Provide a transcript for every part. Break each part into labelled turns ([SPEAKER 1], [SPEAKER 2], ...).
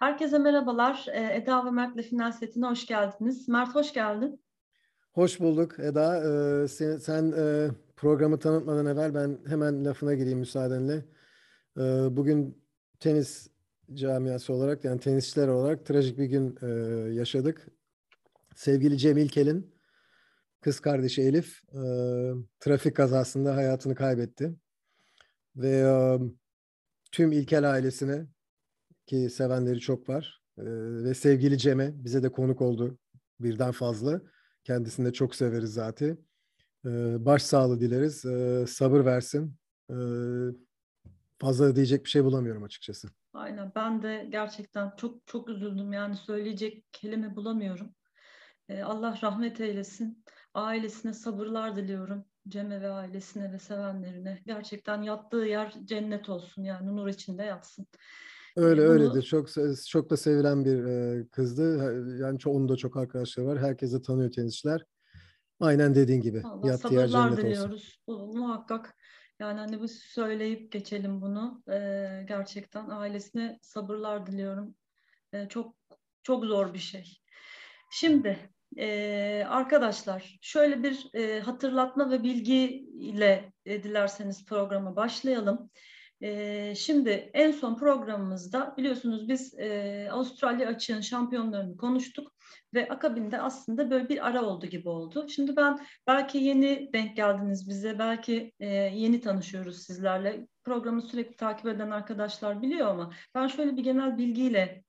[SPEAKER 1] Herkese merhabalar. Ee, Eda ve Mert'le final setine hoş geldiniz. Mert hoş geldin.
[SPEAKER 2] Hoş bulduk Eda. Ee, sen, sen programı tanıtmadan evvel ben hemen lafına gireyim müsaadenle. Ee, bugün tenis camiası olarak yani tenisçiler olarak trajik bir gün e, yaşadık. Sevgili Cem İlkel'in kız kardeşi Elif e, trafik kazasında hayatını kaybetti. Ve e, tüm İlkel ailesine ki sevenleri çok var e, ve sevgili Cem'e bize de konuk oldu birden fazla. Kendisini de çok severiz zaten. E, baş sağlığı dileriz. E, sabır versin. E, fazla diyecek bir şey bulamıyorum açıkçası.
[SPEAKER 1] Aynen ben de gerçekten çok çok üzüldüm yani söyleyecek kelime bulamıyorum. Ee, Allah rahmet eylesin. Ailesine sabırlar diliyorum. Cem'e ve ailesine ve sevenlerine. Gerçekten yattığı yer cennet olsun yani nur içinde yatsın.
[SPEAKER 2] Öyle Bunu... öyledir. Çok çok da sevilen bir e, kızdı. Yani çok, onun da çok arkadaşları var. Herkes de tanıyor tenisçiler. Aynen dediğin gibi.
[SPEAKER 1] Allah yer cennet diliyoruz. Bu, muhakkak yani hani bu söyleyip geçelim bunu. Ee, gerçekten ailesine sabırlar diliyorum. Ee, çok çok zor bir şey. Şimdi e, arkadaşlar şöyle bir e, hatırlatma ve bilgi ile e, dilerseniz programa başlayalım. Şimdi en son programımızda biliyorsunuz biz Avustralya açığın şampiyonlarını konuştuk ve akabinde aslında böyle bir ara oldu gibi oldu. Şimdi ben belki yeni denk geldiniz bize, belki yeni tanışıyoruz sizlerle. Programı sürekli takip eden arkadaşlar biliyor ama ben şöyle bir genel bilgiyle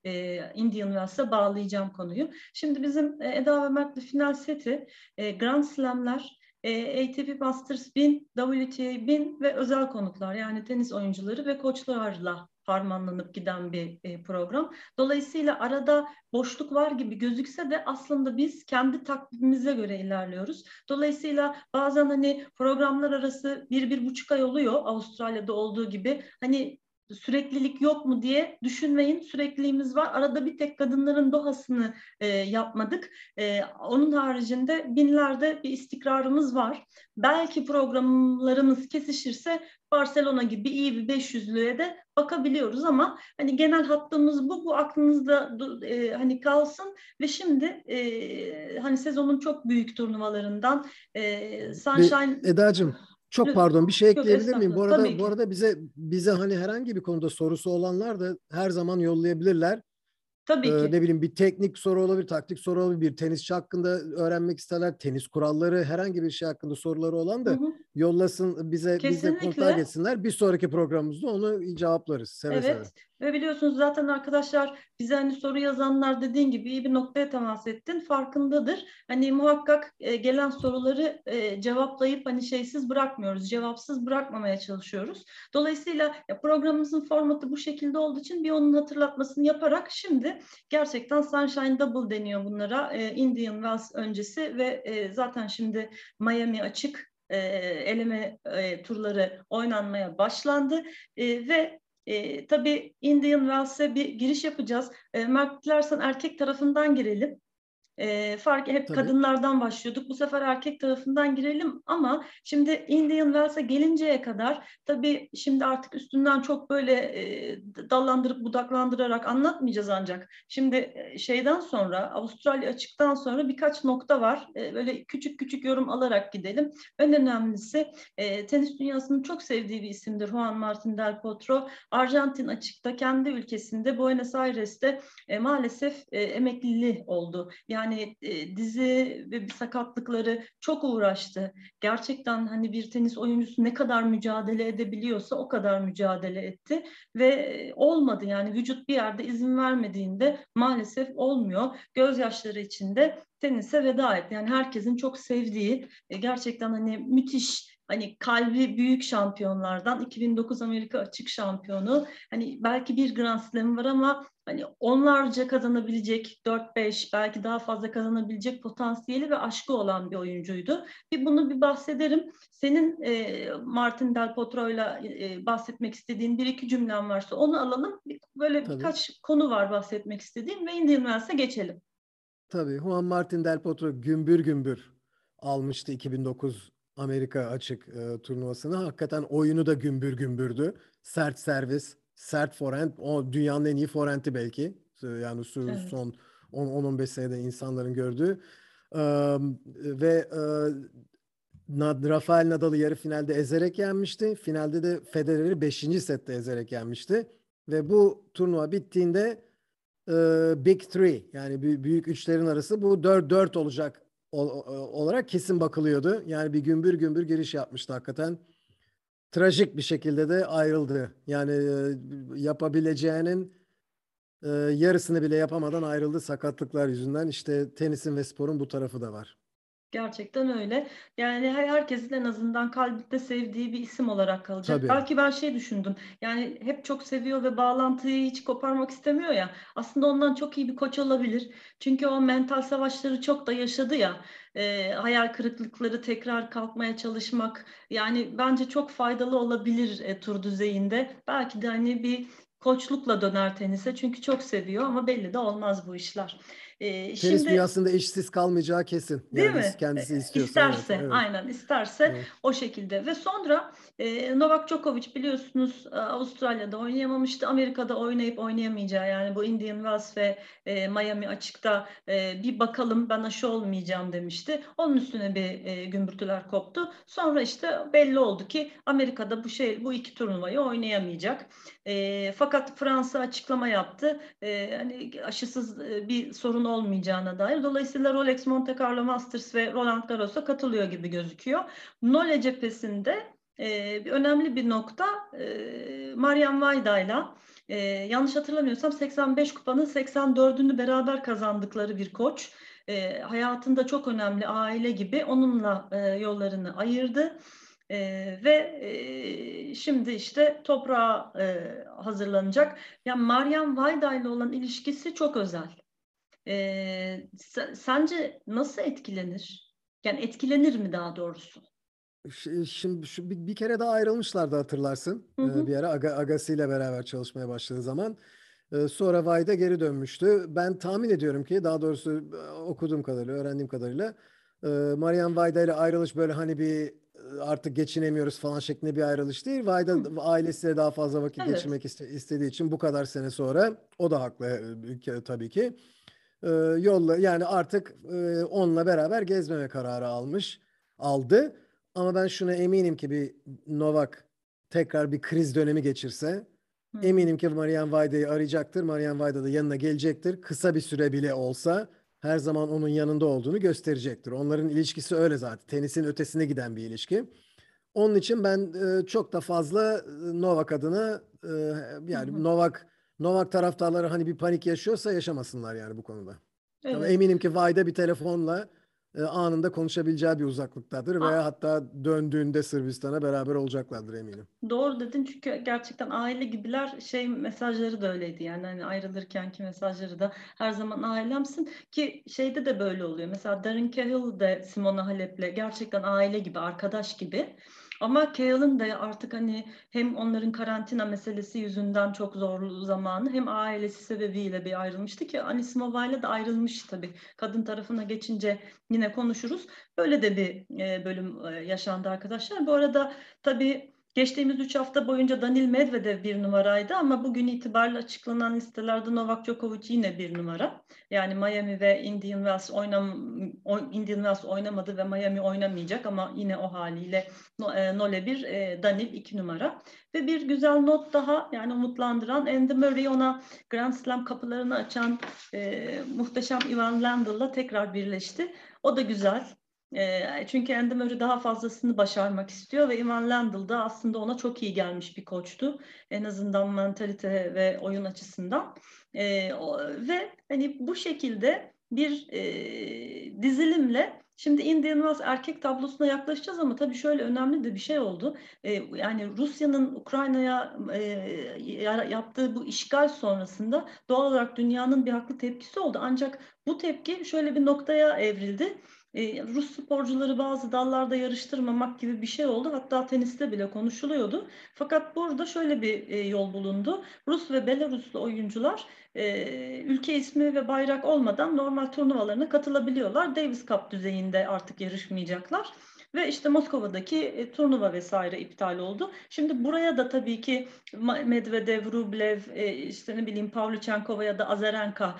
[SPEAKER 1] Indian Wells'e bağlayacağım konuyu. Şimdi bizim Eda ve Mert'le final seti Grand Slam'ler e, ATP Masters 1000, WTA 1000 ve özel konuklar yani tenis oyuncuları ve koçlarla harmanlanıp giden bir e, program. Dolayısıyla arada boşluk var gibi gözükse de aslında biz kendi takvimimize göre ilerliyoruz. Dolayısıyla bazen hani programlar arası bir, bir buçuk ay oluyor Avustralya'da olduğu gibi. Hani süreklilik yok mu diye düşünmeyin. Sürekliliğimiz var. Arada bir tek kadınların dohasını e, yapmadık. E, onun haricinde binlerde bir istikrarımız var. Belki programlarımız kesişirse Barcelona gibi iyi bir 500'lüğe de bakabiliyoruz ama hani genel hattımız bu. Bu aklınızda e, hani kalsın ve şimdi e, hani sezonun çok büyük turnuvalarından e, Sunshine...
[SPEAKER 2] Eda'cığım çok pardon bir şey ekleyebilir miyim? Bu arada bu arada bize bize hani herhangi bir konuda sorusu olanlar da her zaman yollayabilirler.
[SPEAKER 1] Tabii ee, ki.
[SPEAKER 2] Ne bileyim bir teknik soru olabilir, taktik soru olabilir, bir tenisçi hakkında öğrenmek isterler, tenis kuralları, herhangi bir şey hakkında soruları olan da hı hı. yollasın bize Kesinlikle. bize kontak etsinler. Bir sonraki programımızda onu cevaplarız seve
[SPEAKER 1] evet.
[SPEAKER 2] seve.
[SPEAKER 1] Ve biliyorsunuz zaten arkadaşlar bize hani soru yazanlar dediğin gibi iyi bir noktaya temas ettin. Farkındadır. Hani muhakkak e, gelen soruları e, cevaplayıp hani şeysiz bırakmıyoruz. Cevapsız bırakmamaya çalışıyoruz. Dolayısıyla programımızın formatı bu şekilde olduğu için bir onun hatırlatmasını yaparak şimdi gerçekten Sunshine Double deniyor bunlara. E, Indian Wells öncesi ve e, zaten şimdi Miami açık e, eleme e, turları oynanmaya başlandı e, ve e, tabii Indian Wells'e bir giriş yapacağız. E, Mark dilersen erkek tarafından girelim. E, fark hep Tabii. kadınlardan başlıyorduk. Bu sefer erkek tarafından girelim ama şimdi Indian Wells'e gelinceye kadar tabii şimdi artık üstünden çok böyle e, dallandırıp budaklandırarak anlatmayacağız ancak. Şimdi şeyden sonra Avustralya açıktan sonra birkaç nokta var. E, böyle küçük küçük yorum alarak gidelim. En önemlisi e, tenis dünyasının çok sevdiği bir isimdir Juan Martin Del Potro. Arjantin açıkta kendi ülkesinde Buenos Aires'te e, maalesef e, emekliliği oldu. Yani yani e, dizi ve sakatlıkları çok uğraştı. Gerçekten hani bir tenis oyuncusu ne kadar mücadele edebiliyorsa o kadar mücadele etti ve e, olmadı yani vücut bir yerde izin vermediğinde maalesef olmuyor. Gözyaşları içinde tenise veda etti. Yani herkesin çok sevdiği e, gerçekten hani müthiş hani kalbi büyük şampiyonlardan 2009 Amerika açık şampiyonu hani belki bir Grand Slam var ama hani onlarca kazanabilecek 4-5 belki daha fazla kazanabilecek potansiyeli ve aşkı olan bir oyuncuydu. Bir bunu bir bahsederim. Senin e, Martin Del Potro'yla e, bahsetmek istediğin bir iki cümlen varsa onu alalım. Böyle Tabii. birkaç konu var bahsetmek istediğim ve Indian Wells'e geçelim.
[SPEAKER 2] Tabii Juan Martin Del Potro gümbür gümbür almıştı 2009 Amerika açık e, turnuvasını. Hakikaten oyunu da gümbür gümbürdü. Sert servis, sert forehand. O dünyanın en iyi forehand'i belki. Yani evet. son 10-15 senede insanların gördüğü. Ve Rafael Nadal'ı yarı finalde ezerek yenmişti. Finalde de Federer'i 5. sette ezerek yenmişti. Ve bu turnuva bittiğinde Big Three yani büyük üçlerin arası bu 4-4 olacak olarak kesin bakılıyordu. Yani bir gümbür gümbür giriş yapmıştı hakikaten. Trajik bir şekilde de ayrıldı. Yani yapabileceğinin yarısını bile yapamadan ayrıldı sakatlıklar yüzünden. İşte tenisin ve sporun bu tarafı da var.
[SPEAKER 1] Gerçekten öyle. Yani herkesin en azından kalbinde sevdiği bir isim olarak kalacak.
[SPEAKER 2] Tabii.
[SPEAKER 1] Belki ben şey düşündüm. Yani hep çok seviyor ve bağlantıyı hiç koparmak istemiyor ya. Aslında ondan çok iyi bir koç olabilir. Çünkü o mental savaşları çok da yaşadı ya. E, hayal kırıklıkları tekrar kalkmaya çalışmak. Yani bence çok faydalı olabilir e, tur düzeyinde. Belki de hani bir koçlukla döner tenise. Çünkü çok seviyor ama belli de olmaz bu işler.
[SPEAKER 2] Ee, Tenis şimdi, dünyasında eşsiz kalmayacağı kesin.
[SPEAKER 1] Değil yani
[SPEAKER 2] mi? Kendisi istiyorsa.
[SPEAKER 1] İsterse, evet, evet. aynen isterse evet. o şekilde. Ve sonra e, Novak Djokovic biliyorsunuz e, Avustralya'da oynayamamıştı. Amerika'da oynayıp oynayamayacağı yani bu Indian Wells ve e, Miami açıkta e, bir bakalım ben aşı olmayacağım demişti. Onun üstüne bir e, gümbürtüler koptu. Sonra işte belli oldu ki Amerika'da bu şey bu iki turnuvayı oynayamayacak. E, fakat Fransa açıklama yaptı. E, hani aşısız e, bir sorun olmayacağına dair. Dolayısıyla Rolex Monte Carlo Masters ve Roland Garros'a katılıyor gibi gözüküyor. Nole cephesinde e, bir önemli bir nokta e, Mariam Vayda'yla e, yanlış hatırlamıyorsam 85 kupanın 84'ünü beraber kazandıkları bir koç. E, hayatında çok önemli aile gibi onunla e, yollarını ayırdı. Ee, ve e, şimdi işte toprağa e, hazırlanacak. Yani Mariam Vayda ile olan ilişkisi çok özel. E, sence nasıl etkilenir? Yani etkilenir mi daha doğrusu?
[SPEAKER 2] Şimdi şu bir, bir kere daha ayrılmışlardı hatırlarsın. Hı hı. Bir ara Aga, Agassi ile beraber çalışmaya başladığı zaman. Sonra Vayda geri dönmüştü. Ben tahmin ediyorum ki daha doğrusu okuduğum kadarıyla, öğrendiğim kadarıyla Marian Vayda ile ayrılış böyle hani bir artık geçinemiyoruz falan şeklinde bir ayrılış değil. Vayda Hı. ailesiyle daha fazla vakit evet. geçirmek istediği için bu kadar sene sonra o da haklı tabii ki e, yolla yani artık e, onunla beraber gezmeme kararı almış aldı. Ama ben şuna eminim ki bir Novak tekrar bir kriz dönemi geçirse Hı. eminim ki Marian Vayda'yı arayacaktır. Marian Vayda da yanına gelecektir. Kısa bir süre bile olsa her zaman onun yanında olduğunu gösterecektir. Onların ilişkisi öyle zaten. Tenisin ötesine giden bir ilişki. Onun için ben e, çok da fazla e, Novak adına e, yani hı. Novak Novak taraftarları hani bir panik yaşıyorsa yaşamasınlar yani bu konuda. Evet. Ama eminim ki Vayda bir telefonla e, anında konuşabileceği bir uzaklıktadır Aa. veya hatta döndüğünde Sırbistan'a beraber olacaklardır eminim.
[SPEAKER 1] Doğru dedin çünkü gerçekten aile gibiler şey mesajları da öyleydi yani hani ayrılırkenki mesajları da her zaman ailemsin ki şeyde de böyle oluyor. Mesela Darren Cahill de Simona Halep'le gerçekten aile gibi arkadaş gibi. Ama Kale'ın da artık hani hem onların karantina meselesi yüzünden çok zorlu zamanı hem ailesi sebebiyle bir ayrılmıştı ki Anisimova ile de ayrılmış tabii. Kadın tarafına geçince yine konuşuruz. Böyle de bir e, bölüm e, yaşandı arkadaşlar. Bu arada tabii Geçtiğimiz 3 hafta boyunca Danil Medvedev bir numaraydı ama bugün itibariyle açıklanan listelerde Novak Djokovic yine bir numara. Yani Miami ve Indian Wells, oynam, Indian Wells oynamadı ve Miami oynamayacak ama yine o haliyle e, Nole bir, e, Danil iki numara. Ve bir güzel not daha yani umutlandıran Andy Murray ona Grand Slam kapılarını açan e, muhteşem Ivan Lendl'la tekrar birleşti. O da güzel. Çünkü Andy Murray daha fazlasını başarmak istiyor ve Ivan Lendl da aslında ona çok iyi gelmiş bir koçtu. En azından mentalite ve oyun açısından. Ve hani bu şekilde bir dizilimle Şimdi Indian Wells erkek tablosuna yaklaşacağız ama tabii şöyle önemli de bir şey oldu. Ee, yani Rusya'nın Ukrayna'ya e, yaptığı bu işgal sonrasında doğal olarak dünyanın bir haklı tepkisi oldu. Ancak bu tepki şöyle bir noktaya evrildi e, Rus sporcuları bazı dallarda yarıştırmamak gibi bir şey oldu. Hatta teniste bile konuşuluyordu. Fakat burada şöyle bir e, yol bulundu. Rus ve Belaruslu oyuncular e, ülke ismi ve bayrak olmadan normal turnuvalarına katılabiliyorlar. Davis Cup düzeyinde artık yarışmayacaklar. ve işte Moskova'daki e, turnuva vesaire iptal oldu. Şimdi buraya da tabii ki Medvedev, Rublev, e, işte ne bileyim Pavlyuchenkova ya da Azarenka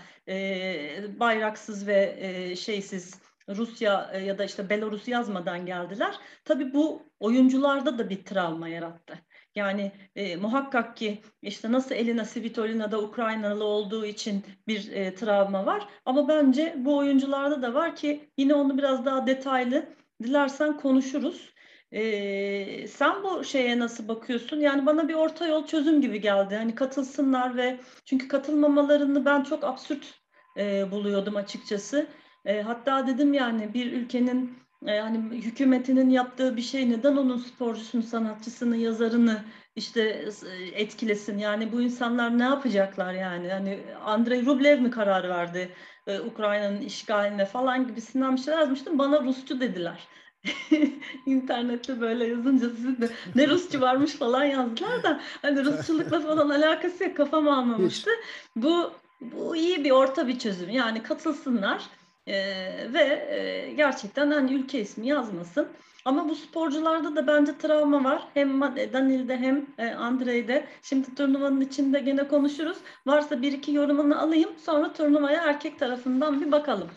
[SPEAKER 1] bayraksız ve e, şeysiz Rusya e, ya da işte Belarus yazmadan geldiler. Tabii bu oyuncularda da bir travma yarattı. Yani e, muhakkak ki işte nasıl Elina Svitolina da Ukraynalı olduğu için bir e, travma var. Ama bence bu oyuncularda da var ki yine onu biraz daha detaylı dilersen konuşuruz. Ee, sen bu şeye nasıl bakıyorsun? Yani bana bir orta yol çözüm gibi geldi. Hani katılsınlar ve çünkü katılmamalarını ben çok absürt e, buluyordum açıkçası. E, hatta dedim yani bir ülkenin e, hani hükümetinin yaptığı bir şey neden onun sporcusunu, sanatçısını, yazarını işte e, etkilesin? Yani bu insanlar ne yapacaklar yani? Hani Andrei Rublev mi karar verdi e, Ukrayna'nın işgaline falan gibisinden bir şeyler yazmıştım. Bana Rusçu dediler. İnternette böyle yazınca sizin de ne Rusçu varmış falan yazdılar da hani Rusçulukla falan alakası yok kafam almamıştı. Bu bu iyi bir orta bir çözüm. Yani katılsınlar e, ve e, gerçekten hani ülke ismi yazmasın. Ama bu sporcularda da bence travma var. Hem Danil'de hem e, Andrei'de. Şimdi turnuvanın içinde gene konuşuruz. Varsa bir iki yorumunu alayım. Sonra turnuvaya erkek tarafından bir bakalım.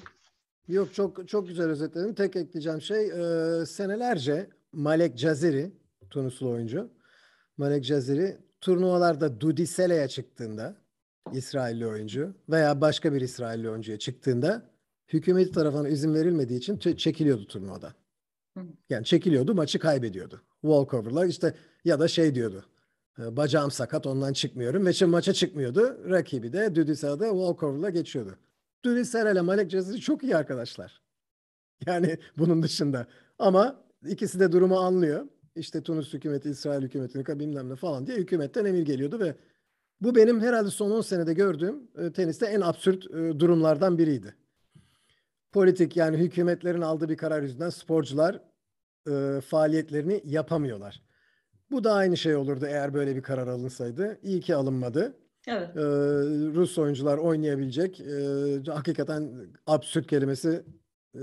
[SPEAKER 2] Yok çok çok güzel özetledin. Tek ekleyeceğim şey e, senelerce Malek Caziri Tunuslu oyuncu. Malek Caziri turnuvalarda Dudisele'ye çıktığında İsrailli oyuncu veya başka bir İsrailli oyuncuya çıktığında hükümeti tarafından izin verilmediği için çekiliyordu turnuvada. Yani çekiliyordu, maçı kaybediyordu. Walkover'la işte ya da şey diyordu. E, bacağım sakat ondan çıkmıyorum ve maça çıkmıyordu. Rakibi de Düdüsel'de walkover'la geçiyordu. Düdüsel ile Malek Cezri çok iyi arkadaşlar. Yani bunun dışında. Ama ikisi de durumu anlıyor. İşte Tunus hükümeti, İsrail hükümeti bilmem ne falan diye hükümetten emir geliyordu ve bu benim herhalde son 10 senede gördüğüm e, teniste en absürt e, durumlardan biriydi politik yani hükümetlerin aldığı bir karar yüzünden sporcular e, faaliyetlerini yapamıyorlar. Bu da aynı şey olurdu eğer böyle bir karar alınsaydı. İyi ki alınmadı. Evet. Ee, Rus oyuncular oynayabilecek. Ee, hakikaten absürt kelimesi e,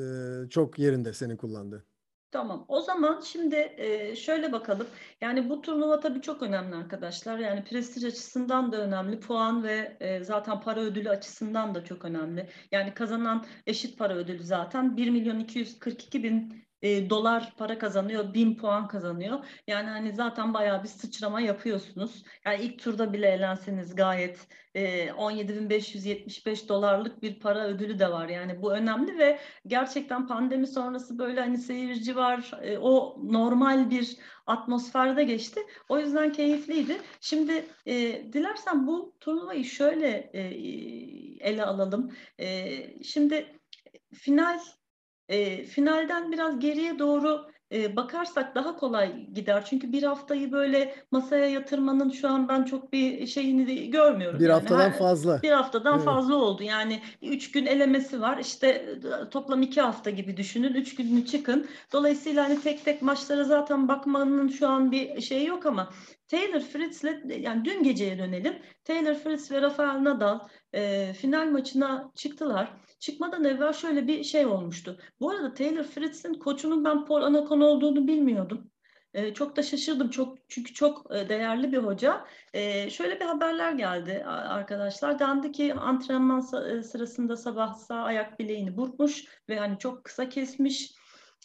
[SPEAKER 2] çok yerinde senin kullandığı.
[SPEAKER 1] Tamam. O zaman şimdi şöyle bakalım. Yani bu turnuva tabii çok önemli arkadaşlar. Yani prestij açısından da önemli. Puan ve zaten para ödülü açısından da çok önemli. Yani kazanan eşit para ödülü zaten 1 milyon 242 bin e, dolar para kazanıyor, bin puan kazanıyor. Yani hani zaten bayağı bir sıçrama yapıyorsunuz. Yani ilk turda bile elenseniz gayet e, 17.575 dolarlık bir para ödülü de var. Yani bu önemli ve gerçekten pandemi sonrası böyle hani seyirci var, e, o normal bir atmosferde geçti. O yüzden keyifliydi. Şimdi e, dilersen bu turnuvayı şöyle e, ele alalım. E, şimdi final e, finalden biraz geriye doğru e, bakarsak daha kolay gider. Çünkü bir haftayı böyle masaya yatırmanın şu an ben çok bir şeyini görmüyorum.
[SPEAKER 2] Bir yani. haftadan Her, fazla.
[SPEAKER 1] Bir haftadan evet. fazla oldu. Yani üç gün elemesi var. İşte toplam iki hafta gibi düşünün. Üç gününü çıkın. Dolayısıyla hani tek tek maçlara zaten bakmanın şu an bir şeyi yok ama Taylor Fritz'le yani dün geceye dönelim. Taylor Fritz ve Rafael Nadal e, final maçına çıktılar çıkmadan evvel şöyle bir şey olmuştu. Bu arada Taylor Fritz'in koçunun ben Paul Anacon olduğunu bilmiyordum. Ee, çok da şaşırdım çok çünkü çok e, değerli bir hoca. Ee, şöyle bir haberler geldi arkadaşlar. Dendi ki antrenman e, sırasında sabah sağ ayak bileğini burkmuş ve hani çok kısa kesmiş.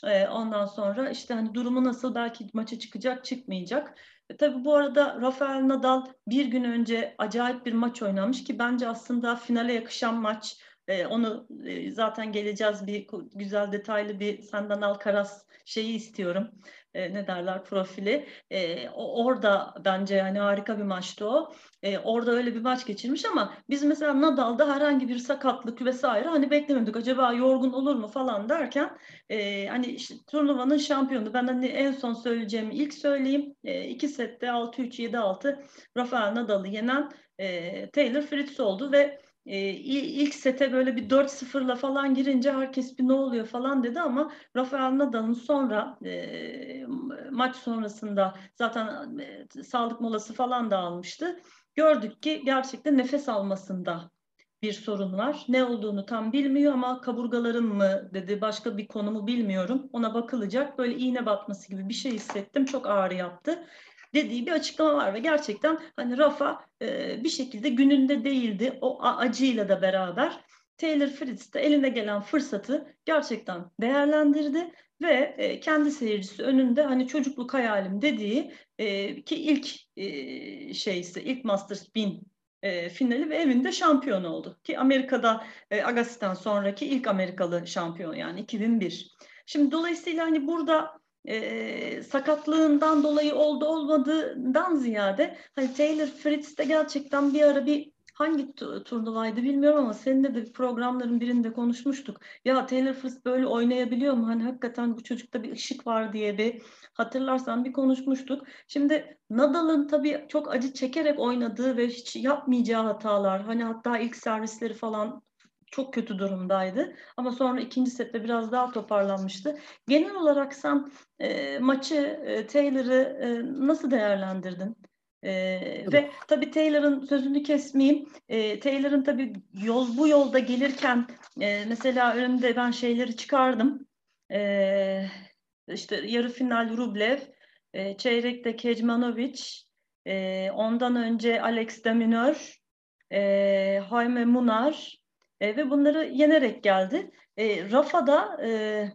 [SPEAKER 1] Ee, ondan sonra işte hani durumu nasıl belki maça çıkacak çıkmayacak. E, tabii bu arada Rafael Nadal bir gün önce acayip bir maç oynamış ki bence aslında finale yakışan maç. E, onu e, zaten geleceğiz bir güzel detaylı bir senden Alcaraz şeyi istiyorum. E, ne derler profili. E, orada bence yani harika bir maçtı o. E, orada öyle bir maç geçirmiş ama biz mesela Nadal'da herhangi bir sakatlık vesaire hani beklemedik. Acaba yorgun olur mu falan derken e, hani işte, turnuvanın şampiyonu. Ben hani en son söyleyeceğimi ilk söyleyeyim. E, iki sette 6-3, 7-6 Rafael Nadal'ı yenen e, Taylor Fritz oldu ve e, ilk sete böyle bir 4-0'la falan girince herkes bir ne oluyor falan dedi ama Rafael Nadal'ın sonra e, maç sonrasında zaten e, sağlık molası falan da almıştı. Gördük ki gerçekten nefes almasında bir sorun var. Ne olduğunu tam bilmiyor ama kaburgalarım mı dedi başka bir konumu bilmiyorum. Ona bakılacak. Böyle iğne batması gibi bir şey hissettim. Çok ağrı yaptı dediği bir açıklama var ve gerçekten hani Rafa e, bir şekilde gününde değildi o acıyla da beraber. Taylor Fritz de eline gelen fırsatı gerçekten değerlendirdi ve e, kendi seyircisi önünde hani çocukluk hayalim dediği e, ki ilk e, şeysi ilk Masters 1000 e, finali ve evinde şampiyon oldu. Ki Amerika'da e, Agassi'den sonraki ilk Amerikalı şampiyon yani 2001. Şimdi dolayısıyla hani burada e, sakatlığından dolayı oldu olmadığından ziyade hani Taylor Fritz de gerçekten bir ara bir hangi turnuvaydı bilmiyorum ama seninle de programların birinde konuşmuştuk. Ya Taylor Fritz böyle oynayabiliyor mu? Hani hakikaten bu çocukta bir ışık var diye bir hatırlarsan bir konuşmuştuk. Şimdi Nadal'ın tabii çok acı çekerek oynadığı ve hiç yapmayacağı hatalar hani hatta ilk servisleri falan çok kötü durumdaydı. Ama sonra ikinci sette biraz daha toparlanmıştı. Genel olarak sen e, maçı, e, Taylor'ı e, nasıl değerlendirdin? Ee, ve tabii Taylor'ın sözünü kesmeyeyim. Ee, Taylor'ın tabii yol bu yolda gelirken e, mesela önümde ben şeyleri çıkardım. Ee, işte yarı final Rublev, e, çeyrekte Kecmanovic, e, ondan önce Alex de Minaur, e, Jaime Munar, e, ve bunları yenerek geldi. E, Rafa'da e,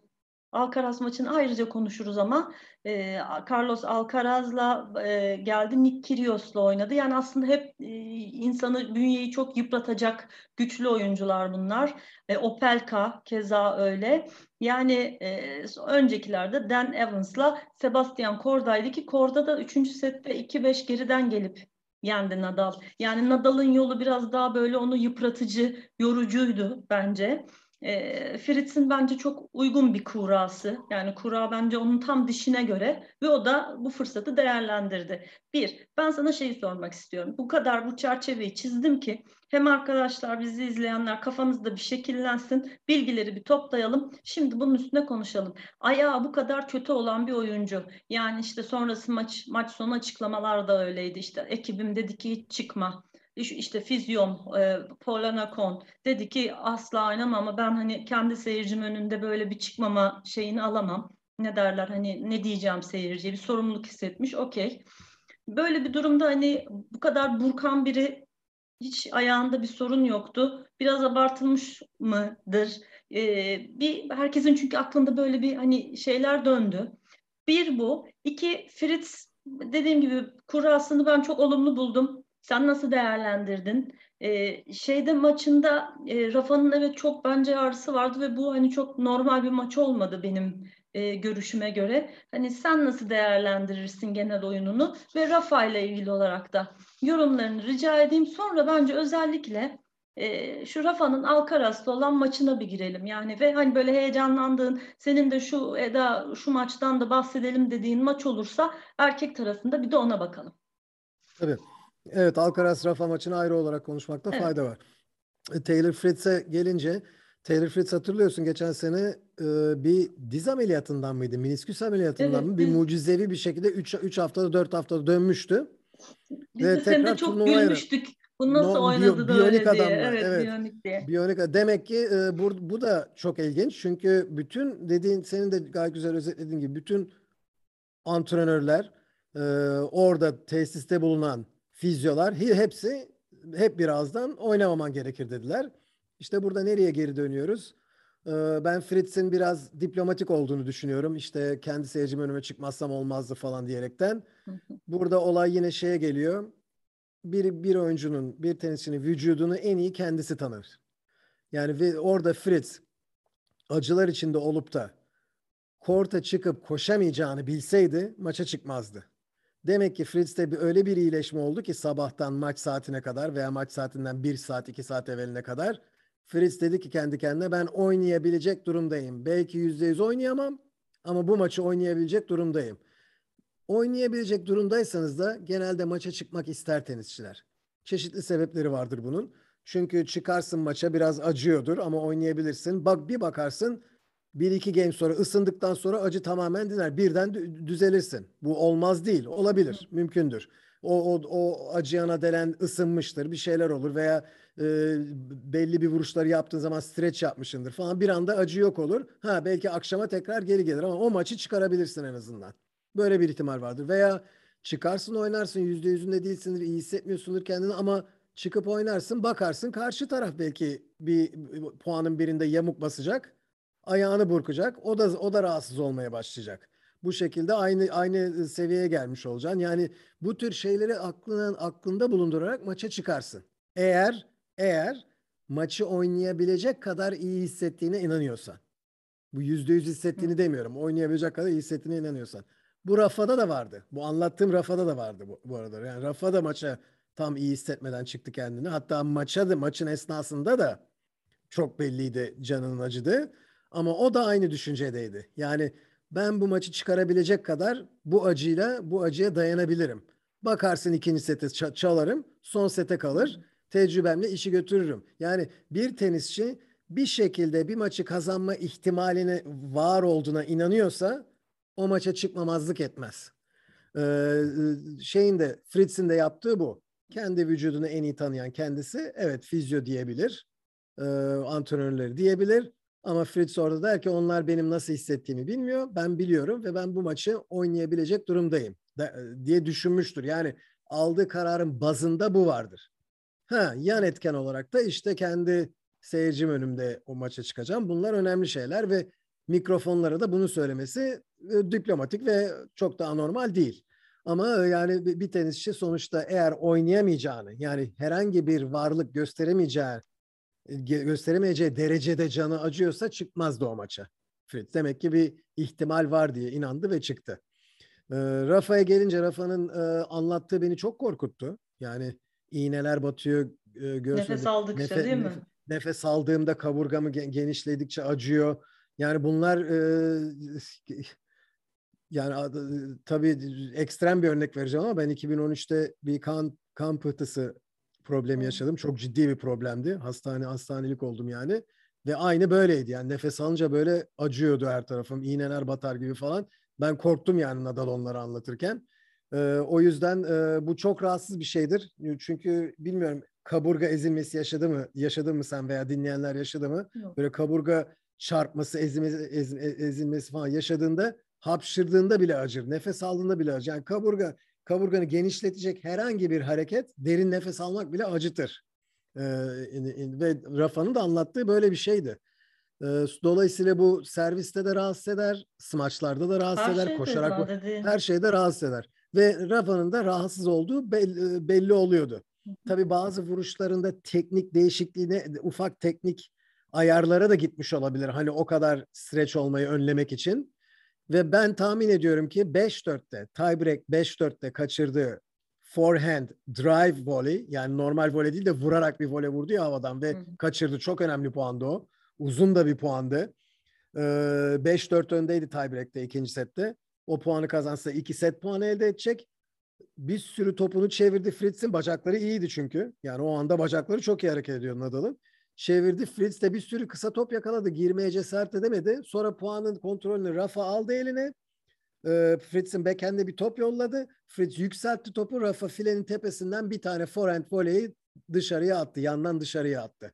[SPEAKER 1] Alcaraz maçını ayrıca konuşuruz ama e, Carlos Alcaraz'la e, geldi, Nick Kyrgios'la oynadı. Yani aslında hep e, insanı, bünyeyi çok yıpratacak güçlü oyuncular bunlar. E, Opelka keza öyle. Yani e, öncekilerde Dan Evans'la Sebastian Korda'ydı ki Korda da 3. sette 2-5 geriden gelip yendi Nadal. Yani Nadal'ın yolu biraz daha böyle onu yıpratıcı, yorucuydu bence. E, Fritz'in bence çok uygun bir kurası. Yani kura bence onun tam dişine göre ve o da bu fırsatı değerlendirdi. Bir, ben sana şeyi sormak istiyorum. Bu kadar bu çerçeveyi çizdim ki hem arkadaşlar bizi izleyenler kafamızda bir şekillensin, bilgileri bir toplayalım. Şimdi bunun üstüne konuşalım. Ayağı bu kadar kötü olan bir oyuncu. Yani işte sonrası maç maç sonu açıklamalar da öyleydi. İşte ekibim dedi ki hiç çıkma işte fizyom e, Polanakon dedi ki asla oynamam ama ben hani kendi seyircim önünde böyle bir çıkmama şeyini alamam. Ne derler hani ne diyeceğim seyirciye bir sorumluluk hissetmiş okey. Böyle bir durumda hani bu kadar burkan biri hiç ayağında bir sorun yoktu. Biraz abartılmış mıdır? Ee, bir herkesin çünkü aklında böyle bir hani şeyler döndü. Bir bu. iki Fritz dediğim gibi kurasını ben çok olumlu buldum. Sen nasıl değerlendirdin? Ee, şeyde maçında e, Rafa'nın evet çok bence ağrısı vardı ve bu hani çok normal bir maç olmadı benim e, görüşüme göre. Hani sen nasıl değerlendirirsin genel oyununu ve Rafa ile ilgili olarak da yorumlarını rica edeyim. Sonra bence özellikle e, şu Rafa'nın Alcaraz'la olan maçına bir girelim. Yani ve hani böyle heyecanlandığın, senin de şu Eda şu maçtan da bahsedelim dediğin maç olursa erkek tarafında bir de ona bakalım.
[SPEAKER 2] Tabii. Evet Alcaraz Rafa maçını ayrı olarak konuşmakta evet. fayda var. E, Taylor Fritz'e gelince Taylor Fritz hatırlıyorsun geçen sene e, bir diz ameliyatından mıydı? Minisküs ameliyatından evet, mı? Bir mucizevi bir şekilde 3 3 haftada 4 haftada dönmüştü.
[SPEAKER 1] Biz Ve de tekrar çok gülmüştük. Bu nasıl no, oynadı da öyle diye. Evet, evet, biyonik diye.
[SPEAKER 2] Biyonik. Demek ki e, bu, bu da çok ilginç. Çünkü bütün dediğin, senin de gayet güzel özetlediğin gibi bütün antrenörler e, orada tesiste bulunan fizyolar hepsi hep birazdan oynamaman gerekir dediler. İşte burada nereye geri dönüyoruz? Ee, ben Fritz'in biraz diplomatik olduğunu düşünüyorum. İşte kendi seyircim önüme çıkmazsam olmazdı falan diyerekten. Burada olay yine şeye geliyor. Bir, bir oyuncunun, bir tenisçinin vücudunu en iyi kendisi tanır. Yani ve orada Fritz acılar içinde olup da korta çıkıp koşamayacağını bilseydi maça çıkmazdı. Demek ki Fritz'te bir, öyle bir iyileşme oldu ki sabahtan maç saatine kadar veya maç saatinden bir saat iki saat evveline kadar Fritz dedi ki kendi kendine ben oynayabilecek durumdayım. Belki yüzde yüz oynayamam ama bu maçı oynayabilecek durumdayım. Oynayabilecek durumdaysanız da genelde maça çıkmak ister tenisçiler. Çeşitli sebepleri vardır bunun. Çünkü çıkarsın maça biraz acıyordur ama oynayabilirsin. Bak bir bakarsın bir iki game sonra ısındıktan sonra acı tamamen diner. Birden düzelirsin. Bu olmaz değil. Olabilir. Mümkündür. O, o, o acıyana delen ısınmıştır, bir şeyler olur veya e, belli bir vuruşları yaptığın zaman streç yapmışındır falan. Bir anda acı yok olur. Ha belki akşama tekrar geri gelir ama o maçı çıkarabilirsin en azından. Böyle bir ihtimal vardır. Veya çıkarsın oynarsın yüzde yüzünde değilsindir, iyi hissetmiyorsundur kendini ama çıkıp oynarsın bakarsın karşı taraf belki bir puanın birinde yamuk basacak ayağını burkacak o da o da rahatsız olmaya başlayacak. Bu şekilde aynı aynı seviyeye gelmiş olacaksın. Yani bu tür şeyleri aklının aklında bulundurarak maça çıkarsın. Eğer eğer maçı oynayabilecek kadar iyi hissettiğine inanıyorsan. Bu yüzde yüz hissettiğini demiyorum. Oynayabilecek kadar iyi hissettiğine inanıyorsan. Bu Rafa'da da vardı. Bu anlattığım Rafa'da da vardı bu, bu arada. Yani Rafa da maça tam iyi hissetmeden çıktı kendini. Hatta maça da maçın esnasında da çok belliydi canının acıdı. Ama o da aynı düşüncedeydi. Yani ben bu maçı çıkarabilecek kadar bu acıyla bu acıya dayanabilirim. Bakarsın ikinci sete çalarım, son sete kalır. Tecrübemle işi götürürüm. Yani bir tenisçi bir şekilde bir maçı kazanma ihtimalini var olduğuna inanıyorsa o maça çıkmamazlık etmez. Ee, şeyin de Fritz'in de yaptığı bu. Kendi vücudunu en iyi tanıyan kendisi evet fizyo diyebilir. E, antrenörleri diyebilir. Ama Fritz orada der ki onlar benim nasıl hissettiğimi bilmiyor. Ben biliyorum ve ben bu maçı oynayabilecek durumdayım de, diye düşünmüştür. Yani aldığı kararın bazında bu vardır. Ha, yan etken olarak da işte kendi seyircim önümde o maça çıkacağım. Bunlar önemli şeyler ve mikrofonlara da bunu söylemesi e, diplomatik ve çok da anormal değil. Ama e, yani bir tenisçi sonuçta eğer oynayamayacağını yani herhangi bir varlık gösteremeyeceği e, gösteremeyeceği derecede canı acıyorsa çıkmazdı o maça. Fritz demek ki bir ihtimal var diye inandı ve çıktı. E, Rafa'ya gelince Rafa'nın e, anlattığı beni çok korkuttu. Yani iğneler batıyor.
[SPEAKER 1] E, nefes aldıkça nefes, değil mi? Nefes,
[SPEAKER 2] nefes aldığımda kaburgamı genişledikçe acıyor. Yani bunlar e, yani tabii ekstrem bir örnek vereceğim ama ben 2013'te bir kan kan pıhtısı problemi yaşadım. Çok ciddi bir problemdi. Hastane hastanelik oldum yani. Ve aynı böyleydi. Yani nefes alınca böyle acıyordu her tarafım. İğneler batar gibi falan. Ben korktum yani Nadal onları anlatırken. Ee, o yüzden e, bu çok rahatsız bir şeydir. Çünkü bilmiyorum kaburga ezilmesi yaşadı mı? Yaşadı mı sen veya dinleyenler yaşadı mı? Yok. Böyle kaburga çarpması, ezilmesi, ez, ezilmesi falan yaşadığında hapşırdığında bile acır. Nefes aldığında bile acır. Yani kaburga kaburganı genişletecek herhangi bir hareket derin nefes almak bile acıtır. Ee, ve Rafa'nın da anlattığı böyle bir şeydi. Ee, dolayısıyla bu serviste de rahatsız eder, smaçlarda da rahatsız her eder, koşarak her şeyde rahatsız eder. Ve Rafa'nın da rahatsız olduğu belli, belli oluyordu. Tabii bazı vuruşlarında teknik değişikliğine, ufak teknik ayarlara da gitmiş olabilir. Hani o kadar streç olmayı önlemek için. Ve ben tahmin ediyorum ki 5-4'te, tiebreak 5-4'te kaçırdığı forehand drive volley yani normal voley değil de vurarak bir voley vurdu ya havadan ve Hı. kaçırdı. Çok önemli puandı o. Uzun da bir puandı. Ee, 5-4 öndeydi tiebreak'te ikinci sette. O puanı kazansa iki set puanı elde edecek. Bir sürü topunu çevirdi Fritz'in. Bacakları iyiydi çünkü. Yani o anda bacakları çok iyi hareket ediyor Nadal'ın çevirdi. Fritz de bir sürü kısa top yakaladı. Girmeye cesaret edemedi. Sonra puanın kontrolünü Rafa aldı eline. E, Fritz'in backhand'e bir top yolladı. Fritz yükseltti topu. Rafa filenin tepesinden bir tane forehand voleyi dışarıya attı. Yandan dışarıya attı.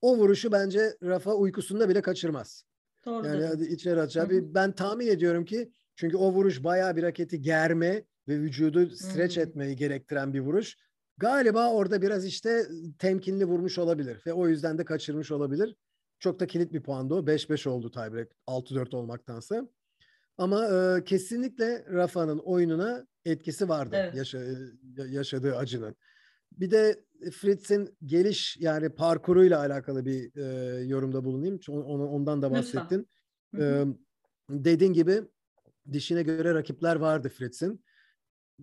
[SPEAKER 2] O vuruşu bence Rafa uykusunda bile kaçırmaz. Doğru yani hadi içeri açar. Ben tahmin ediyorum ki çünkü o vuruş bayağı bir raketi germe ve vücudu streç etmeyi gerektiren bir vuruş. Galiba orada biraz işte temkinli vurmuş olabilir ve o yüzden de kaçırmış olabilir. Çok da kilit bir puandı o. 5-5 oldu tiebreak 6-4 olmaktansa. Ama e, kesinlikle Rafa'nın oyununa etkisi vardı evet. yaşa, yaşadığı acının. Bir de Fritz'in geliş yani parkuruyla alakalı bir e, yorumda bulunayım. Onu, ondan da bahsettin. E, dediğin gibi dişine göre rakipler vardı Fritz'in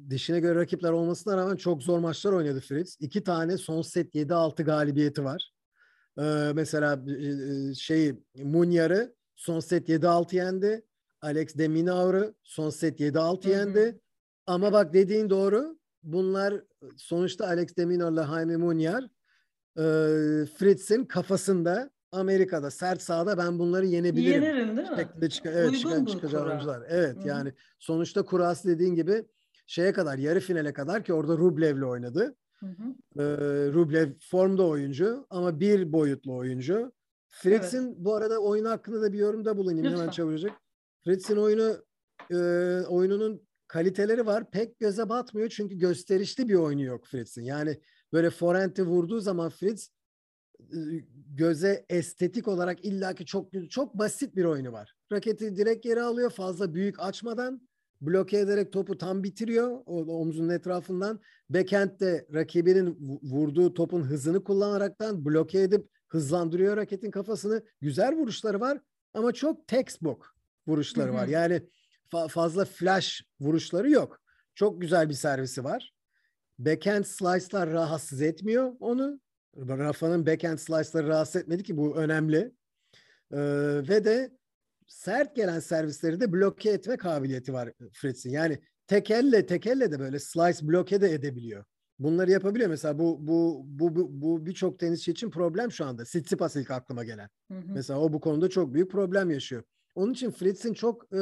[SPEAKER 2] dişine göre rakipler olmasına rağmen çok zor maçlar oynadı Fritz. İki tane son set 7-6 galibiyeti var. Ee, mesela şey Munyar'ı son set 7-6 yendi. Alex de Minaur'u son set 7-6 yendi. Ama bak dediğin doğru. Bunlar sonuçta Alex de Minaur'la Jaime Munyar e, Fritz'in kafasında Amerika'da sert sahada ben bunları yenebilirim.
[SPEAKER 1] Yenerim değil mi?
[SPEAKER 2] Şeklinde çık evet, çıkan, çıkacak oyuncular. Evet Hı-hı. yani sonuçta kurası dediğin gibi şeye kadar yarı finale kadar ki orada Rublev'le oynadı. Hı hı. Ee, Rublev formda oyuncu ama bir boyutlu oyuncu. Fritz'in evet. bu arada oyunu hakkında da bir yorumda bulunayım Lütfen. hemen çabucak. Fritz'in oyunu e, oyununun kaliteleri var. Pek göze batmıyor çünkü gösterişli bir oyunu yok Fritz'in. Yani böyle forehand'i vurduğu zaman Fritz e, göze estetik olarak illaki çok çok basit bir oyunu var. Raketi direkt yere alıyor fazla büyük açmadan bloke ederek topu tam bitiriyor o omzunun etrafından. Backhand de rakibinin vurduğu topun hızını kullanaraktan bloke edip hızlandırıyor raketin kafasını. Güzel vuruşları var ama çok textbook vuruşları hı hı. var. Yani fa- fazla flash vuruşları yok. Çok güzel bir servisi var. Backhand slice'lar rahatsız etmiyor onu. Rafa'nın backhand slice'ları rahatsız etmedi ki bu önemli. Ee, ve de sert gelen servisleri de bloke etme kabiliyeti var Fritz'in. Yani tek elle tek elle de böyle slice bloke de edebiliyor. Bunları yapabiliyor. Mesela bu bu bu bu, bu birçok tenisçi için problem şu anda. Tsitsipas ilk aklıma gelen. Hı hı. Mesela o bu konuda çok büyük problem yaşıyor. Onun için Fritz'in çok e,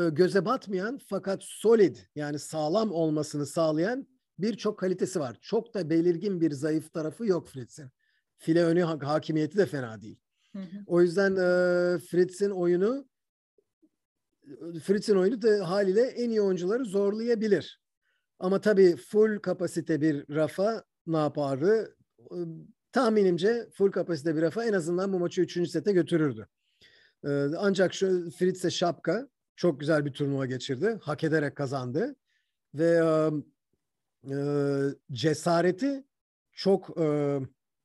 [SPEAKER 2] e, göze batmayan fakat solid yani sağlam olmasını sağlayan birçok kalitesi var. Çok da belirgin bir zayıf tarafı yok Fritz'in. File önü hakimiyeti de fena değil. Hı hı. O yüzden e, Fritz'in oyunu Fritz'in oyunu da haliyle en iyi oyuncuları zorlayabilir. Ama tabii full kapasite bir Rafa ne yapardı? Tahminimce full kapasite bir Rafa en azından bu maçı 3. sete götürürdü. Ee, ancak şu Fritz'e şapka çok güzel bir turnuva geçirdi. Hak ederek kazandı. Ve e, cesareti çok e,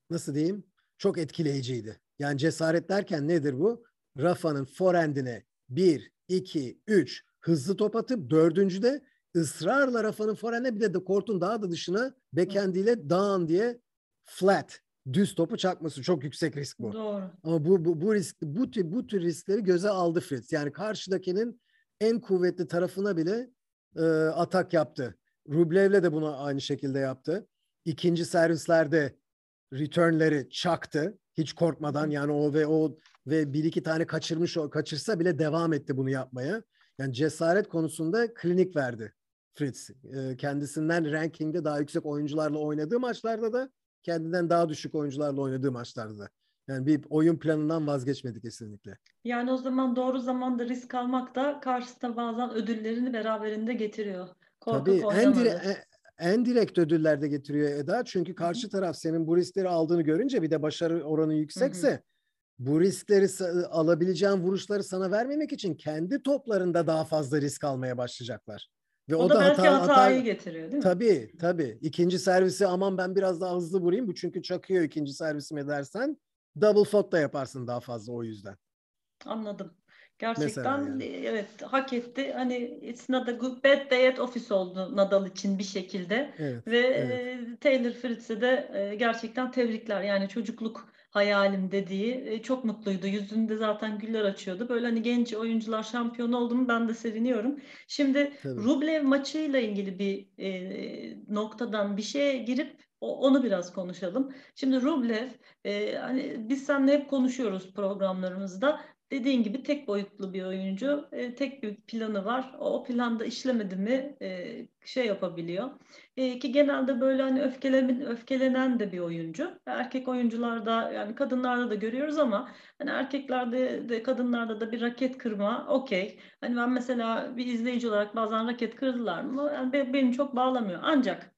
[SPEAKER 2] nasıl diyeyim? Çok etkileyiciydi. Yani cesaret derken nedir bu? Rafa'nın forehandine 1, 2, 3 hızlı top atıp dördüncüde ısrarla Rafa'nın forehandine bir de, de kortun daha da dışına backhandiyle down diye flat düz topu çakması çok yüksek risk bu.
[SPEAKER 1] Doğru.
[SPEAKER 2] Ama bu bu, bu risk bu tür bu tür riskleri göze aldı Fritz. Yani karşıdakinin en kuvvetli tarafına bile e, atak yaptı. Rublev'le de bunu aynı şekilde yaptı. İkinci servislerde returnleri çaktı hiç korkmadan yani o ve o ve bir iki tane kaçırmış o kaçırsa bile devam etti bunu yapmaya. Yani cesaret konusunda klinik verdi Fritz. E, kendisinden rankingde daha yüksek oyuncularla oynadığı maçlarda da kendinden daha düşük oyuncularla oynadığı maçlarda da. Yani bir oyun planından vazgeçmedi kesinlikle.
[SPEAKER 1] Yani o zaman doğru zamanda risk almak da karşısında bazen ödüllerini beraberinde getiriyor.
[SPEAKER 2] Korkak Tabii en, dire, en, en direkt ödüller de getiriyor Eda. Çünkü karşı taraf senin bu riskleri aldığını görünce bir de başarı oranı yüksekse Hı-hı. bu riskleri alabileceğin vuruşları sana vermemek için kendi toplarında daha fazla risk almaya başlayacaklar.
[SPEAKER 1] Ve o, o da, da belki hata, hatayı hata, getiriyor değil mi?
[SPEAKER 2] Tabii tabii. İkinci servisi aman ben biraz daha hızlı vurayım. Bu çünkü çakıyor ikinci servisim dersen double fault da yaparsın daha fazla o yüzden.
[SPEAKER 1] Anladım. Gerçekten yani. evet hak etti. Hani it's not a good bad day at office oldu Nadal için bir şekilde. Evet, Ve evet. Taylor Fritz'e de gerçekten tebrikler. Yani çocukluk hayalim dediği çok mutluydu. Yüzünde zaten güller açıyordu. Böyle hani genç oyuncular şampiyon oldu mu ben de seviniyorum. Şimdi Tabii. Rublev maçıyla ilgili bir e, noktadan bir şeye girip onu biraz konuşalım. Şimdi Rublev, e, hani biz seninle hep konuşuyoruz programlarımızda dediğin gibi tek boyutlu bir oyuncu. E, tek bir planı var. O, o planda işlemedi mi e, şey yapabiliyor. E, ki genelde böyle hani öfkelenen, öfkelenen de bir oyuncu. Erkek oyuncularda yani kadınlarda da görüyoruz ama hani erkeklerde de kadınlarda da bir raket kırma okey. Hani ben mesela bir izleyici olarak bazen raket kırdılar mı yani benim çok bağlamıyor. Ancak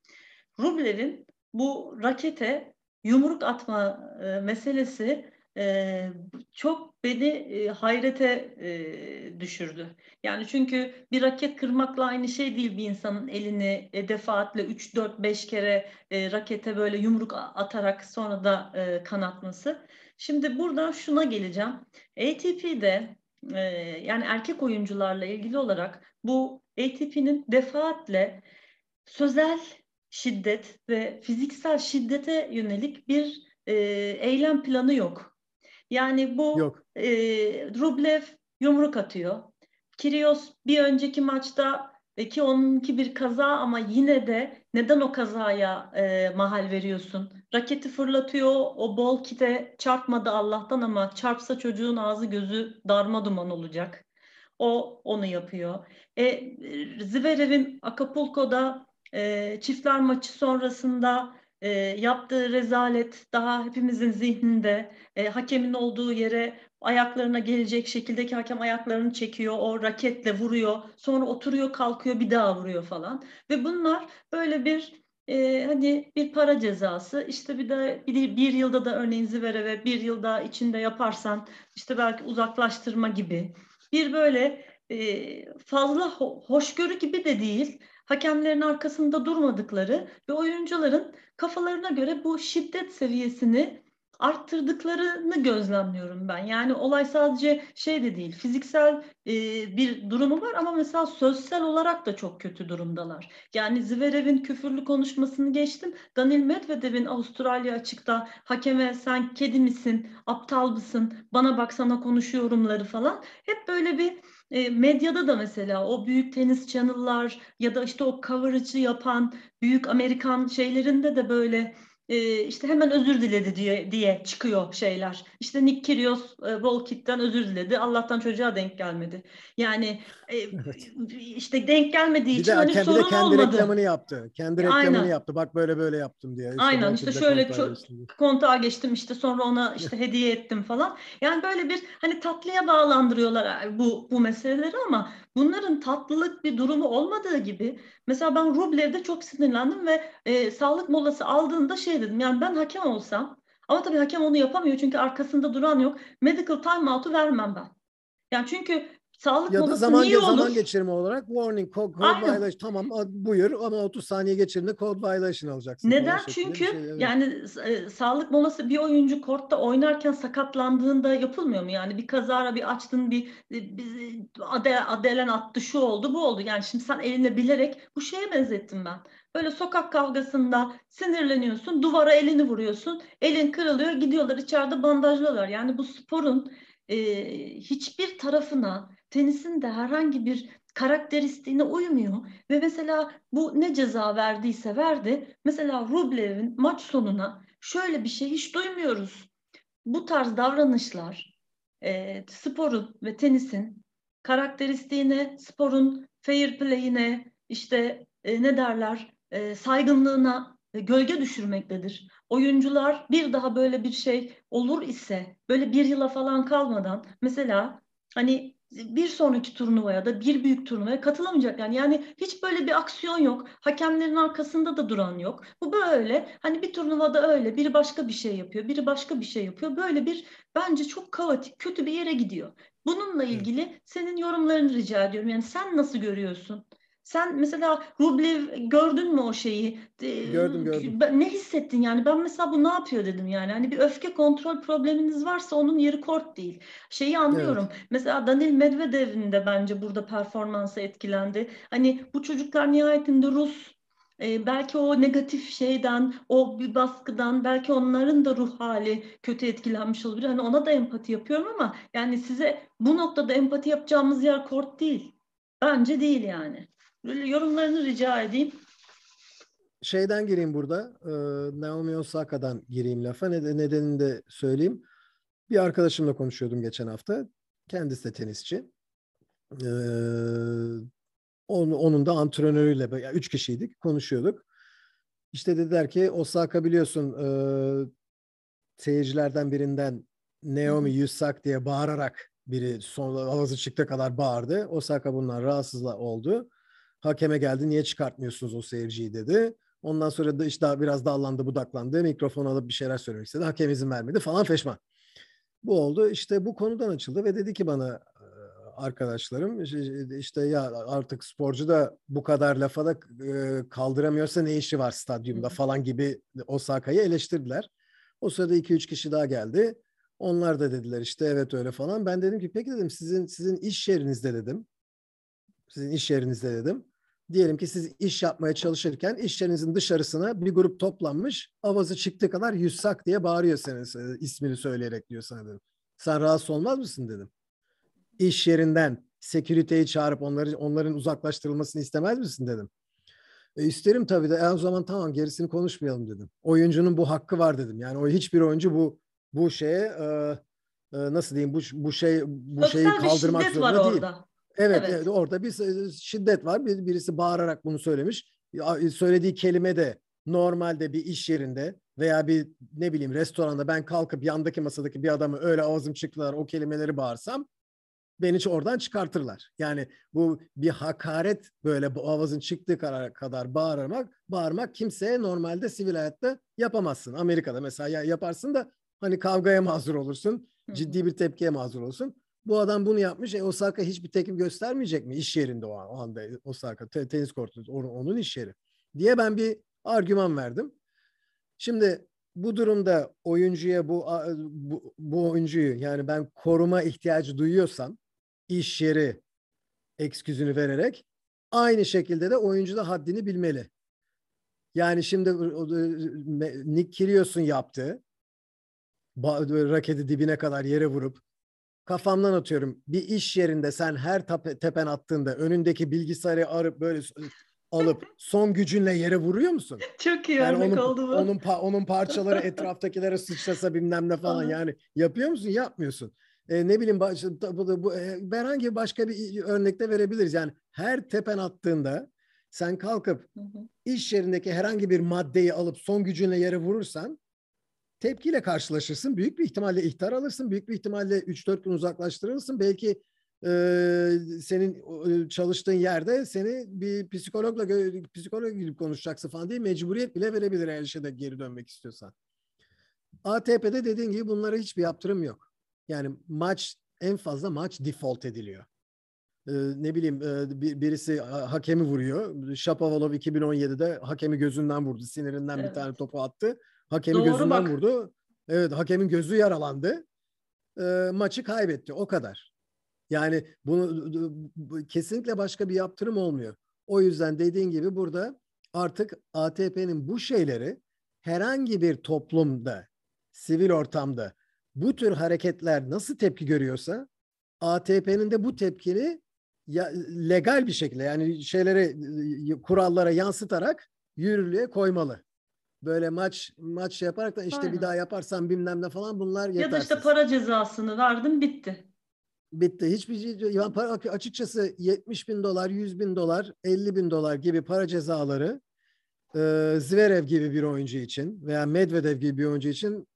[SPEAKER 1] Rublev'in bu rakete yumruk atma e, meselesi e, çok beni e, hayrete e, düşürdü. Yani çünkü bir raket kırmakla aynı şey değil bir insanın elini e, defaatle 3 4 5 kere e, rakete böyle yumruk atarak sonra da e, kanatması. Şimdi buradan şuna geleceğim. ATP'de e, yani erkek oyuncularla ilgili olarak bu ATP'nin defaatle sözel şiddet ve fiziksel şiddete yönelik bir e, eylem planı yok. Yani bu Yok. E, Rublev yumruk atıyor. Kirios bir önceki maçta e, ki onunki bir kaza ama yine de neden o kazaya e, mahal veriyorsun? Raketi fırlatıyor, o bol kite çarpmadı Allah'tan ama çarpsa çocuğun ağzı gözü darma duman olacak. O onu yapıyor. E, Zverev'in Acapulco'da e, çiftler maçı sonrasında e, yaptığı rezalet daha hepimizin zihninde. E, hakemin olduğu yere ayaklarına gelecek şekildeki hakem ayaklarını çekiyor, o raketle vuruyor, sonra oturuyor, kalkıyor, bir daha vuruyor falan. Ve bunlar böyle bir e, hani bir para cezası işte bir de bir, bir yılda da örneğin Zverev'e bir yılda içinde yaparsan işte belki uzaklaştırma gibi bir böyle e, fazla ho hoşgörü gibi de değil hakemlerin arkasında durmadıkları ve oyuncuların kafalarına göre bu şiddet seviyesini arttırdıklarını gözlemliyorum ben. Yani olay sadece şey de değil, fiziksel e, bir durumu var ama mesela sözsel olarak da çok kötü durumdalar. Yani Zverev'in küfürlü konuşmasını geçtim. Daniil Medvedev'in Avustralya açıkta hakeme sen kedi misin, aptal mısın, bana baksana konuşuyorumları falan. Hep böyle bir e, medyada da mesela o büyük tenis channel'lar ya da işte o coverage'ı yapan büyük Amerikan şeylerinde de böyle e, işte hemen özür diledi diye diye çıkıyor şeyler. İşte Nick Kyrgios e, Volkit'ten özür diledi. Allah'tan çocuğa denk gelmedi. Yani e, evet. işte denk gelmediği
[SPEAKER 2] bir
[SPEAKER 1] için
[SPEAKER 2] de,
[SPEAKER 1] hani
[SPEAKER 2] kendi
[SPEAKER 1] sorun
[SPEAKER 2] de kendi
[SPEAKER 1] olmadı.
[SPEAKER 2] reklamını yaptı. Kendi reklamını
[SPEAKER 1] Aynen.
[SPEAKER 2] yaptı. Bak böyle böyle yaptım diye.
[SPEAKER 1] İşte Aynen işte şöyle çok kontağa geçtim işte sonra ona işte hediye ettim falan. Yani böyle bir hani tatlıya bağlandırıyorlar bu bu meseleleri ama bunların tatlılık bir durumu olmadığı gibi mesela ben Rublev'de çok sinirlendim ve e, sağlık molası aldığında şey dedim yani ben hakem olsam ama tabii hakem onu yapamıyor çünkü arkasında duran yok. Medical timeout'u vermem ben. Yani çünkü sağlık
[SPEAKER 2] ya da
[SPEAKER 1] molası
[SPEAKER 2] zaman,
[SPEAKER 1] niye
[SPEAKER 2] zaman
[SPEAKER 1] olur?
[SPEAKER 2] geçirme olarak warning, code, code violation tamam buyur ama 30 saniye geçirdiğinde code violation alacaksın.
[SPEAKER 1] Neden? Çünkü şey, evet. yani e, sağlık molası bir oyuncu kortta oynarken sakatlandığında yapılmıyor mu? Yani bir kazara bir açtın bir, e, bir ade, adelen attı şu oldu bu oldu. Yani şimdi sen eline bilerek bu şeye benzettim ben. Böyle sokak kavgasında sinirleniyorsun, duvara elini vuruyorsun, elin kırılıyor, gidiyorlar içeride bandajlıyorlar. Yani bu sporun e, hiçbir tarafına tenisin de herhangi bir karakteristiğine uymuyor ve mesela bu ne ceza verdiyse verdi. Mesela Rublev'in maç sonuna şöyle bir şey hiç duymuyoruz. Bu tarz davranışlar e, sporun ve tenisin karakteristiğine, sporun fair play'ine, işte e, ne derler e, saygınlığına e, gölge düşürmektedir. Oyuncular bir daha böyle bir şey olur ise böyle bir yıla falan kalmadan mesela hani bir sonraki turnuvaya da bir büyük turnuvaya katılamayacak. Yani yani hiç böyle bir aksiyon yok. Hakemlerin arkasında da duran yok. Bu böyle hani bir turnuvada öyle biri başka bir şey yapıyor biri başka bir şey yapıyor. Böyle bir bence çok kaotik kötü bir yere gidiyor. Bununla ilgili senin yorumlarını rica ediyorum. Yani sen nasıl görüyorsun sen mesela Rublev gördün mü o şeyi?
[SPEAKER 2] Gördüm gördüm.
[SPEAKER 1] Ne hissettin yani? Ben mesela bu ne yapıyor dedim yani. Hani bir öfke kontrol probleminiz varsa onun yeri kort değil. Şeyi anlıyorum. Evet. Mesela Daniil Medvedev'in de bence burada performansı etkilendi. Hani bu çocuklar nihayetinde Rus e, belki o negatif şeyden, o bir baskıdan, belki onların da ruh hali kötü etkilenmiş olabilir. Hani ona da empati yapıyorum ama yani size bu noktada empati yapacağımız yer kort değil. Bence değil yani. Yorumlarını rica edeyim.
[SPEAKER 2] Şeyden gireyim burada. E, Naomi Osaka'dan gireyim lafa. Nedenini de söyleyeyim. Bir arkadaşımla konuşuyordum geçen hafta. Kendisi de tenisçi. Ee, onun, da antrenörüyle, yani üç kişiydik, konuşuyorduk. İşte dediler ki Osaka biliyorsun e, seyircilerden birinden Naomi Yusak diye bağırarak biri son ağzı çıktı kadar bağırdı. Osaka bundan rahatsızla oldu. Hakeme geldi niye çıkartmıyorsunuz o seyirciyi dedi. Ondan sonra da işte daha biraz dallandı budaklandı. Mikrofon alıp bir şeyler söylemek istedi. Hakem izin vermedi falan feşman. Bu oldu. İşte bu konudan açıldı ve dedi ki bana arkadaşlarım işte ya artık sporcu da bu kadar lafa da kaldıramıyorsa ne işi var stadyumda falan gibi Osaka'yı eleştirdiler. O sırada iki üç kişi daha geldi. Onlar da dediler işte evet öyle falan. Ben dedim ki peki dedim sizin sizin iş yerinizde dedim sizin iş yerinizde dedim. Diyelim ki siz iş yapmaya çalışırken iş yerinizin dışarısına bir grup toplanmış avazı çıktığı kadar Yussak diye bağırıyor senin e, ismini söyleyerek diyor sana dedim. Sen rahatsız olmaz mısın dedim. İş yerinden security'yi çağırıp onları, onların uzaklaştırılmasını istemez misin dedim. E, isterim tabii de e, o zaman tamam gerisini konuşmayalım dedim. Oyuncunun bu hakkı var dedim. Yani o hiçbir oyuncu bu bu şeye e, e, nasıl diyeyim bu bu şey bu
[SPEAKER 1] Sosyal
[SPEAKER 2] şeyi kaldırmak zorunda değil. Orada. Evet, evet. evet orada bir şiddet var. Bir, birisi bağırarak bunu söylemiş. Söylediği kelime de normalde bir iş yerinde veya bir ne bileyim restoranda ben kalkıp yandaki masadaki bir adamı öyle ağzım çıktılar o kelimeleri bağırsam beni oradan çıkartırlar. Yani bu bir hakaret böyle bu avazın çıktığı kadar, kadar bağırmak, bağırmak kimseye normalde sivil hayatta yapamazsın. Amerika'da mesela yaparsın da hani kavgaya mazur olursun. Ciddi bir tepkiye mazur olursun. Bu adam bunu yapmış. E, Osaka hiçbir tepki göstermeyecek mi? İş yerinde o, o anda Osaka te, tenis kortu onun iş yeri. Diye ben bir argüman verdim. Şimdi bu durumda oyuncuya bu, bu, bu oyuncuyu yani ben koruma ihtiyacı duyuyorsam iş yeri eksküzünü vererek aynı şekilde de oyuncu da haddini bilmeli. Yani şimdi Nick Kyrgios'un yaptığı raketi dibine kadar yere vurup kafamdan atıyorum bir iş yerinde sen her tepen attığında önündeki bilgisayarı arıp böyle alıp son gücünle yere vuruyor musun?
[SPEAKER 1] Çok iyi yani
[SPEAKER 2] onun,
[SPEAKER 1] oldu bu.
[SPEAKER 2] Onun, onun parçaları etraftakilere sıçrasa bilmem ne falan yani yapıyor musun? Yapmıyorsun. E, ne bileyim bu, bu, e, herhangi başka bir örnekte verebiliriz. Yani her tepen attığında sen kalkıp hı hı. iş yerindeki herhangi bir maddeyi alıp son gücünle yere vurursan tepkiyle karşılaşırsın. Büyük bir ihtimalle ihtar alırsın. Büyük bir ihtimalle 3-4 gün uzaklaştırılırsın. Belki e, senin e, çalıştığın yerde seni bir psikologla psikolog gidip konuşacaksın falan diye mecburiyet bile verebilir eğer işe de geri dönmek istiyorsan. ATP'de dediğin gibi bunlara hiçbir yaptırım yok. Yani maç en fazla maç default ediliyor. Ee, ne bileyim e, birisi hakemi vuruyor. Shapovalov 2017'de hakemi gözünden vurdu. Sinirinden evet. bir tane topu attı. Hakemi Doğru gözünden bak. vurdu. Evet hakemin gözü yaralandı. E, maçı kaybetti. O kadar. Yani bunu kesinlikle başka bir yaptırım olmuyor. O yüzden dediğin gibi burada artık ATP'nin bu şeyleri herhangi bir toplumda, sivil ortamda bu tür hareketler nasıl tepki görüyorsa ATP'nin de bu tepkini ya, legal bir şekilde yani şeylere kurallara yansıtarak yürürlüğe koymalı. Böyle maç maç yaparak da işte Aynen. bir daha yaparsan bilmem ne falan bunlar yetersiz.
[SPEAKER 1] Ya da işte para cezasını verdim bitti.
[SPEAKER 2] Bitti. Hiçbir şey, ya para, açıkçası 70 bin dolar, 100 bin dolar, 50 bin dolar gibi para cezaları e, Zverev gibi bir oyuncu için veya Medvedev gibi bir oyuncu için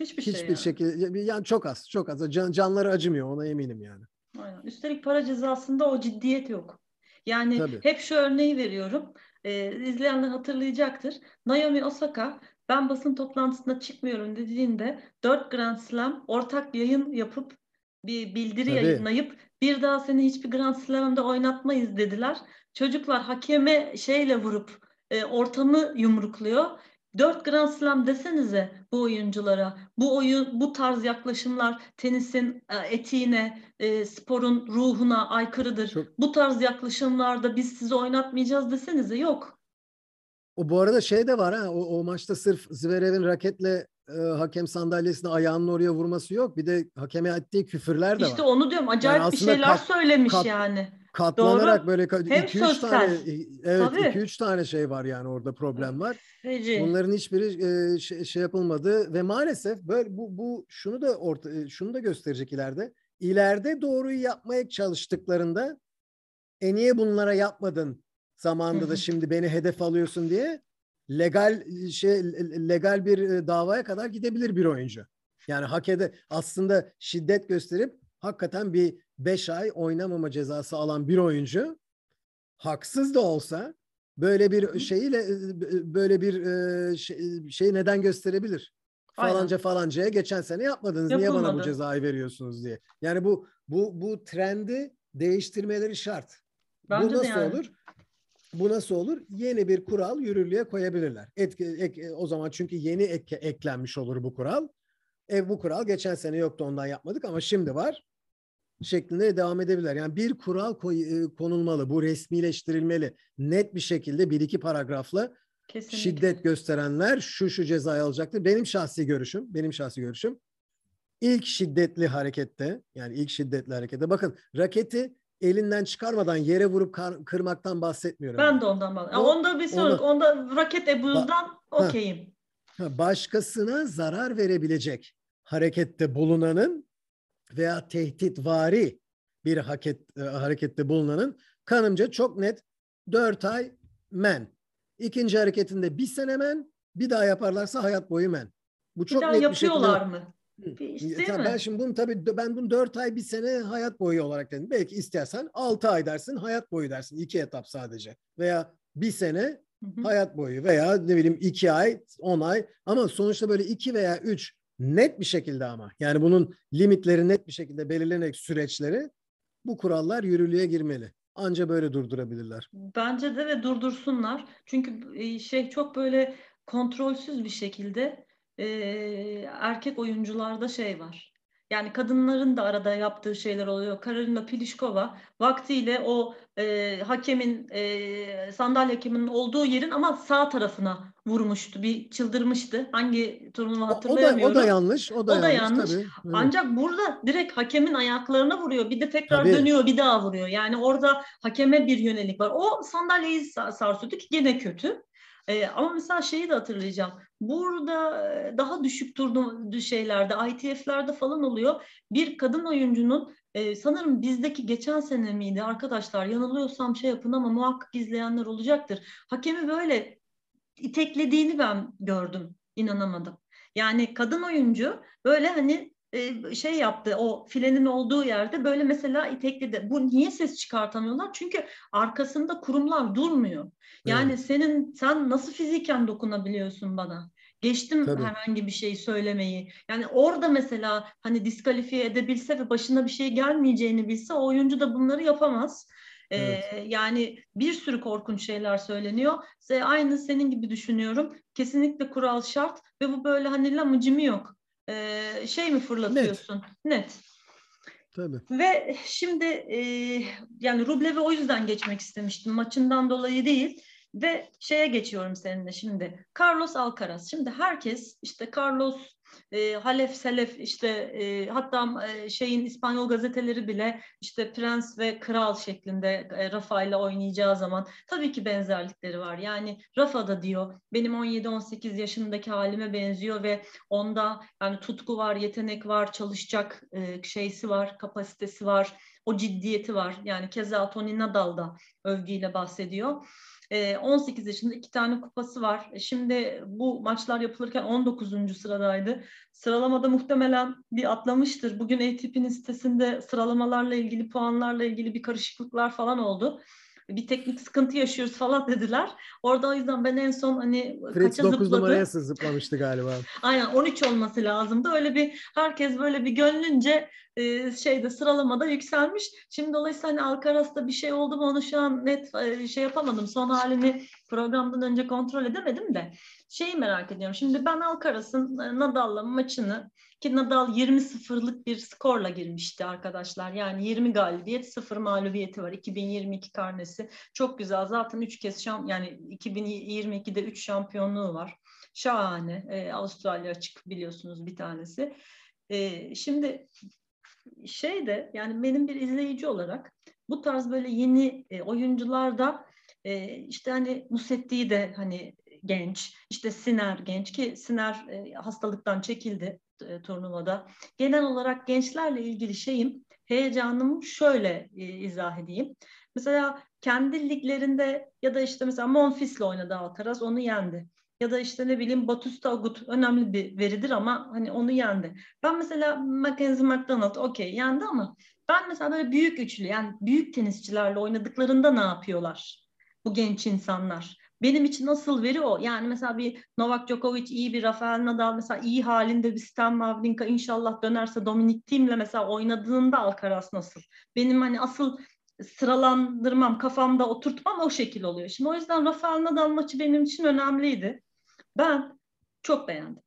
[SPEAKER 1] hiçbir, şey
[SPEAKER 2] hiçbir şey yani. şekilde yani çok az, çok az. Can, canları acımıyor ona eminim yani.
[SPEAKER 1] Aynen. Üstelik para cezasında o ciddiyet yok. Yani Tabii. hep şu örneği veriyorum. Ee, izleyenler hatırlayacaktır. Naomi Osaka ben basın toplantısına çıkmıyorum dediğinde 4 Grand Slam ortak yayın yapıp bir bildiri Tabii. yayınlayıp bir daha seni hiçbir Grand Slam'da oynatmayız dediler. Çocuklar hakeme şeyle vurup e, ortamı yumrukluyor. Dört Grand Slam desenize bu oyunculara. Bu oyun, bu tarz yaklaşımlar tenisin e, etiğine, e, sporun ruhuna aykırıdır. Çok... Bu tarz yaklaşımlarda biz sizi oynatmayacağız desenize yok.
[SPEAKER 2] O bu arada şey de var ha o, o maçta sırf Zverev'in raketle e, hakem sandalyesine ayağının oraya vurması yok. Bir de hakeme ettiği küfürler de
[SPEAKER 1] işte var. İşte onu diyorum. Acayip yani bir şeyler kat, söylemiş kat, yani.
[SPEAKER 2] Katlanarak Doğru. böyle 2-3 tane evet 2-3 tane şey var yani orada problem var. Feci. Bunların hiçbiri e, şey, şey yapılmadı ve maalesef böyle bu bu şunu da orta e, şunu da gösterecek ileride. İleride doğruyu yapmaya çalıştıklarında e niye bunlara yapmadın zamanında da şimdi beni hedef alıyorsun diye legal şey legal bir e, davaya kadar gidebilir bir oyuncu. Yani hak ede aslında şiddet gösterip hakikaten bir 5 ay oynamama cezası alan bir oyuncu haksız da olsa böyle bir şeyiyle e, böyle bir e, şey, şey neden gösterebilir? Falanca Aynen. falancaya geçen sene yapmadınız. Yapılmadı. Niye bana bu cezayı veriyorsunuz diye. Yani bu bu bu trendi değiştirmeleri şart. Bence bu nasıl yani. olur? Bu nasıl olur? Yeni bir kural yürürlüğe koyabilirler. Etki, ek, o zaman çünkü yeni ek, eklenmiş olur bu kural. E, bu kural geçen sene yoktu ondan yapmadık ama şimdi var şeklinde devam edebilirler. Yani bir kural koy, e, konulmalı, bu resmileştirilmeli. Net bir şekilde bir iki paragrafla Kesinlikle. şiddet gösterenler şu şu cezayı alacaktır. Benim şahsi görüşüm, benim şahsi görüşüm ilk şiddetli harekette yani ilk şiddetli harekette bakın raketi elinden çıkarmadan yere vurup kar, kırmaktan bahsetmiyorum.
[SPEAKER 1] Ben de ondan bahsediyorum. Onda bir sorun. Onda raket ebuzdan okeyim.
[SPEAKER 2] Başkasına zarar verebilecek harekette bulunanın veya tehditvari bir hareket, e, harekette bulunanın kanımca çok net 4 ay men. İkinci hareketinde bir sene men, bir daha yaparlarsa hayat boyu men.
[SPEAKER 1] Bu çok bir daha net yapıyorlar şekilde... mı?
[SPEAKER 2] İşte ben şimdi bunu tabii ben bunu 4 ay bir sene hayat boyu olarak dedim. Belki istersen 6 ay dersin hayat boyu dersin. iki etap sadece. Veya bir sene hı hı. hayat boyu veya ne bileyim 2 ay 10 ay ama sonuçta böyle 2 veya 3 net bir şekilde ama yani bunun limitleri net bir şekilde belirlenerek süreçleri bu kurallar yürürlüğe girmeli. Anca böyle durdurabilirler.
[SPEAKER 1] Bence de ve durdursunlar. Çünkü şey çok böyle kontrolsüz bir şekilde e, erkek oyuncularda şey var. Yani kadınların da arada yaptığı şeyler oluyor. Karolina Pliskova vaktiyle o e, hakemin e, sandalye hakeminin olduğu yerin ama sağ tarafına vurmuştu. Bir çıldırmıştı. Hangi turnuva hatırlayamıyorum.
[SPEAKER 2] O da, o da yanlış. O da, o da yanlış. yanlış.
[SPEAKER 1] Tabii. Ancak burada direkt hakemin ayaklarına vuruyor. Bir de tekrar tabii. dönüyor bir daha vuruyor. Yani orada hakeme bir yönelik var. O sandalyeyi sarsıyordu ki gene kötü. E, ama mesela şeyi de hatırlayacağım. Burada daha düşük turnu şeylerde, ITF'lerde falan oluyor. Bir kadın oyuncunun e, sanırım bizdeki geçen sene miydi arkadaşlar yanılıyorsam şey yapın ama muhakkak izleyenler olacaktır. Hakemi böyle iteklediğini ben gördüm. inanamadım. Yani kadın oyuncu böyle hani şey yaptı o filenin olduğu yerde böyle mesela itekledi. Bu niye ses çıkartamıyorlar? Çünkü arkasında kurumlar durmuyor. Yani evet. senin sen nasıl fiziken dokunabiliyorsun bana? Geçtim Tabii. herhangi bir şey söylemeyi. Yani orada mesela hani diskalifiye edebilse ve başına bir şey gelmeyeceğini bilse o oyuncu da bunları yapamaz. Evet. Ee, yani bir sürü korkunç şeyler söyleniyor. Aynı senin gibi düşünüyorum. Kesinlikle kural şart ve bu böyle hani lamıcımı yok e, şey mi fırlatıyorsun? Net. Net.
[SPEAKER 2] Tabii.
[SPEAKER 1] Ve şimdi e, yani Rublev'e o yüzden geçmek istemiştim. Maçından dolayı değil. Ve şeye geçiyorum seninle şimdi. Carlos Alcaraz. Şimdi herkes işte Carlos e, Halef Selef işte e, hatta e, şeyin İspanyol gazeteleri bile işte prens ve kral şeklinde e, Rafa ile oynayacağı zaman tabii ki benzerlikleri var. Yani Rafa da diyor benim 17-18 yaşındaki halime benziyor ve onda yani tutku var, yetenek var, çalışacak e, şeysi var, kapasitesi var, o ciddiyeti var. Yani keza Tony Nadal da övgüyle bahsediyor. 18 yaşında iki tane kupası var. E, şimdi bu maçlar yapılırken 19. sıradaydı. Sıralamada muhtemelen bir atlamıştır. Bugün ATP'nin sitesinde sıralamalarla ilgili, puanlarla ilgili bir karışıklıklar falan oldu bir teknik sıkıntı yaşıyoruz falan dediler. Orada o yüzden ben en son hani
[SPEAKER 2] Fritz kaça 9 zıpladı. numaraya zıplamıştı galiba.
[SPEAKER 1] Aynen 13 olması lazımdı. Öyle bir herkes böyle bir gönlünce e, şeyde sıralamada yükselmiş. Şimdi dolayısıyla hani Alcaraz'da bir şey oldu mu onu şu an net e, şey yapamadım. Son halini programdan önce kontrol edemedim de. Şeyi merak ediyorum. Şimdi ben Alcaraz'ın e, Nadal'la maçını ki Nadal 20-0'lık bir skorla girmişti arkadaşlar. Yani 20 galibiyet, 0 mağlubiyeti var. 2022 karnesi. Çok güzel. Zaten 3 kez şamp yani 2022'de 3 şampiyonluğu var. Şahane. Ee, Avustralya açık biliyorsunuz bir tanesi. Ee, şimdi şey de yani benim bir izleyici olarak bu tarz böyle yeni e, oyuncularda e, işte hani Musetti'yi de hani genç, işte Siner genç ki Siner e, hastalıktan çekildi e, turnuvada. Genel olarak gençlerle ilgili şeyim, heyecanımı şöyle e, izah edeyim. Mesela kendi liglerinde ya da işte mesela Monfils'le oynadı Alcaraz, onu yendi. Ya da işte ne bileyim Batista Agut önemli bir veridir ama hani onu yendi. Ben mesela Mackenzie McDonald okey yendi ama ben mesela böyle büyük üçlü yani büyük tenisçilerle oynadıklarında ne yapıyorlar bu genç insanlar? Benim için asıl veri o. Yani mesela bir Novak Djokovic iyi bir Rafael Nadal mesela iyi halinde bir Stan Wawrinka inşallah dönerse Dominic Thiem'le mesela oynadığında Alcaraz nasıl? Benim hani asıl sıralandırmam, kafamda oturtmam o şekil oluyor. Şimdi o yüzden Rafael Nadal maçı benim için önemliydi. Ben çok beğendim.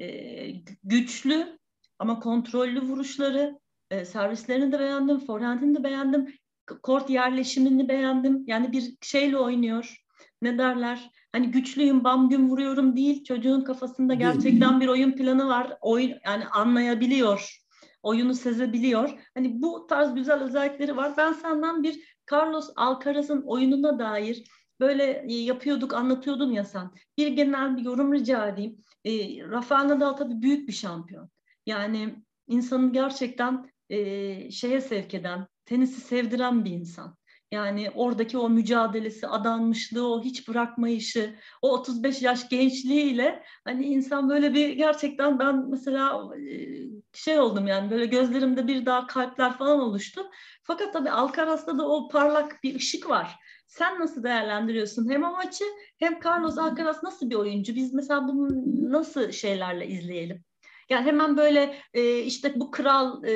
[SPEAKER 1] Ee, güçlü ama kontrollü vuruşları, e, servislerini de beğendim, forehand'ini de beğendim, kort yerleşimini beğendim. Yani bir şeyle oynuyor ne derler? Hani güçlüyüm, bam gün vuruyorum değil. Çocuğun kafasında gerçekten bir oyun planı var. Oyun yani anlayabiliyor. Oyunu sezebiliyor. Hani bu tarz güzel özellikleri var. Ben senden bir Carlos Alcaraz'ın oyununa dair böyle e, yapıyorduk, anlatıyordun ya sen. Bir genel bir yorum rica edeyim. E, Rafael Nadal tabii büyük bir şampiyon. Yani insanın gerçekten e, şeye sevk eden, tenisi sevdiren bir insan. Yani oradaki o mücadelesi, adanmışlığı, o hiç bırakmayışı, o 35 yaş gençliğiyle hani insan böyle bir gerçekten ben mesela şey oldum yani böyle gözlerimde bir daha kalpler falan oluştu. Fakat tabii Alcaraz'da da o parlak bir ışık var. Sen nasıl değerlendiriyorsun hem o maçı hem Carlos Alcaraz nasıl bir oyuncu? Biz mesela bunu nasıl şeylerle izleyelim? Yani hemen böyle e, işte bu kral e,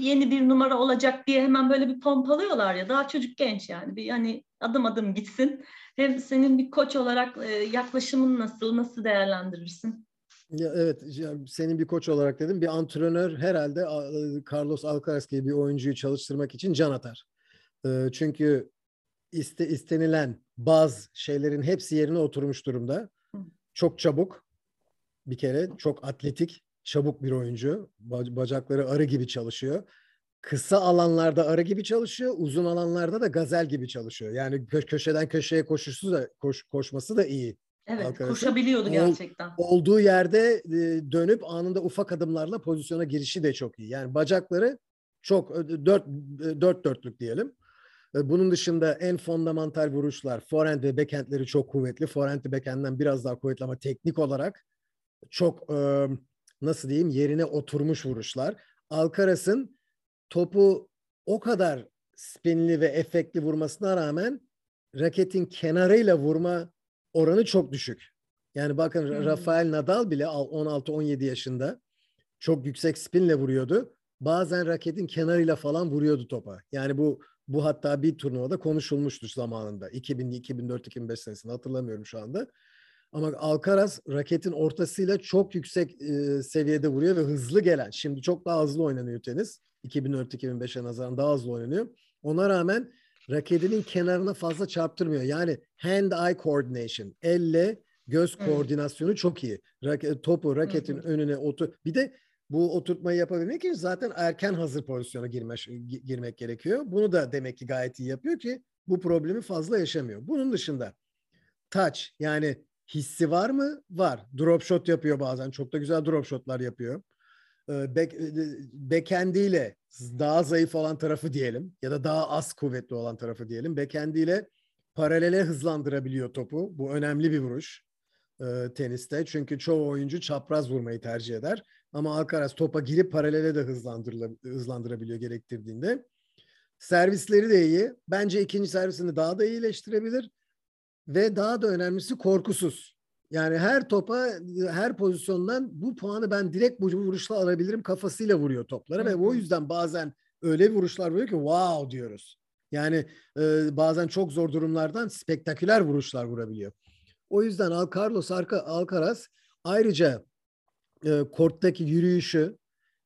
[SPEAKER 1] yeni bir numara olacak diye hemen böyle bir pompalıyorlar ya daha çocuk genç yani bir hani adım adım gitsin. Hem senin bir koç olarak e, yaklaşımın nasıl nasıl değerlendirirsin?
[SPEAKER 2] Ya evet, senin bir koç olarak dedim. Bir antrenör herhalde Carlos Alcaraz gibi bir oyuncuyu çalıştırmak için can atar. Çünkü iste, istenilen bazı şeylerin hepsi yerine oturmuş durumda. Çok çabuk bir kere, çok atletik, çabuk bir oyuncu. Bacakları arı gibi çalışıyor. Kısa alanlarda arı gibi çalışıyor, uzun alanlarda da gazel gibi çalışıyor. Yani kö- köşeden köşeye koşusu da koş, koşması da iyi.
[SPEAKER 1] Evet, Alcaraz'ın. koşabiliyordu gerçekten. Ol,
[SPEAKER 2] olduğu yerde dönüp anında ufak adımlarla pozisyona girişi de çok iyi. Yani bacakları çok dört, dört dörtlük diyelim. Bunun dışında en fundamental vuruşlar, forehand ve backhandleri çok kuvvetli. Forehand ve backhand'den biraz daha kuvvetli ama teknik olarak çok nasıl diyeyim yerine oturmuş vuruşlar. Alcaraz'ın topu o kadar spinli ve efektli vurmasına rağmen raketin kenarıyla vurma oranı çok düşük. Yani bakın hmm. Rafael Nadal bile 16-17 yaşında çok yüksek spinle vuruyordu. Bazen raketin kenarıyla falan vuruyordu topa. Yani bu bu hatta bir turnuvada konuşulmuştu zamanında. 2000, 2004, 2005 senesinde hatırlamıyorum şu anda. Ama Alcaraz raketin ortasıyla çok yüksek e, seviyede vuruyor ve hızlı gelen. Şimdi çok daha hızlı oynanıyor tenis. 2004-2005'e nazaran daha hızlı oynanıyor. Ona rağmen raketinin kenarına fazla çarptırmıyor. Yani hand-eye coordination, elle göz koordinasyonu çok iyi. Raket, topu raketin önüne otur. Bir de bu oturtmayı yapabilmek için zaten erken hazır pozisyona girmek, girmek gerekiyor. Bunu da demek ki gayet iyi yapıyor ki bu problemi fazla yaşamıyor. Bunun dışında touch yani hissi var mı? Var. Drop shot yapıyor bazen. Çok da güzel drop shotlar yapıyor. Back, backhandiyle daha zayıf olan tarafı diyelim ya da daha az kuvvetli olan tarafı diyelim. Backhandiyle paralele hızlandırabiliyor topu. Bu önemli bir vuruş e, teniste. Çünkü çoğu oyuncu çapraz vurmayı tercih eder. Ama Alcaraz topa girip paralele de hızlandırabiliyor gerektirdiğinde. Servisleri de iyi. Bence ikinci servisini daha da iyileştirebilir. Ve daha da önemlisi korkusuz. Yani her topa, her pozisyondan bu puanı ben direkt bu vuruşla alabilirim kafasıyla vuruyor topları. Ve o yüzden bazen öyle vuruşlar vuruyor ki wow diyoruz. Yani e, bazen çok zor durumlardan spektaküler vuruşlar vurabiliyor. O yüzden Al Carlos Alcaraz ayrıca e, korttaki yürüyüşü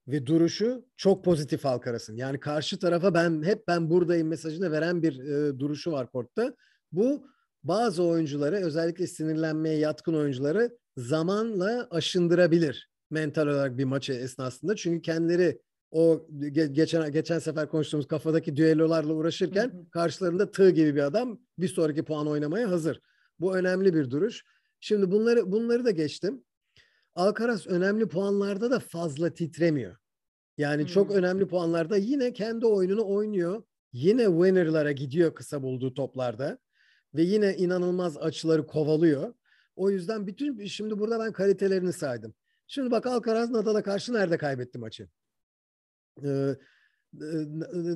[SPEAKER 2] ve duruşu çok pozitif Alcaraz'ın. Yani karşı tarafa ben hep ben buradayım mesajını veren bir e, duruşu var kortta. Bu bazı oyuncuları özellikle sinirlenmeye yatkın oyuncuları zamanla aşındırabilir mental olarak bir maçı esnasında. Çünkü kendileri o geçen geçen sefer konuştuğumuz kafadaki düellolarla uğraşırken hı hı. karşılarında tığ gibi bir adam bir sonraki puan oynamaya hazır. Bu önemli bir duruş. Şimdi bunları bunları da geçtim. Alcaraz önemli puanlarda da fazla titremiyor. Yani hmm. çok önemli puanlarda yine kendi oyununu oynuyor. Yine winner'lara gidiyor kısa bulduğu toplarda. Ve yine inanılmaz açıları kovalıyor. O yüzden bütün şimdi burada ben kalitelerini saydım. Şimdi bak Alcaraz Nadal'a karşı nerede kaybetti maçı? Ee,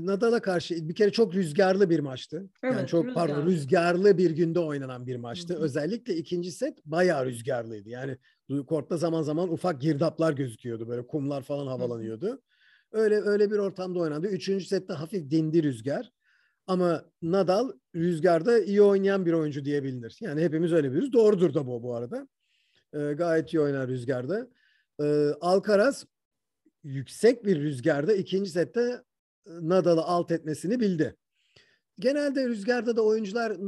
[SPEAKER 2] Nadal'a karşı bir kere çok rüzgarlı bir maçtı. Evet, yani çok rüzgarlı. pardon rüzgarlı bir günde oynanan bir maçtı. Hı hı. Özellikle ikinci set bayağı rüzgarlıydı. Yani kortta zaman zaman ufak girdaplar gözüküyordu. Böyle kumlar falan havalanıyordu. Hı hı. Öyle öyle bir ortamda oynandı. Üçüncü sette hafif dindi rüzgar. Ama Nadal rüzgarda iyi oynayan bir oyuncu diye bilinir. Yani hepimiz öyle biliyoruz. Doğrudur da bu bu arada. E, gayet iyi oynar rüzgarda. E, Alcaraz yüksek bir rüzgarda ikinci sette Nadal'ı alt etmesini bildi. Genelde rüzgarda da oyuncular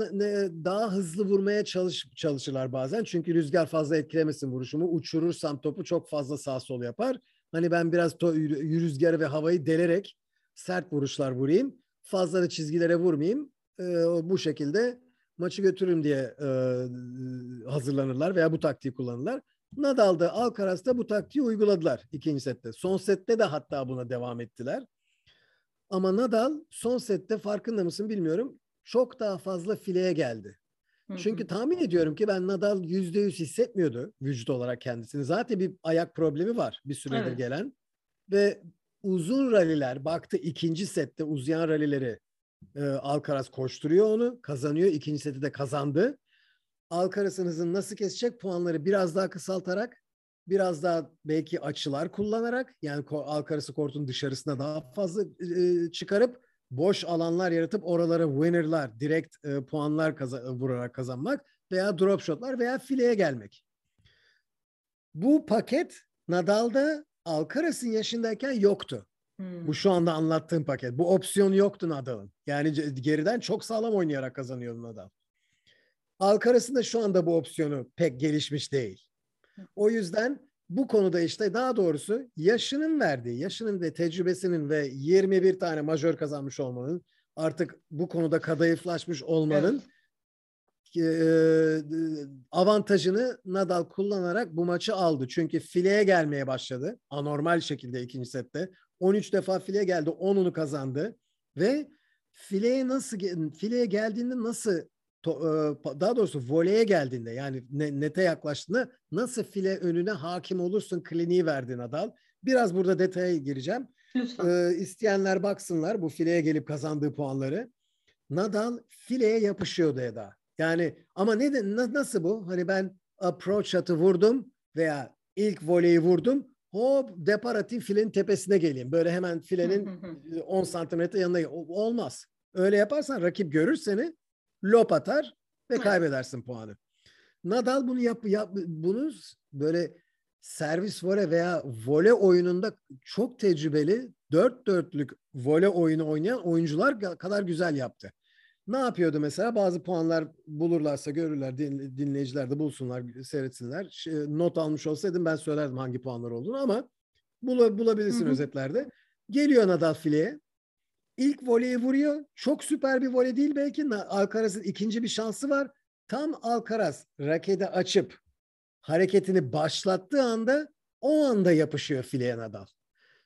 [SPEAKER 2] daha hızlı vurmaya çalış, çalışırlar bazen. Çünkü rüzgar fazla etkilemesin vuruşumu. Uçurursam topu çok fazla sağ sol yapar. Hani ben biraz to, rüzgarı ve havayı delerek sert vuruşlar vurayım. Fazla da çizgilere vurmayayım. Ee, bu şekilde maçı götürürüm diye e, hazırlanırlar veya bu taktiği kullanırlar. Nadal'da Alcaraz'da bu taktiği uyguladılar ikinci sette. Son sette de hatta buna devam ettiler. Ama Nadal son sette farkında mısın bilmiyorum. Çok daha fazla fileye geldi. Çünkü tahmin ediyorum ki ben Nadal yüzde yüz hissetmiyordu vücut olarak kendisini. Zaten bir ayak problemi var bir süredir evet. gelen. Ve uzun ralliler baktı ikinci sette uzayan rallileri e, Alcaraz koşturuyor onu kazanıyor. ikinci seti de kazandı. Alcaraz'ın hızını nasıl kesecek? Puanları biraz daha kısaltarak biraz daha belki açılar kullanarak yani Alcaraz'ı kortun dışarısına daha fazla e, çıkarıp boş alanlar yaratıp oralara winner'lar, direkt e, puanlar kaza- vurarak kazanmak veya drop shot'lar veya fileye gelmek. Bu paket Nadal'da Alcaraz'ın yaşındayken yoktu. Hmm. Bu şu anda anlattığım paket. Bu opsiyon yoktu Nadal'ın. Yani geriden çok sağlam oynayarak kazanıyordu Nadal. Alcaraz'ın da şu anda bu opsiyonu pek gelişmiş değil. O yüzden bu konuda işte daha doğrusu yaşının verdiği, yaşının ve tecrübesinin ve 21 tane majör kazanmış olmanın artık bu konuda kadayıflaşmış olmanın evet. E, avantajını Nadal kullanarak bu maçı aldı. Çünkü fileye gelmeye başladı. Anormal şekilde ikinci sette. 13 defa fileye geldi. 10'unu kazandı. Ve fileye nasıl fileye geldiğinde nasıl daha doğrusu voleye geldiğinde yani nete yaklaştığında nasıl file önüne hakim olursun kliniği verdi Nadal. Biraz burada detaya gireceğim. Lütfen. Ee, isteyenler baksınlar bu fileye gelip kazandığı puanları. Nadal fileye yapışıyordu Eda. Yani ama ne nasıl bu? Hani ben approach atı vurdum veya ilk voleyi vurdum. Hop depar atayım filenin tepesine geleyim. Böyle hemen filenin 10 santimetre yanına olmaz. Öyle yaparsan rakip görür seni lop atar ve kaybedersin puanı. Nadal bunu yap, yap bunu böyle servis vole veya vole oyununda çok tecrübeli dört dörtlük vole oyunu oynayan oyuncular kadar güzel yaptı. Ne yapıyordu mesela? Bazı puanlar bulurlarsa görürler, dinleyiciler de bulsunlar, seyretsinler. Not almış olsaydım ben söylerdim hangi puanlar olduğunu ama bulabilirsin hı hı. özetlerde. Geliyor Nadal fileye. İlk voleyi vuruyor. Çok süper bir voley değil belki. Alcaraz'ın ikinci bir şansı var. Tam Alcaraz raketi açıp hareketini başlattığı anda o anda yapışıyor fileye Nadal.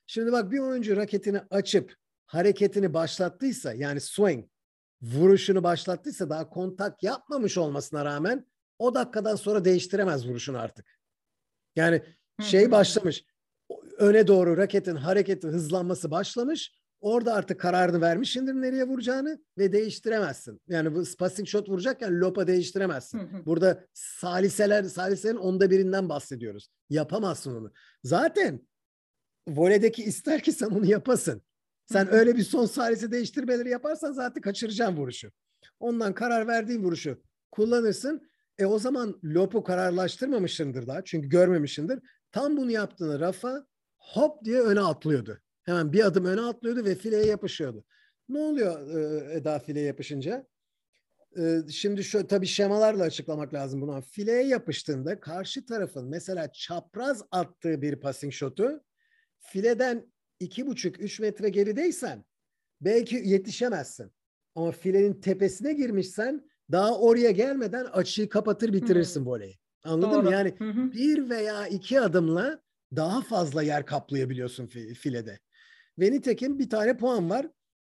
[SPEAKER 2] Şimdi bak bir oyuncu raketini açıp hareketini başlattıysa yani swing vuruşunu başlattıysa daha kontak yapmamış olmasına rağmen o dakikadan sonra değiştiremez vuruşunu artık. Yani şey başlamış öne doğru raketin hareketi hızlanması başlamış Orada artık kararını vermişsindir nereye vuracağını ve değiştiremezsin. Yani bu passing shot vuracakken lopa değiştiremezsin. Burada saliseler, saliselerin onda birinden bahsediyoruz. Yapamazsın onu. Zaten voleydeki ister ki sen onu yapasın. Sen öyle bir son salise değiştirmeleri yaparsan zaten kaçıracaksın vuruşu. Ondan karar verdiğin vuruşu kullanırsın. E o zaman lopu kararlaştırmamışsındır daha. Çünkü görmemişsindir. Tam bunu yaptığını Rafa hop diye öne atlıyordu. Hemen bir adım öne atlıyordu ve fileye yapışıyordu. Ne oluyor e, Eda fileye yapışınca? E, şimdi şu tabii şemalarla açıklamak lazım bunu. Fileye yapıştığında karşı tarafın mesela çapraz attığı bir passing shotu fileden iki buçuk üç metre gerideysen belki yetişemezsin. Ama filenin tepesine girmişsen daha oraya gelmeden açıyı kapatır bitirirsin hmm. voleyi. Anladın Doğru. mı? Yani hı bir veya iki adımla daha fazla yer kaplayabiliyorsun filede. Ve nitekim bir tane puan var.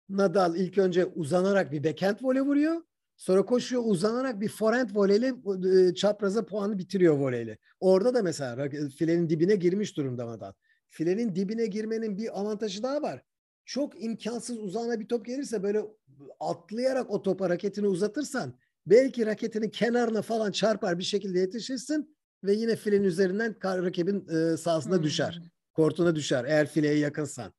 [SPEAKER 2] Nadal ilk önce uzanarak bir backhand voley vuruyor. Sonra koşuyor uzanarak bir forehand voleyle e, çapraza puanı bitiriyor voleyle. Orada da mesela filenin dibine girmiş durumda Nadal. Filenin dibine girmenin bir avantajı daha var. Çok imkansız uzağına bir top gelirse böyle atlayarak o top hareketini uzatırsan belki raketinin kenarına falan çarpar bir şekilde yetişirsin ve yine filenin üzerinden rakibin e, sahasına hmm. düşer. Kortuna düşer eğer fileye yakınsan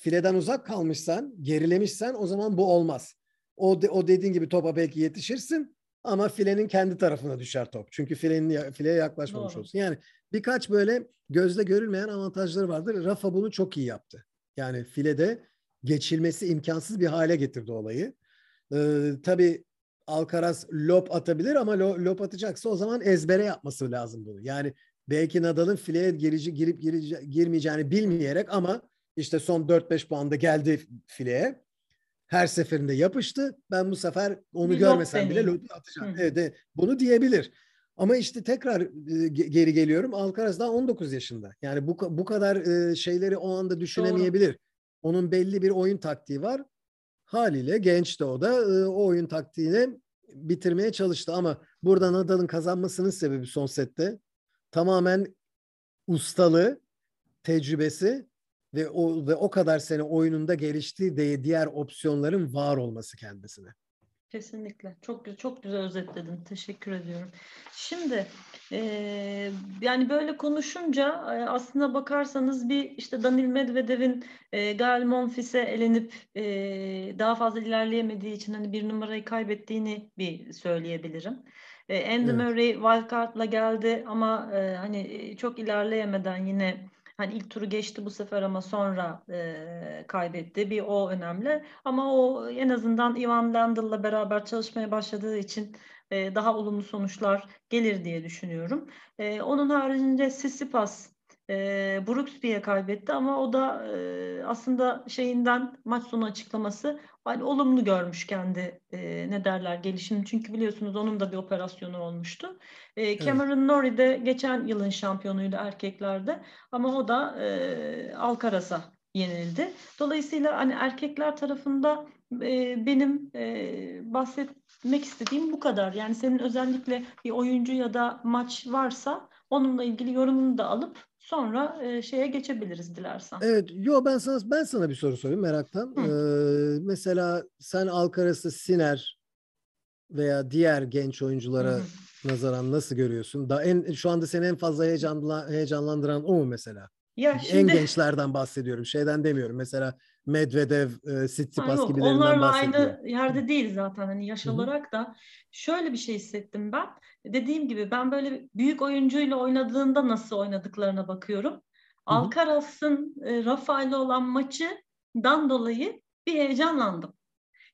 [SPEAKER 2] fileden uzak kalmışsan, gerilemişsen o zaman bu olmaz. O, de, o dediğin gibi topa belki yetişirsin ama filenin kendi tarafına düşer top. Çünkü filenin fileye yaklaşmamış Doğru. olsun. Yani birkaç böyle gözle görülmeyen avantajları vardır. Rafa bunu çok iyi yaptı. Yani filede geçilmesi imkansız bir hale getirdi olayı. Ee, tabii Alcaraz lop atabilir ama lo, lop atacaksa o zaman ezbere yapması lazım bunu. Yani belki Nadal'ın fileye girici, girip girici, girmeyeceğini bilmeyerek ama işte son 4-5 puanda geldi fileye. Her seferinde yapıştı. Ben bu sefer onu bir görmesem bile lobu atacağım. Evet, de, bunu diyebilir. Ama işte tekrar e, geri geliyorum. Alcaraz daha 19 yaşında. Yani bu bu kadar e, şeyleri o anda düşünemeyebilir. Doğru. Onun belli bir oyun taktiği var. Haliyle genç de o da e, o oyun taktiğini bitirmeye çalıştı ama burada Nadal'ın kazanmasının sebebi son sette tamamen ustalığı, tecrübesi ve o ve o kadar sene oyununda geliştiği de diğer opsiyonların var olması kendisine.
[SPEAKER 1] Kesinlikle. Çok çok güzel özetledin. Teşekkür ediyorum. Şimdi e, yani böyle konuşunca e, aslında bakarsanız bir işte Danil Medvedev'in e, Gael Monfils'e elenip e, daha fazla ilerleyemediği için hani bir numarayı kaybettiğini bir söyleyebilirim. E, Andy evet. Murray wildcard'la geldi ama e, hani çok ilerleyemeden yine Hani ilk turu geçti bu sefer ama sonra e, kaybetti. Bir o önemli. Ama o en azından Ivan Lendl'la beraber çalışmaya başladığı için e, daha olumlu sonuçlar gelir diye düşünüyorum. E, onun haricinde Sissipas e, Brooksby'ye kaybetti ama o da e, aslında şeyinden maç sonu açıklaması hani olumlu görmüş kendi e, ne derler gelişini çünkü biliyorsunuz onun da bir operasyonu olmuştu. E, Cameron evet. Norrie de geçen yılın şampiyonuydu erkeklerde ama o da e, Alcaraz'a yenildi. Dolayısıyla hani erkekler tarafında e, benim e, bahsetmek istediğim bu kadar. Yani senin özellikle bir oyuncu ya da maç varsa onunla ilgili yorumunu da alıp sonra e, şeye geçebiliriz dilersen.
[SPEAKER 2] Evet, yo ben sana ben sana bir soru sorayım meraktan. Ee, mesela sen Alcaraz'ı Siner veya diğer genç oyunculara Hı-hı. nazaran nasıl görüyorsun? Da en şu anda seni en fazla heyecanla, heyecanlandıran o mu mesela? Ya şimdi... En gençlerden bahsediyorum. Şeyden demiyorum. Mesela Medvedev, e, Tsitsipas ha, gibilerinden
[SPEAKER 1] onlarla
[SPEAKER 2] bahsediyorum.
[SPEAKER 1] aynı yerde değil zaten hani yaş Hı-hı. olarak da. Şöyle bir şey hissettim ben. Dediğim gibi ben böyle büyük oyuncuyla oynadığında nasıl oynadıklarına bakıyorum. Alcaraz'ın e, Rafael'le olan maçından dolayı bir heyecanlandım.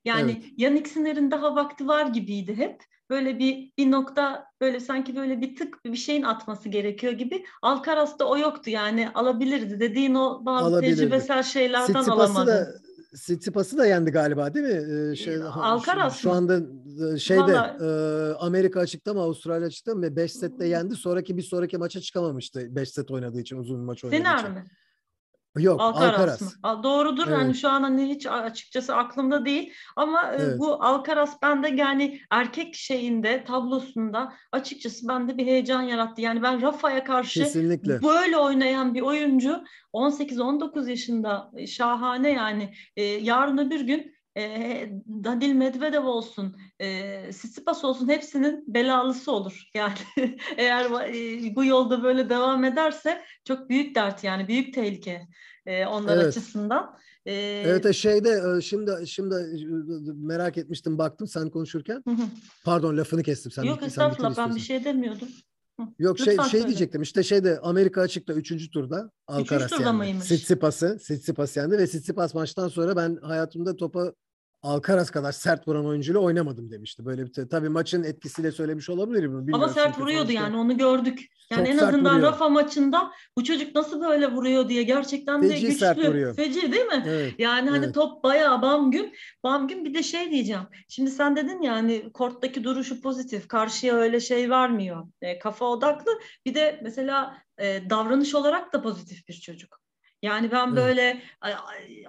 [SPEAKER 1] Yani evet. Yannick Sinner'in daha vakti var gibiydi hep böyle bir bir nokta böyle sanki böyle bir tık bir şeyin atması gerekiyor gibi. Alcaraz'da o yoktu yani alabilirdi dediğin o bazı alabilirdi. tecrübesel şeylerden Sitsipas'ı alamadı.
[SPEAKER 2] Da, Sitsipas'ı da yendi galiba değil mi? Ee, şey, Alcaraz şu, şu anda e, şeyde Vallahi... e, Amerika açıkta mı Avustralya açıkta mı 5 sette yendi. Sonraki bir sonraki maça çıkamamıştı 5 set oynadığı için uzun maç oynadığı Fener için. mi?
[SPEAKER 1] Yok Alcaraz, Alcaraz. mı? Doğrudur. Evet. Hani şu an hani hiç açıkçası aklımda değil. Ama e, evet. bu Alcaraz bende yani erkek şeyinde tablosunda açıkçası bende bir heyecan yarattı. Yani ben Rafa'ya karşı Kesinlikle. böyle oynayan bir oyuncu 18-19 yaşında e, şahane yani. E, yarın öbür gün e, Danil Medvedev olsun, e, Sissipas olsun hepsinin belalısı olur. Yani eğer e, bu yolda böyle devam ederse çok büyük dert yani büyük tehlike e, onlar evet. açısından.
[SPEAKER 2] E, evet şeyde e, şimdi şimdi merak etmiştim baktım sen konuşurken. Hı hı. Pardon lafını kestim. Sen
[SPEAKER 1] Yok estağfurullah ben bir şey demiyordum.
[SPEAKER 2] Yok şey şey söyle. diyecektim işte şeyde Amerika açıkta 3. turda Alcaraz yendi. Sitsipas'ı Sitsipas yendi ve Sitsipas maçtan sonra ben hayatımda topa Alcaraz kadar sert vuran oyuncuyla oynamadım demişti. Böyle bir tabii maçın etkisiyle söylemiş olabilir
[SPEAKER 1] mi? Ama sert vuruyordu sonuçta. yani onu gördük. Yani Çok en azından vuruyor. Rafa maçında bu çocuk nasıl böyle vuruyor diye gerçekten de Feci güçlü. Sert vuruyor. Feci değil mi? Evet, yani hani evet. top bayağı bam gün. Bam gün bir de şey diyeceğim. Şimdi sen dedin ya hani korttaki duruşu pozitif. Karşıya öyle şey vermiyor. E, kafa odaklı. Bir de mesela e, davranış olarak da pozitif bir çocuk. Yani ben evet. böyle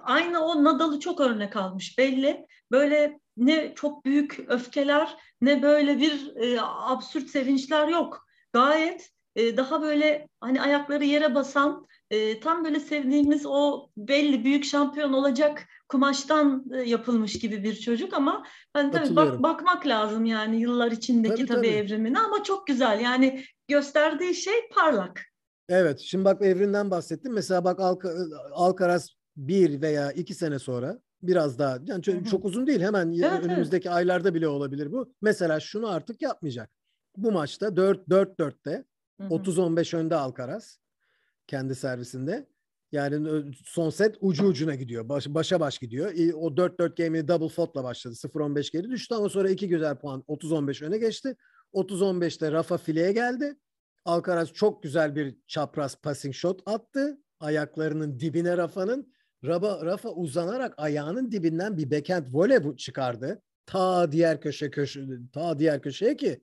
[SPEAKER 1] aynı o Nadal'ı çok örnek almış belli. Böyle ne çok büyük öfkeler ne böyle bir e, absürt sevinçler yok. Gayet e, daha böyle hani ayakları yere basan e, tam böyle sevdiğimiz o belli büyük şampiyon olacak kumaştan e, yapılmış gibi bir çocuk ama hani tabii bak, bakmak lazım yani yıllar içindeki tabii, tabii, tabii evrimine ama çok güzel yani gösterdiği şey parlak.
[SPEAKER 2] Evet. Şimdi bak evrinden bahsettim. Mesela bak Alka, Alcaraz bir veya iki sene sonra biraz daha yani çok, çok uzun değil hemen evet, önümüzdeki evet. aylarda bile olabilir bu. Mesela şunu artık yapmayacak. Bu maçta 4 4 4'te 30-15 önde Alcaraz kendi servisinde. Yani son set ucu ucuna gidiyor. Baş, başa baş gidiyor. O 4-4 game'ini double fault'la başladı. 0-15 geri düştü ama sonra iki güzel puan 30-15 öne geçti. 30-15'te Rafa fileye geldi. Alcaraz çok güzel bir çapraz passing shot attı. Ayaklarının dibine Rafa'nın. Rafa, Rafa uzanarak ayağının dibinden bir backhand voley çıkardı. Ta diğer köşe köşe ta diğer köşeye ki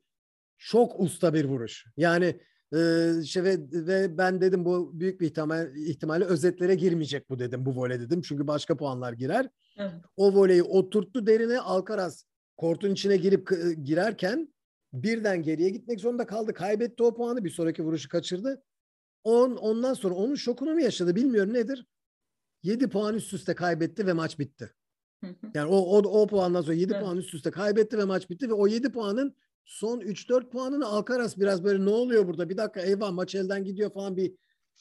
[SPEAKER 2] çok usta bir vuruş. Yani Ee, şey ve, ve ben dedim bu büyük bir ihtimal, ihtimalle özetlere girmeyecek bu dedim bu voley dedim. Çünkü başka puanlar girer.
[SPEAKER 1] Evet.
[SPEAKER 2] O voleyi oturttu derine Alcaraz kortun içine girip girerken birden geriye gitmek zorunda kaldı. Kaybetti o puanı. Bir sonraki vuruşu kaçırdı. On, ondan sonra onun şokunu mu yaşadı bilmiyorum nedir. 7 puan üst üste kaybetti ve maç bitti. Yani o, o, o puandan sonra 7 evet. puan üst üste kaybetti ve maç bitti ve o 7 puanın son 3-4 puanını Alcaraz biraz böyle ne oluyor burada bir dakika eyvah maç elden gidiyor falan bir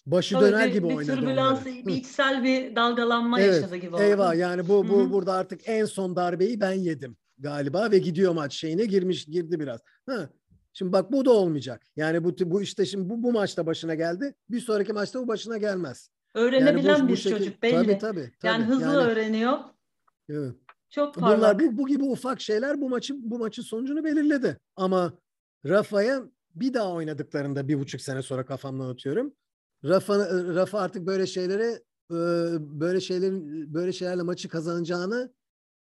[SPEAKER 2] başı Tabii döner bir, gibi
[SPEAKER 1] bir
[SPEAKER 2] oynadı.
[SPEAKER 1] Bir türbülans, bir içsel bir dalgalanma
[SPEAKER 2] evet,
[SPEAKER 1] yaşadı gibi oldu.
[SPEAKER 2] Eyvah yani bu, bu Hı-hı. burada artık en son darbeyi ben yedim galiba ve gidiyor maç şeyine girmiş girdi biraz. Ha. Şimdi bak bu da olmayacak. Yani bu bu işte şimdi bu bu maçta başına geldi. Bir sonraki maçta bu başına gelmez.
[SPEAKER 1] Öğrenebilen yani bu, bir bu şekil, çocuk belli.
[SPEAKER 2] Tabii tabii. tabii.
[SPEAKER 1] Yani hızlı yani, öğreniyor.
[SPEAKER 2] Evet.
[SPEAKER 1] Çok parlak.
[SPEAKER 2] Bunlar bu, bu gibi ufak şeyler bu maçın bu maçın sonucunu belirledi. Ama Rafa'ya bir daha oynadıklarında bir buçuk sene sonra kafamdan atıyorum. Rafa, Rafa artık böyle şeylere böyle şeylerin böyle şeylerle maçı kazanacağını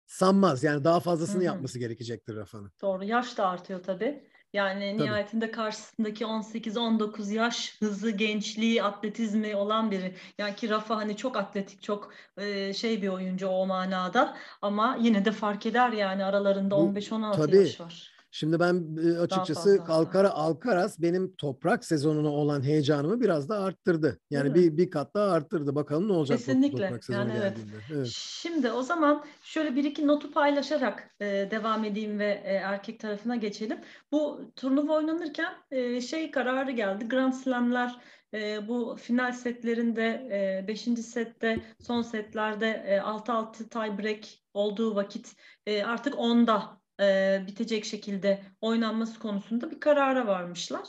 [SPEAKER 2] sanmaz. Yani daha fazlasını Hı-hı. yapması gerekecektir Rafa'nın.
[SPEAKER 1] Doğru. Yaş da artıyor tabii. Yani tabii. nihayetinde karşısındaki 18-19 yaş hızı, gençliği, atletizmi olan biri. Yani ki Rafa hani çok atletik, çok e, şey bir oyuncu o manada. Ama yine de fark eder yani aralarında 15-16 yaş var.
[SPEAKER 2] Şimdi ben e, açıkçası Alcara Alcaraz benim toprak sezonuna olan heyecanımı biraz da arttırdı. Yani bir bir kat daha arttırdı. Bakalım ne olacak
[SPEAKER 1] Kesinlikle.
[SPEAKER 2] toprak sezonu
[SPEAKER 1] yani evet.
[SPEAKER 2] geldiğinde. Evet.
[SPEAKER 1] Şimdi o zaman şöyle bir iki notu paylaşarak e, devam edeyim ve e, erkek tarafına geçelim. Bu turnuva oynanırken e, şey kararı geldi. Grand Slam'ler e, bu final setlerinde 5. E, sette son setlerde e, 6-6 tie break olduğu vakit e, artık 10'da e, bitecek şekilde oynanması konusunda bir karara varmışlar.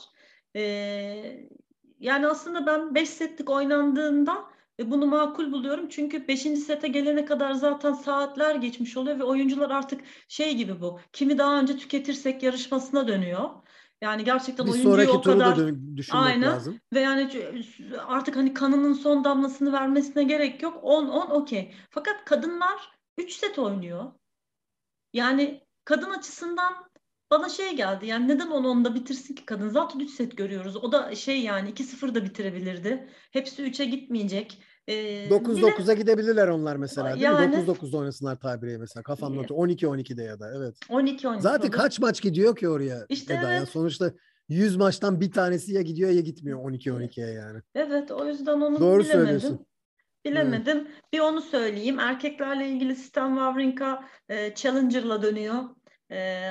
[SPEAKER 1] E, yani aslında ben 5 setlik oynandığında e, bunu makul buluyorum. Çünkü 5. sete gelene kadar zaten saatler geçmiş oluyor ve oyuncular artık şey gibi bu. Kimi daha önce tüketirsek yarışmasına dönüyor. Yani gerçekten bir oyuncuyu o kadar da düşünmek aynen lazım. ve yani artık hani kanının son damlasını vermesine gerek yok. 10 10 okey. Fakat kadınlar 3 set oynuyor. Yani kadın açısından bana şey geldi yani neden onu onda bitirsin ki kadın zaten 3 set görüyoruz o da şey yani 2-0 da bitirebilirdi hepsi 3'e gitmeyecek.
[SPEAKER 2] Ee, 9-9'a gidebilirler onlar mesela değil yani, mi? 9-9'da oynasınlar tabiriye mesela kafamda 12-12'de ya da evet.
[SPEAKER 1] 12-12.
[SPEAKER 2] Zaten kaç maç gidiyor ki oraya
[SPEAKER 1] işte
[SPEAKER 2] Eda? Evet. Yani sonuçta 100 maçtan bir tanesi ya gidiyor ya gitmiyor 12-12'ye yani.
[SPEAKER 1] Evet o yüzden onu
[SPEAKER 2] Doğru
[SPEAKER 1] bilemedim.
[SPEAKER 2] söylüyorsun.
[SPEAKER 1] Bilemedim. Evet. Bir onu söyleyeyim. Erkeklerle ilgili Stan Wawrinka e, Challenger'la dönüyor.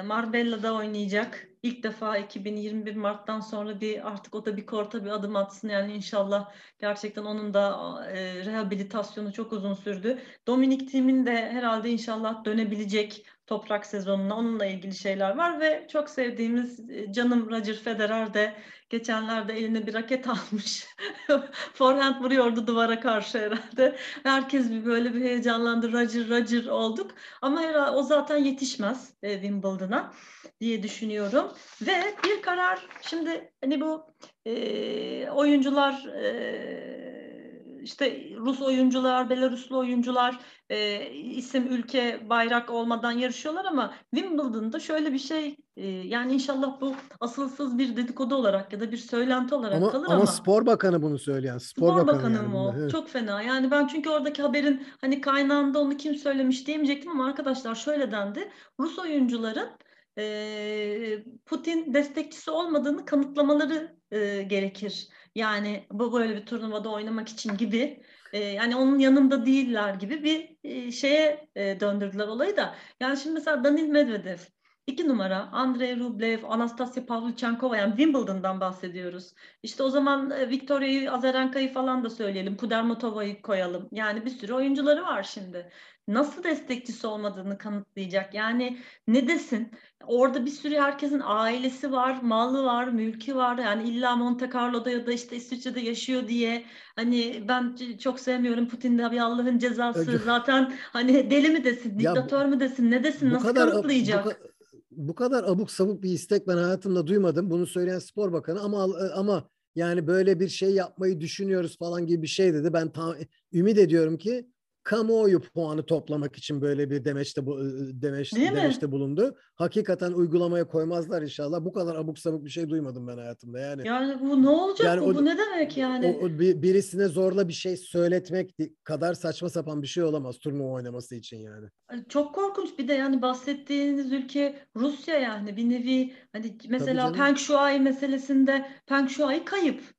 [SPEAKER 1] Marbella'da oynayacak. İlk defa 2021 Mart'tan sonra bir artık o da bir korta bir adım atsın. Yani inşallah gerçekten onun da rehabilitasyonu çok uzun sürdü. Dominik Thiemin de herhalde inşallah dönebilecek toprak sezonuna onunla ilgili şeyler var ve çok sevdiğimiz e, canım Roger Federer de geçenlerde eline bir raket almış. Forehand vuruyordu duvara karşı herhalde. Herkes bir böyle bir heyecanlandı. Roger Roger olduk. Ama herhalde o zaten yetişmez e, Wimbledon'a diye düşünüyorum. Ve bir karar şimdi hani bu e, oyuncular e, işte Rus oyuncular, Belaruslu oyuncular e, isim, ülke, bayrak olmadan yarışıyorlar ama Wimbledon'da şöyle bir şey e, yani inşallah bu asılsız bir dedikodu olarak ya da bir söylenti olarak
[SPEAKER 2] ama,
[SPEAKER 1] kalır
[SPEAKER 2] ama. Ama spor bakanı bunu söyleyen. Spor,
[SPEAKER 1] spor
[SPEAKER 2] bakanı,
[SPEAKER 1] bakanı
[SPEAKER 2] yani
[SPEAKER 1] mı o? Evet. Çok fena. Yani ben çünkü oradaki haberin hani kaynağında onu kim söylemiş diyemeyecektim ama arkadaşlar şöyle dendi. Rus oyuncuların Putin destekçisi olmadığını kanıtlamaları gerekir. Yani bu böyle bir turnuvada oynamak için gibi yani onun yanında değiller gibi bir şeye döndürdüler olayı da. Yani şimdi mesela Danil Medvedev İki numara Andrei Rublev, Anastasia Pavlyuchenkova yani Wimbledon'dan bahsediyoruz. İşte o zaman Victoria'yı, Azarenka'yı falan da söyleyelim. Kudermetova'yı koyalım. Yani bir sürü oyuncuları var şimdi nasıl destekçisi olmadığını kanıtlayacak. Yani ne desin? Orada bir sürü herkesin ailesi var, malı var, mülkü var. Yani illa Monte Carlo'da ya da işte İsviçre'de yaşıyor diye hani ben çok sevmiyorum Putin de bir Allah'ın cezası. Zaten hani deli mi desin, diktatör mü desin, ne desin, nasıl kadar, kanıtlayacak?
[SPEAKER 2] Bu, bu kadar abuk sabuk bir istek ben hayatımda duymadım. Bunu söyleyen spor bakanı ama ama yani böyle bir şey yapmayı düşünüyoruz falan gibi bir şey dedi. Ben tam ümit ediyorum ki kamuoyu puanı toplamak için böyle bir demeçte bu demeç, demeçte bulundu. Hakikaten uygulamaya koymazlar inşallah. Bu kadar abuk sabuk bir şey duymadım ben hayatımda. Yani
[SPEAKER 1] Yani bu ne olacak
[SPEAKER 2] Yani
[SPEAKER 1] bu?
[SPEAKER 2] o-
[SPEAKER 1] Bu ne demek yani?
[SPEAKER 2] o, o bir- birisine zorla bir şey söyletmek kadar saçma sapan bir şey olamaz turnuva oynaması için yani.
[SPEAKER 1] Çok korkunç bir de yani bahsettiğiniz ülke Rusya yani bir nevi hani mesela. Peng Shuai meselesinde Peng Shuai kayıp.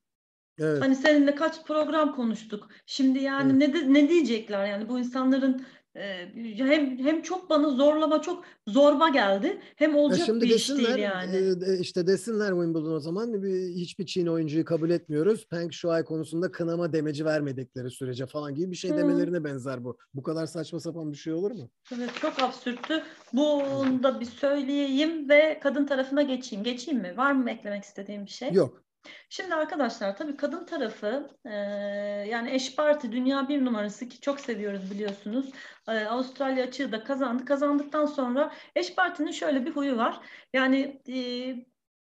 [SPEAKER 2] Evet.
[SPEAKER 1] Hani seninle kaç program konuştuk. Şimdi yani
[SPEAKER 2] Evet.
[SPEAKER 1] ne de- ne diyecekler yani bu insanların e, hem hem çok bana zorlama çok zorba geldi. Hem
[SPEAKER 2] Ya
[SPEAKER 1] olacak
[SPEAKER 2] şimdi
[SPEAKER 1] bir iş
[SPEAKER 2] desinler
[SPEAKER 1] değil yani.
[SPEAKER 2] e, işte desinler Wimbledon o zaman bir, hiçbir Çin oyuncuyu kabul etmiyoruz. Peng Shuai konusunda kınama demeci vermedikleri sürece falan gibi bir şey
[SPEAKER 1] Hı.
[SPEAKER 2] demelerine benzer bu. Bu kadar saçma sapan bir şey olur mu?
[SPEAKER 1] Evet çok absürttü. Bunu da bir söyleyeyim ve kadın tarafına geçeyim. Geçeyim mi? Var mı eklemek istediğim bir şey?
[SPEAKER 2] Yok.
[SPEAKER 1] Şimdi arkadaşlar tabii kadın tarafı e, yani Eş Parti dünya bir numarası ki çok seviyoruz biliyorsunuz. E, Avustralya açığı da kazandı. Kazandıktan sonra Eş Parti'nin şöyle bir huyu var. Yani e,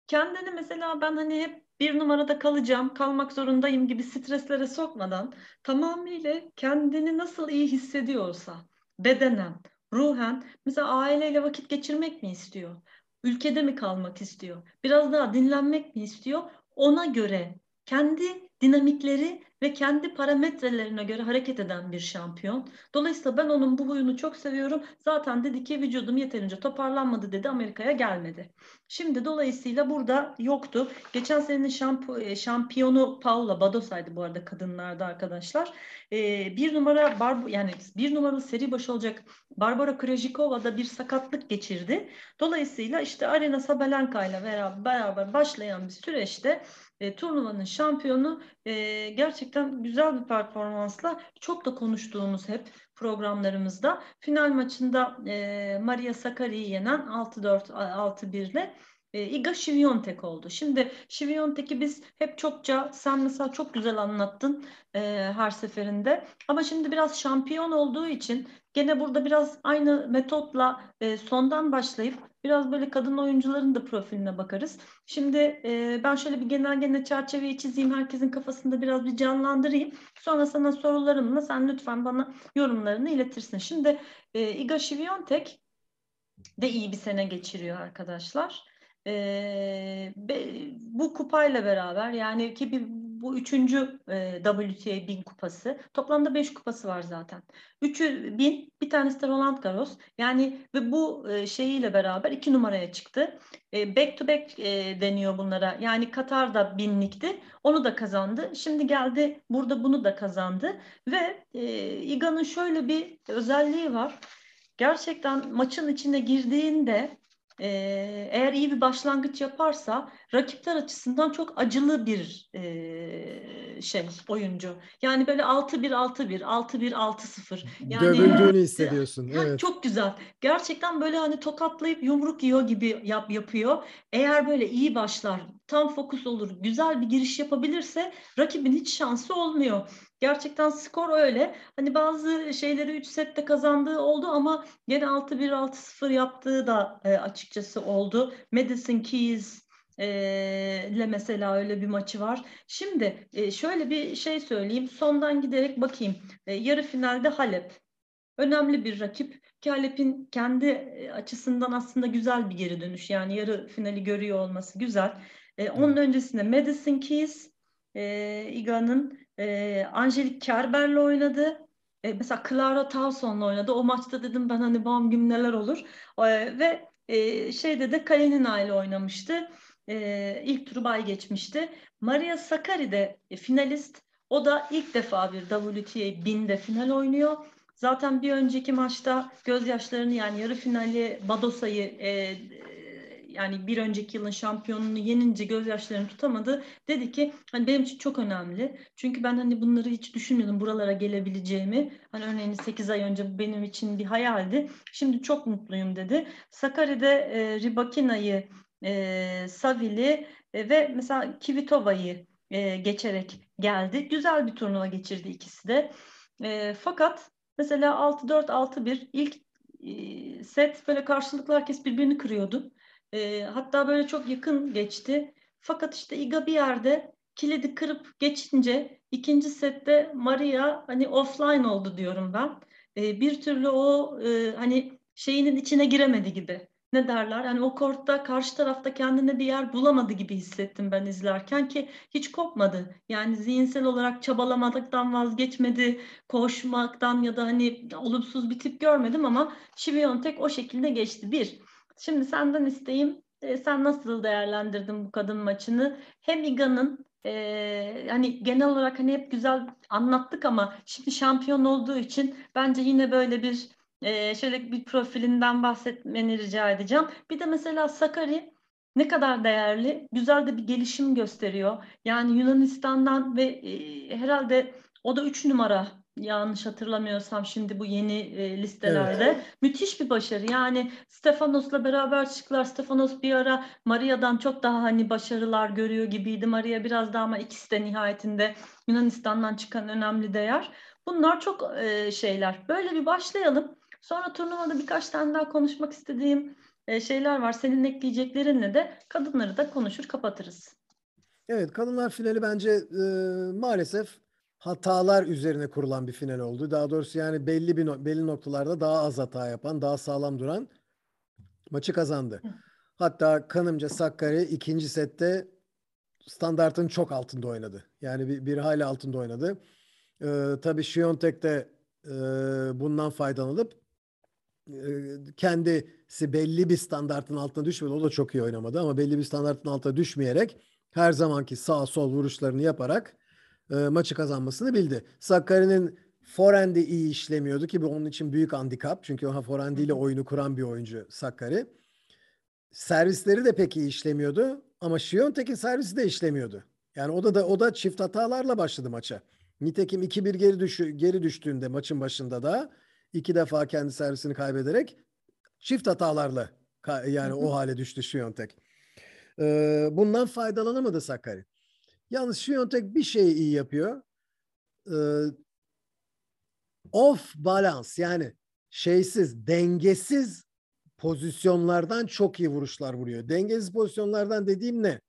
[SPEAKER 1] kendini mesela ben hani hep bir numarada kalacağım, kalmak zorundayım gibi streslere sokmadan tamamıyla kendini nasıl iyi hissediyorsa bedenen, ruhen mesela aileyle vakit geçirmek mi istiyor? Ülkede mi kalmak istiyor? Biraz daha dinlenmek mi istiyor? Ona göre kendi dinamikleri ve kendi parametrelerine göre hareket eden bir şampiyon. Dolayısıyla ben onun bu huyunu çok seviyorum. Zaten dedi ki vücudum yeterince toparlanmadı dedi Amerika'ya gelmedi. Şimdi dolayısıyla burada yoktu. Geçen senenin şamp e, şampiyonu Paula Badosa'ydı bu arada kadınlarda arkadaşlar. Ee, bir numara bar yani bir numaralı seri başı olacak Barbara Krejcikova da bir sakatlık geçirdi. Dolayısıyla işte Arena Sabalenka ile beraber, başlayan bir süreçte e, turnuvanın şampiyonu e, gerçekten güzel bir performansla çok da konuştuğumuz hep programlarımızda final maçında e, Maria Sakkari'yi yenen 6-4 6-1 ile e, Iga Świątek oldu. Şimdi Świątek'i biz hep çokça sen mesela çok güzel anlattın e, her seferinde. Ama şimdi biraz şampiyon olduğu için gene burada biraz aynı metotla e, sondan başlayıp biraz böyle kadın oyuncuların da profiline bakarız. Şimdi e, ben şöyle bir genel genel çerçeveyi çizeyim. Herkesin kafasında biraz bir canlandırayım. Sonra sana sorularımla sen lütfen bana yorumlarını iletirsin. Şimdi e, Iga Świątek de iyi bir sene geçiriyor arkadaşlar. Ee, be, bu kupayla beraber yani ki bir, bu üçüncü e, WTA 1000 kupası. Toplamda beş kupası var zaten. Üçü bin, bir tanesi de Roland Garros. Yani ve bu e, şeyiyle beraber iki numaraya çıktı. E, back to back e, deniyor bunlara. Yani Katar'da binlikti. Onu da kazandı. Şimdi geldi burada bunu da kazandı. Ve e, Iga'nın şöyle bir özelliği var. Gerçekten maçın içine girdiğinde e, eğer iyi bir başlangıç yaparsa rakipler açısından çok acılı bir e, şey oyuncu. Yani böyle 6-1 6-1 6-1 6-0. Yani
[SPEAKER 2] Dövüldüğünü hissediyorsun.
[SPEAKER 1] Ha,
[SPEAKER 2] Evet.
[SPEAKER 1] Çok güzel. Gerçekten böyle hani tokatlayıp yumruk yiyor gibi yap, yapıyor. Eğer böyle iyi başlar, tam fokus olur, güzel bir giriş yapabilirse rakibin hiç şansı olmuyor. Gerçekten skor öyle. Hani bazı şeyleri 3 sette kazandığı oldu ama gene 6-1 6-0 yaptığı da e, açıkçası oldu. Madison Keys e, ile mesela öyle bir maçı var. Şimdi e, şöyle bir şey söyleyeyim. Sondan giderek bakayım. E, yarı finalde Halep. Önemli bir rakip. Ki Halep'in kendi açısından aslında güzel bir geri dönüş. Yani yarı finali görüyor olması güzel. E, onun öncesinde Madison Keys, e, Iga'nın e, Angelique Kerber'le oynadı. E, mesela Clara Towson'la oynadı. O maçta dedim ben hani bam gün neler olur. E, ve e, şeyde de Kalinina ile oynamıştı. E, ilk turu bay geçmişti. Maria Sakkari de e, finalist. O da ilk defa bir WTA 1000'de final oynuyor. Zaten bir önceki maçta gözyaşlarını yani yarı finali Badosa'yı e, e, yani bir önceki yılın şampiyonunu yenince gözyaşlarını tutamadı. Dedi ki hani benim için çok önemli. Çünkü ben hani bunları hiç düşünmüyordum buralara gelebileceğimi. Hani örneğin 8 ay önce benim için bir hayaldi. Şimdi çok mutluyum dedi. Sakarya'da e, Ribakina'yı, e, Savil'i e, ve mesela Kivitova'yı e, geçerek geldi. Güzel bir turnuva geçirdi ikisi de. E, fakat mesela 6-4, 6-1 ilk e, set böyle karşılıklı herkes birbirini kırıyordu. E, hatta böyle çok yakın geçti. Fakat işte Iga bir yerde kilidi kırıp geçince ikinci sette Maria hani offline oldu diyorum ben. e, bir türlü o e, hani şeyinin içine giremedi gibi. Ne derler? Hani o kortta karşı tarafta kendine bir yer bulamadı gibi hissettim ben izlerken ki hiç kopmadı. Yani zihinsel olarak çabalamadıktan vazgeçmedi, koşmaktan ya da hani olumsuz bir tip görmedim ama Şiviyontek o şekilde geçti. Bir, şimdi senden isteyeyim e, sen nasıl değerlendirdin bu kadın maçını? Hem Iga'nın e, hani genel olarak hani hep güzel anlattık ama şimdi şampiyon olduğu için bence yine böyle bir e, şöyle bir profilinden bahsetmeni rica edeceğim. Bir de mesela Sakari ne kadar değerli, güzel de bir gelişim gösteriyor. Yani Yunanistan'dan ve e, herhalde o da 3 numara yanlış hatırlamıyorsam şimdi bu yeni e, listelerde. Evet. Müthiş bir başarı. Yani Stefanos'la beraber çıktılar. Stefanos bir ara Maria'dan çok daha hani başarılar görüyor gibiydi. Maria biraz daha ama ikisi de nihayetinde Yunanistan'dan çıkan önemli değer. Bunlar çok e, şeyler. Böyle bir başlayalım. Sonra turnuvada birkaç tane daha konuşmak istediğim e, şeyler var. Senin ekleyeceklerinle de kadınları da konuşur kapatırız.
[SPEAKER 2] Evet kadınlar finali bence e, maalesef hatalar üzerine kurulan bir final oldu. Daha doğrusu yani belli bir belli noktalarda daha az hata yapan, daha sağlam duran maçı kazandı. Hatta kanımca Sakkari ikinci sette standartın çok altında oynadı. Yani bir, bir hayli altında oynadı. Ee, tabii Şiyontek de e, bundan faydalanıp kendisi belli bir standartın altına düşmedi. O da çok iyi oynamadı ama belli bir standartın altına düşmeyerek her zamanki sağ sol vuruşlarını yaparak e, maçı kazanmasını bildi. Sakkari'nin forendi iyi işlemiyordu ki bu onun için büyük handikap. Çünkü o forendiyle oyunu kuran bir oyuncu Sakkari. Servisleri de pek iyi işlemiyordu ama Şiyontek'in servisi de işlemiyordu. Yani o da da o da çift hatalarla başladı maça. Nitekim 2-1 geri düşü, geri düştüğünde maçın başında da iki defa kendi servisini kaybederek çift hatalarla yani o hale düştü Şiyontek. Ee, bundan faydalanamadı Sakkari. Yalnız Şiyontek bir şey iyi yapıyor. Ee, off balance yani şeysiz, dengesiz pozisyonlardan çok iyi vuruşlar vuruyor. Dengesiz pozisyonlardan dediğim ne?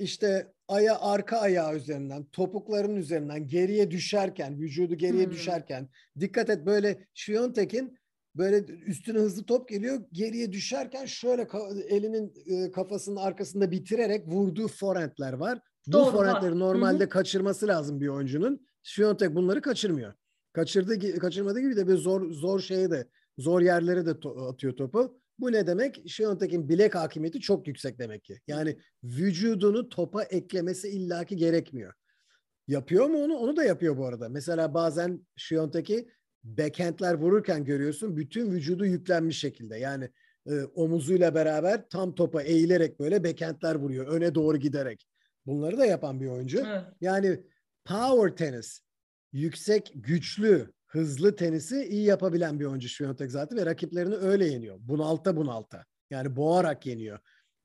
[SPEAKER 2] İşte aya arka ayağı üzerinden, topukların üzerinden geriye düşerken, vücudu geriye hmm. düşerken dikkat et böyle Şiyontek'in böyle üstüne hızlı top geliyor. Geriye düşerken şöyle elinin kafasının arkasında bitirerek vurduğu forentler var. Bu forentleri normalde Hı-hı. kaçırması lazım bir oyuncunun. Şiyontek bunları kaçırmıyor. Kaçırdığı kaçırmadığı gibi de bir zor zor şeye de zor yerlere de to- atıyor topu. Bu ne demek? Şiyontek'in bilek hakimiyeti çok yüksek demek ki. Yani vücudunu topa eklemesi illaki gerekmiyor. Yapıyor mu onu? Onu da yapıyor bu arada. Mesela bazen Şiyontek'i backhandler vururken görüyorsun bütün vücudu yüklenmiş şekilde. Yani e, omuzuyla beraber tam topa eğilerek böyle backhandler vuruyor. Öne doğru giderek. Bunları da yapan bir oyuncu. Evet. Yani power tenis, yüksek, güçlü, hızlı tenisi iyi yapabilen bir oyuncu Şviyontek zaten ve rakiplerini öyle yeniyor. Bunalta bunalta. Yani boğarak yeniyor.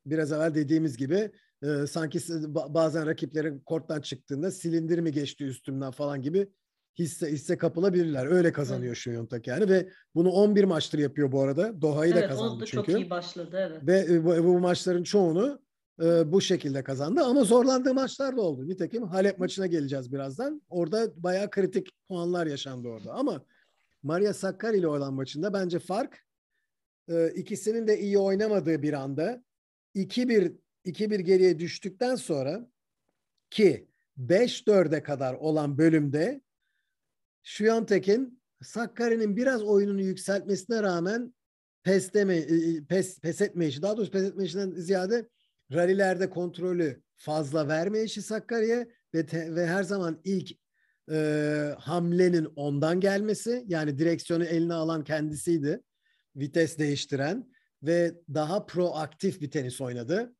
[SPEAKER 2] Biraz evvel dediğimiz gibi e, sanki bazen rakiplerin korttan çıktığında silindir mi geçti üstümden falan gibi hisse hisse kapılabilirler. Öyle kazanıyor evet. Şuyontak yani ve bunu 11 maçtır yapıyor bu arada. Doha'yı evet, da kazandı çünkü.
[SPEAKER 1] çok iyi başladı evet.
[SPEAKER 2] Ve bu, bu maçların çoğunu e, bu şekilde kazandı ama zorlandığı maçlar da oldu. Nitekim Halep maçına geleceğiz birazdan. Orada bayağı kritik puanlar yaşandı orada ama Maria Sakkari ile olan maçında bence fark e, ikisinin de iyi oynamadığı bir anda 2-1 2-1 geriye düştükten sonra ki 5-4'e kadar olan bölümde Şuyontek'in Sakkari'nin biraz oyununu yükseltmesine rağmen pes, deme, pes, pes etmeyişi, daha doğrusu pes etmeyişinden ziyade rallilerde kontrolü fazla vermeyişi Sakkari'ye ve, te, ve her zaman ilk e, hamlenin ondan gelmesi yani direksiyonu eline alan kendisiydi. Vites değiştiren ve daha proaktif bir tenis oynadı.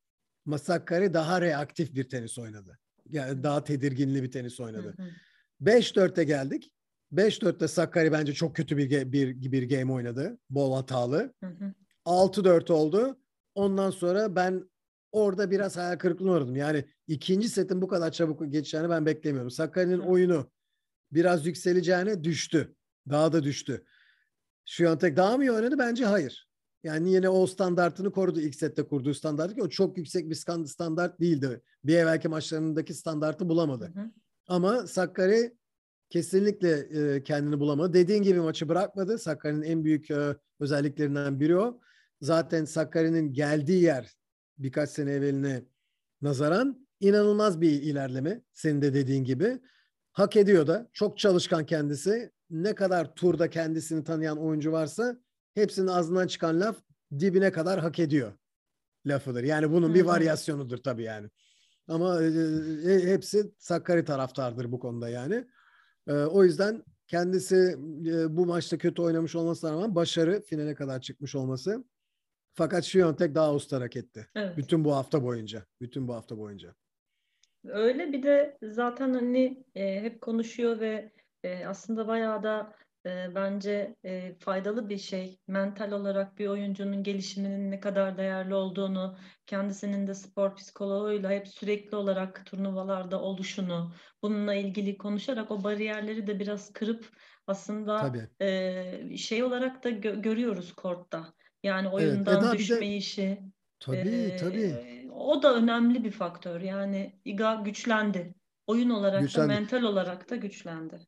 [SPEAKER 2] Masakkari daha reaktif bir tenis oynadı. Yani daha tedirginli bir tenis oynadı. 5-4'te geldik. 5-4'te Sakkari bence çok kötü bir, bir, bir game oynadı. Bol hatalı. 6-4 oldu. Ondan sonra ben orada biraz hayal kırıklığına uğradım. Yani ikinci setin bu kadar çabuk geçeceğini ben beklemiyorum. Sakkari'nin oyunu biraz yükseleceğine düştü. Daha da düştü. Şuyontek daha mı iyi oynadı? Bence hayır. Yani yine o standartını korudu ilk sette kurduğu standart ki o çok yüksek bir standart değildi. Bir evvelki maçlarındaki standartı bulamadı. Hı hı. Ama Sakkari kesinlikle e, kendini bulamadı. Dediğin gibi maçı bırakmadı. Sakkari'nin en büyük e, özelliklerinden biri o. Zaten Sakkari'nin geldiği yer birkaç sene evveline nazaran inanılmaz bir ilerleme. Senin de dediğin gibi. Hak ediyor da. Çok çalışkan kendisi. Ne kadar turda kendisini tanıyan oyuncu varsa hepsinin ağzından çıkan laf dibine kadar hak ediyor lafıdır. Yani bunun bir varyasyonudur tabii yani. Ama e, e, hepsi Sakkari taraftardır bu konuda yani. E, o yüzden kendisi e, bu maçta kötü oynamış olmasına rağmen başarı finale kadar çıkmış olması. Fakat Şiyontek daha usta hareketti. Evet. Bütün bu hafta boyunca. Bütün bu hafta boyunca.
[SPEAKER 1] Öyle bir de zaten hani e, hep konuşuyor ve e, aslında bayağı da e, bence e, faydalı bir şey. Mental olarak bir oyuncunun gelişiminin ne kadar değerli olduğunu, kendisinin de spor psikoloğuyla hep sürekli olarak turnuvalarda oluşunu, bununla ilgili konuşarak o bariyerleri de biraz kırıp aslında e, şey olarak da gö- görüyoruz kortta. Yani oyundan evet, düşme de... işi.
[SPEAKER 2] Tabii, ee, tabii.
[SPEAKER 1] O da önemli bir faktör. Yani İGA güçlendi. Oyun olarak güçlendi. da mental olarak da güçlendi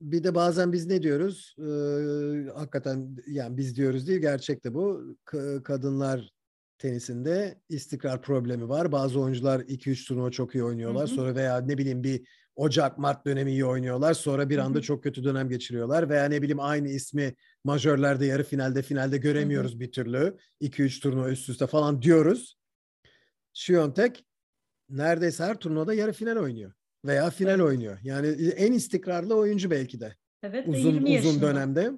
[SPEAKER 2] bir de bazen biz ne diyoruz? Ee, hakikaten yani biz diyoruz değil gerçekte bu. K- kadınlar tenisinde istikrar problemi var. Bazı oyuncular 2-3 turnuva çok iyi oynuyorlar. Hı hı. Sonra veya ne bileyim bir Ocak Mart dönemi iyi oynuyorlar. Sonra bir anda çok kötü dönem geçiriyorlar veya ne bileyim aynı ismi majörlerde yarı finalde finalde göremiyoruz hı hı. bir türlü. 2-3 turnuva üst üste falan diyoruz. Şiyontek neredeyse her turnuvada yarı final oynuyor veya final evet. oynuyor. Yani en istikrarlı oyuncu belki de.
[SPEAKER 1] Evet,
[SPEAKER 2] uzun uzun dönemde.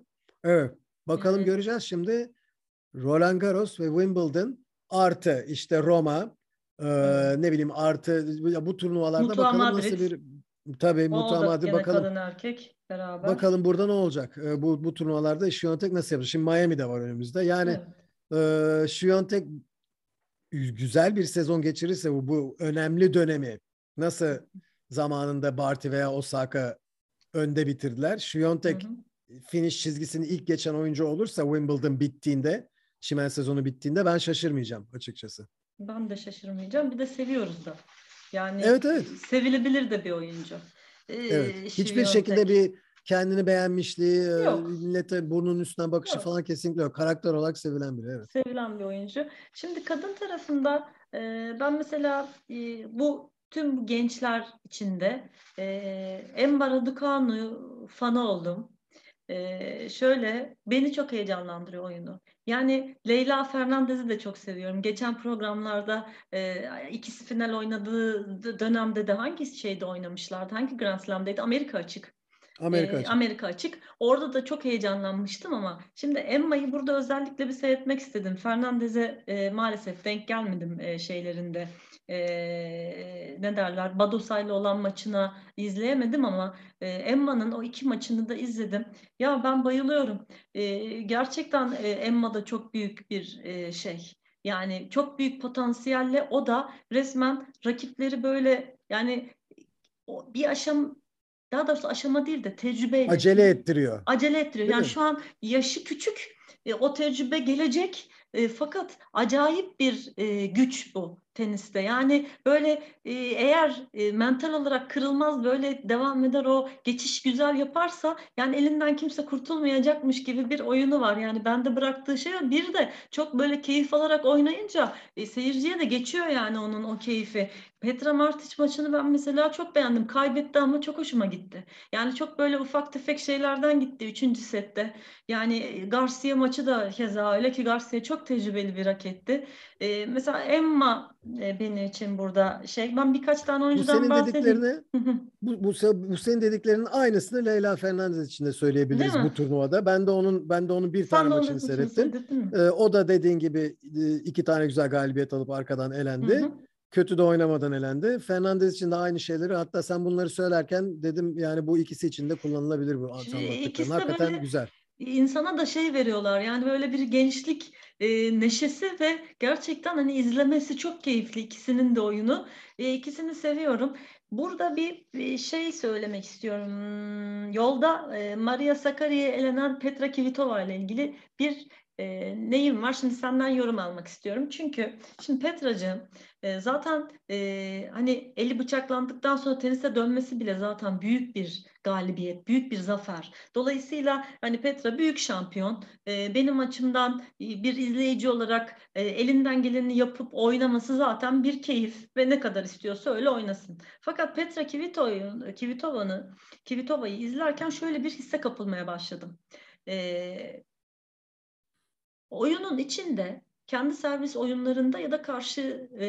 [SPEAKER 2] Evet. Bakalım evet. göreceğiz şimdi. Roland Garros ve Wimbledon artı işte Roma e, ne bileyim artı bu turnuvalarda Mutua bakalım Madrid. nasıl bir tabii Mutua Madrid bakalım.
[SPEAKER 1] kadın erkek beraber.
[SPEAKER 2] Bakalım burada ne olacak? E, bu bu turnuvalarda Şiyontek nasıl yapacak? Şimdi Miami'de var önümüzde. Yani evet. e, Şiyontek güzel bir sezon geçirirse bu, bu önemli dönemi nasıl zamanında Barty veya Osaka önde bitirdiler. Şiyontek finish çizgisini ilk geçen oyuncu olursa Wimbledon bittiğinde, çimen sezonu bittiğinde ben şaşırmayacağım açıkçası.
[SPEAKER 1] Ben de şaşırmayacağım. Bir de seviyoruz da. Yani
[SPEAKER 2] evet, evet.
[SPEAKER 1] sevilebilir de bir oyuncu.
[SPEAKER 2] Ee, evet. Hiçbir şekilde bir kendini beğenmişliği, e, yok. millete burnunun üstüne bakışı yok. falan kesinlikle yok. Karakter olarak sevilen biri. Evet.
[SPEAKER 1] Sevilen bir oyuncu. Şimdi kadın tarafında e, ben mesela e, bu tüm gençler içinde e, Emma Raducanu fanı oldum. E, şöyle beni çok heyecanlandırıyor oyunu. Yani Leyla Fernandez'i de çok seviyorum. Geçen programlarda e, ikisi final oynadığı dönemde de hangi şeyde oynamışlardı? Hangi Grand Slam'daydı? Amerika açık.
[SPEAKER 2] Amerika açık.
[SPEAKER 1] Amerika açık. Orada da çok heyecanlanmıştım ama şimdi Emma'yı burada özellikle bir seyretmek istedim. Fernandez'e e, maalesef denk gelmedim e, şeylerinde e, ne derler Badosay'la olan maçına izleyemedim ama e, Emma'nın o iki maçını da izledim. Ya ben bayılıyorum. E, gerçekten e, Emma da çok büyük bir e, şey. Yani çok büyük potansiyelle o da resmen rakipleri böyle yani bir aşam daha doğrusu aşama değil de tecrübeyle.
[SPEAKER 2] Acele ettiriyor.
[SPEAKER 1] Acele ettiriyor. Değil yani mi? şu an yaşı küçük. E, o tecrübe gelecek. E, fakat acayip bir e, güç bu teniste. Yani böyle eğer mental olarak kırılmaz böyle devam eder o geçiş güzel yaparsa yani elinden kimse kurtulmayacakmış gibi bir oyunu var. Yani bende bıraktığı şey bir de çok böyle keyif alarak oynayınca e, seyirciye de geçiyor yani onun o keyfi. Petra Martic maçını ben mesela çok beğendim. Kaybetti ama çok hoşuma gitti. Yani çok böyle ufak tefek şeylerden gitti 3. sette. Yani Garcia maçı da keza öyle ki Garcia çok tecrübeli bir raketti. Ee, mesela Emma e, benim için burada şey. Ben birkaç tane oyuncudan bu senin bahsedeyim. Dediklerini,
[SPEAKER 2] bu, bu, bu senin dediklerinin aynısını Leyla Fernandez için de söyleyebiliriz bu turnuvada. Ben de onun ben de onun bir Sen tane maçını seyrettim. Ee, o da dediğin gibi e, iki tane güzel galibiyet alıp arkadan elendi. Hı hı kötü de oynamadan elendi. Fernandez için de aynı şeyleri hatta sen bunları söylerken dedim yani bu ikisi için de kullanılabilir bu anlattıkların. Hakikaten güzel.
[SPEAKER 1] İnsana da şey veriyorlar yani böyle bir gençlik e, neşesi ve gerçekten hani izlemesi çok keyifli ikisinin de oyunu. E, ikisini seviyorum. Burada bir, şey söylemek istiyorum. Yolda e, Maria Sakari'ye elenen Petra Kvitova ile ilgili bir e, neyim var? Şimdi senden yorum almak istiyorum. Çünkü şimdi Petra'cığım e, zaten e, hani eli bıçaklandıktan sonra tenise dönmesi bile zaten büyük bir galibiyet, büyük bir zafer. Dolayısıyla hani Petra büyük şampiyon. E, benim açımdan bir izleyici olarak e, elinden geleni yapıp oynaması zaten bir keyif ve ne kadar istiyorsa öyle oynasın. Fakat Petra Kvitova'nı Kvitova'yı izlerken şöyle bir hisse kapılmaya başladım. E, oyunun içinde kendi servis oyunlarında ya da karşı e,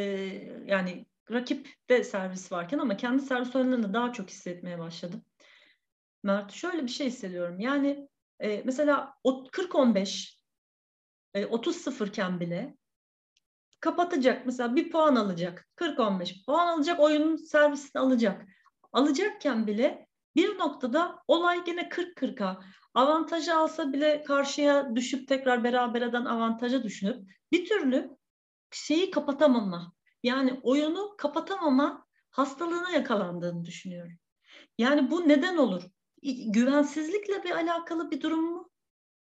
[SPEAKER 1] yani rakipte servis varken ama kendi servis oyunlarında daha çok hissetmeye başladım. Mert şöyle bir şey hissediyorum. Yani e, mesela 40-15 e, 30-0 iken bile kapatacak. Mesela bir puan alacak. 40-15 puan alacak. Oyunun servisini alacak. Alacakken bile bir noktada olay yine 40-40'a avantajı alsa bile karşıya düşüp tekrar berabereden avantaja düşünüp bir türlü şeyi kapatamama yani oyunu kapatamama hastalığına yakalandığını düşünüyorum. Yani bu neden olur? Güvensizlikle bir alakalı bir durum mu?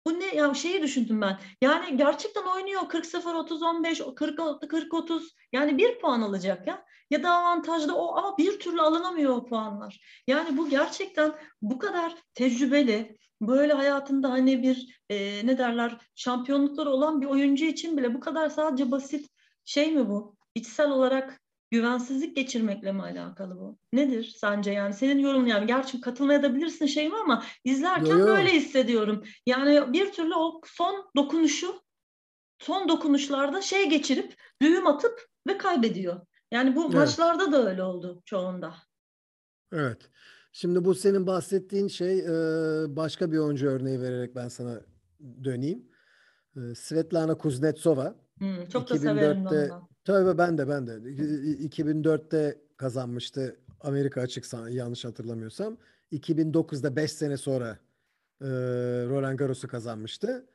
[SPEAKER 1] Bu ne ya şeyi düşündüm ben. Yani gerçekten oynuyor 40-0 30-15 40-40-30 yani bir puan alacak ya. Ya da avantajda o ama bir türlü alınamıyor o puanlar. Yani bu gerçekten bu kadar tecrübeli böyle hayatında hani bir e, ne derler şampiyonlukları olan bir oyuncu için bile bu kadar sadece basit şey mi bu? İçsel olarak güvensizlik geçirmekle mi alakalı bu? Nedir sence yani senin yorumun yani gerçi katılmayabilirsin şey mi ama izlerken yo, yo. böyle hissediyorum. Yani bir türlü o son dokunuşu son dokunuşlarda şey geçirip düğüm atıp ve kaybediyor. Yani bu evet. maçlarda da öyle oldu çoğunda.
[SPEAKER 2] Evet. Şimdi bu senin bahsettiğin şey başka bir oyuncu örneği vererek ben sana döneyim. Svetlana Kuznetsova.
[SPEAKER 1] Hmm, çok 2004'te, da severim ondan.
[SPEAKER 2] Tabii ben de ben de. 2004'te kazanmıştı Amerika açık yanlış hatırlamıyorsam. 2009'da 5 sene sonra Roland Garros'u kazanmıştı.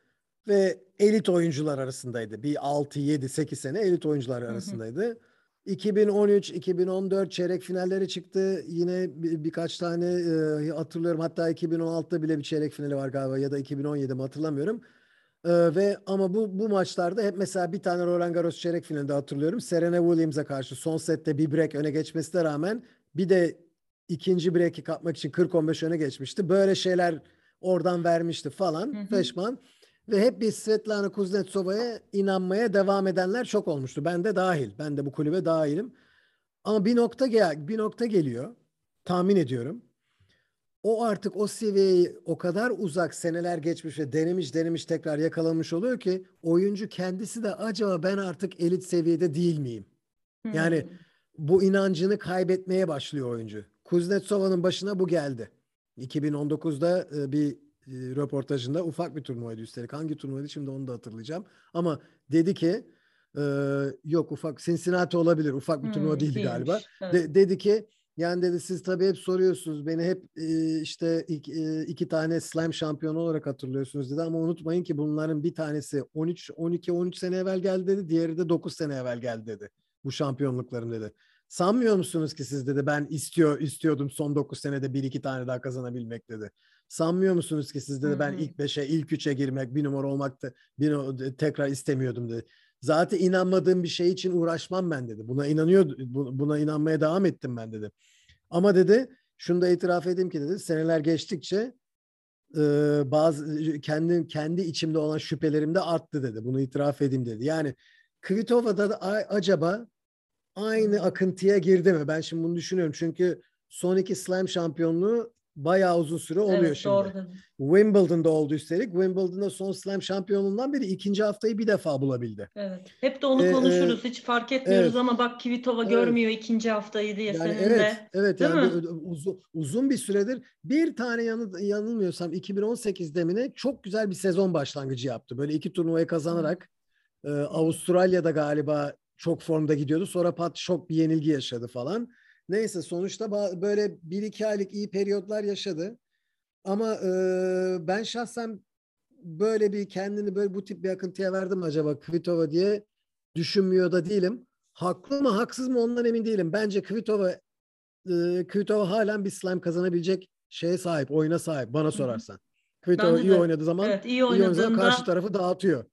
[SPEAKER 2] Ve elit oyuncular arasındaydı. Bir 6, 7, 8 sene elit oyuncular arasındaydı. Hı hı. 2013, 2014 çeyrek finalleri çıktı. Yine bir, birkaç tane e, hatırlıyorum. Hatta 2016'da bile bir çeyrek finali var galiba ya da 2017 mi hatırlamıyorum. E, ve ama bu bu maçlarda hep mesela bir tane Roland Garros çeyrek finalinde hatırlıyorum. Serena Williams'a karşı son sette bir break öne geçmesine rağmen bir de ikinci break'i kapmak için 40-15 öne geçmişti. Böyle şeyler oradan vermişti falan. Hı hı. Feşman. Ve hep bir Svetlana Kuznetsova'ya inanmaya devam edenler çok olmuştu. Ben de dahil. Ben de bu kulübe dahilim. Ama bir nokta gel bir nokta geliyor. Tahmin ediyorum. O artık o seviyeyi o kadar uzak seneler geçmiş ve denemiş denemiş tekrar yakalamış oluyor ki oyuncu kendisi de acaba ben artık elit seviyede değil miyim? Hmm. Yani bu inancını kaybetmeye başlıyor oyuncu. Kuznetsova'nın başına bu geldi. 2019'da e, bir röportajında ufak bir turnuvaydı üstelik. Hangi turnuvaydı şimdi onu da hatırlayacağım. Ama dedi ki e, yok ufak Cincinnati olabilir. Ufak bir hmm, turnuva değildi değilmiş. galiba. Evet. De, dedi ki yani dedi siz tabii hep soruyorsunuz. Beni hep e, işte iki, e, iki tane slam şampiyonu olarak hatırlıyorsunuz dedi. Ama unutmayın ki bunların bir tanesi 13, 12, 13 sene evvel geldi dedi. Diğeri de 9 sene evvel geldi dedi. Bu şampiyonluklarım dedi. Sanmıyor musunuz ki siz dedi ben istiyor istiyordum son 9 senede bir iki tane daha kazanabilmek dedi. Sanmıyor musunuz ki siz dedi ben ilk 5'e ilk 3'e girmek bir numara olmak da bir tekrar istemiyordum dedi. Zaten inanmadığım bir şey için uğraşmam ben dedi. Buna inanıyor buna inanmaya devam ettim ben dedi. Ama dedi şunu da itiraf edeyim ki dedi seneler geçtikçe e, bazı kendi kendi içimde olan şüphelerim de arttı dedi. Bunu itiraf edeyim dedi. Yani Kvitova'da da acaba aynı akıntıya girdi mi? Ben şimdi bunu düşünüyorum. Çünkü son iki slam şampiyonluğu bayağı uzun süre oluyor evet, şimdi. Doğru. Wimbledon'da oldu üstelik. Wimbledon'da son slam şampiyonluğundan beri ikinci haftayı bir defa bulabildi.
[SPEAKER 1] Evet. Hep de onu ee, konuşuruz. Hiç fark etmiyoruz evet. ama bak Kvitova evet. görmüyor ikinci haftayı diye yani senin
[SPEAKER 2] evet,
[SPEAKER 1] de.
[SPEAKER 2] Evet. Değil yani mi? uzun, uzun bir süredir bir tane yanı, yanılmıyorsam 2018'de mi ne çok güzel bir sezon başlangıcı yaptı. Böyle iki turnuvayı kazanarak e, Avustralya'da galiba çok formda gidiyordu. Sonra pat şok bir yenilgi yaşadı falan. Neyse sonuçta böyle bir iki aylık iyi periyotlar yaşadı. Ama e, ben şahsen böyle bir kendini böyle bu tip bir akıntıya verdim acaba Kvitova diye düşünmüyor da değilim. Haklı mı haksız mı ondan emin değilim. Bence Kvitova e, Kvitova halen bir slam kazanabilecek şeye sahip, oyuna sahip bana sorarsan. Kvitova iyi oynadığı zaman evet, iyi, iyi oynadığı karşı tarafı dağıtıyor.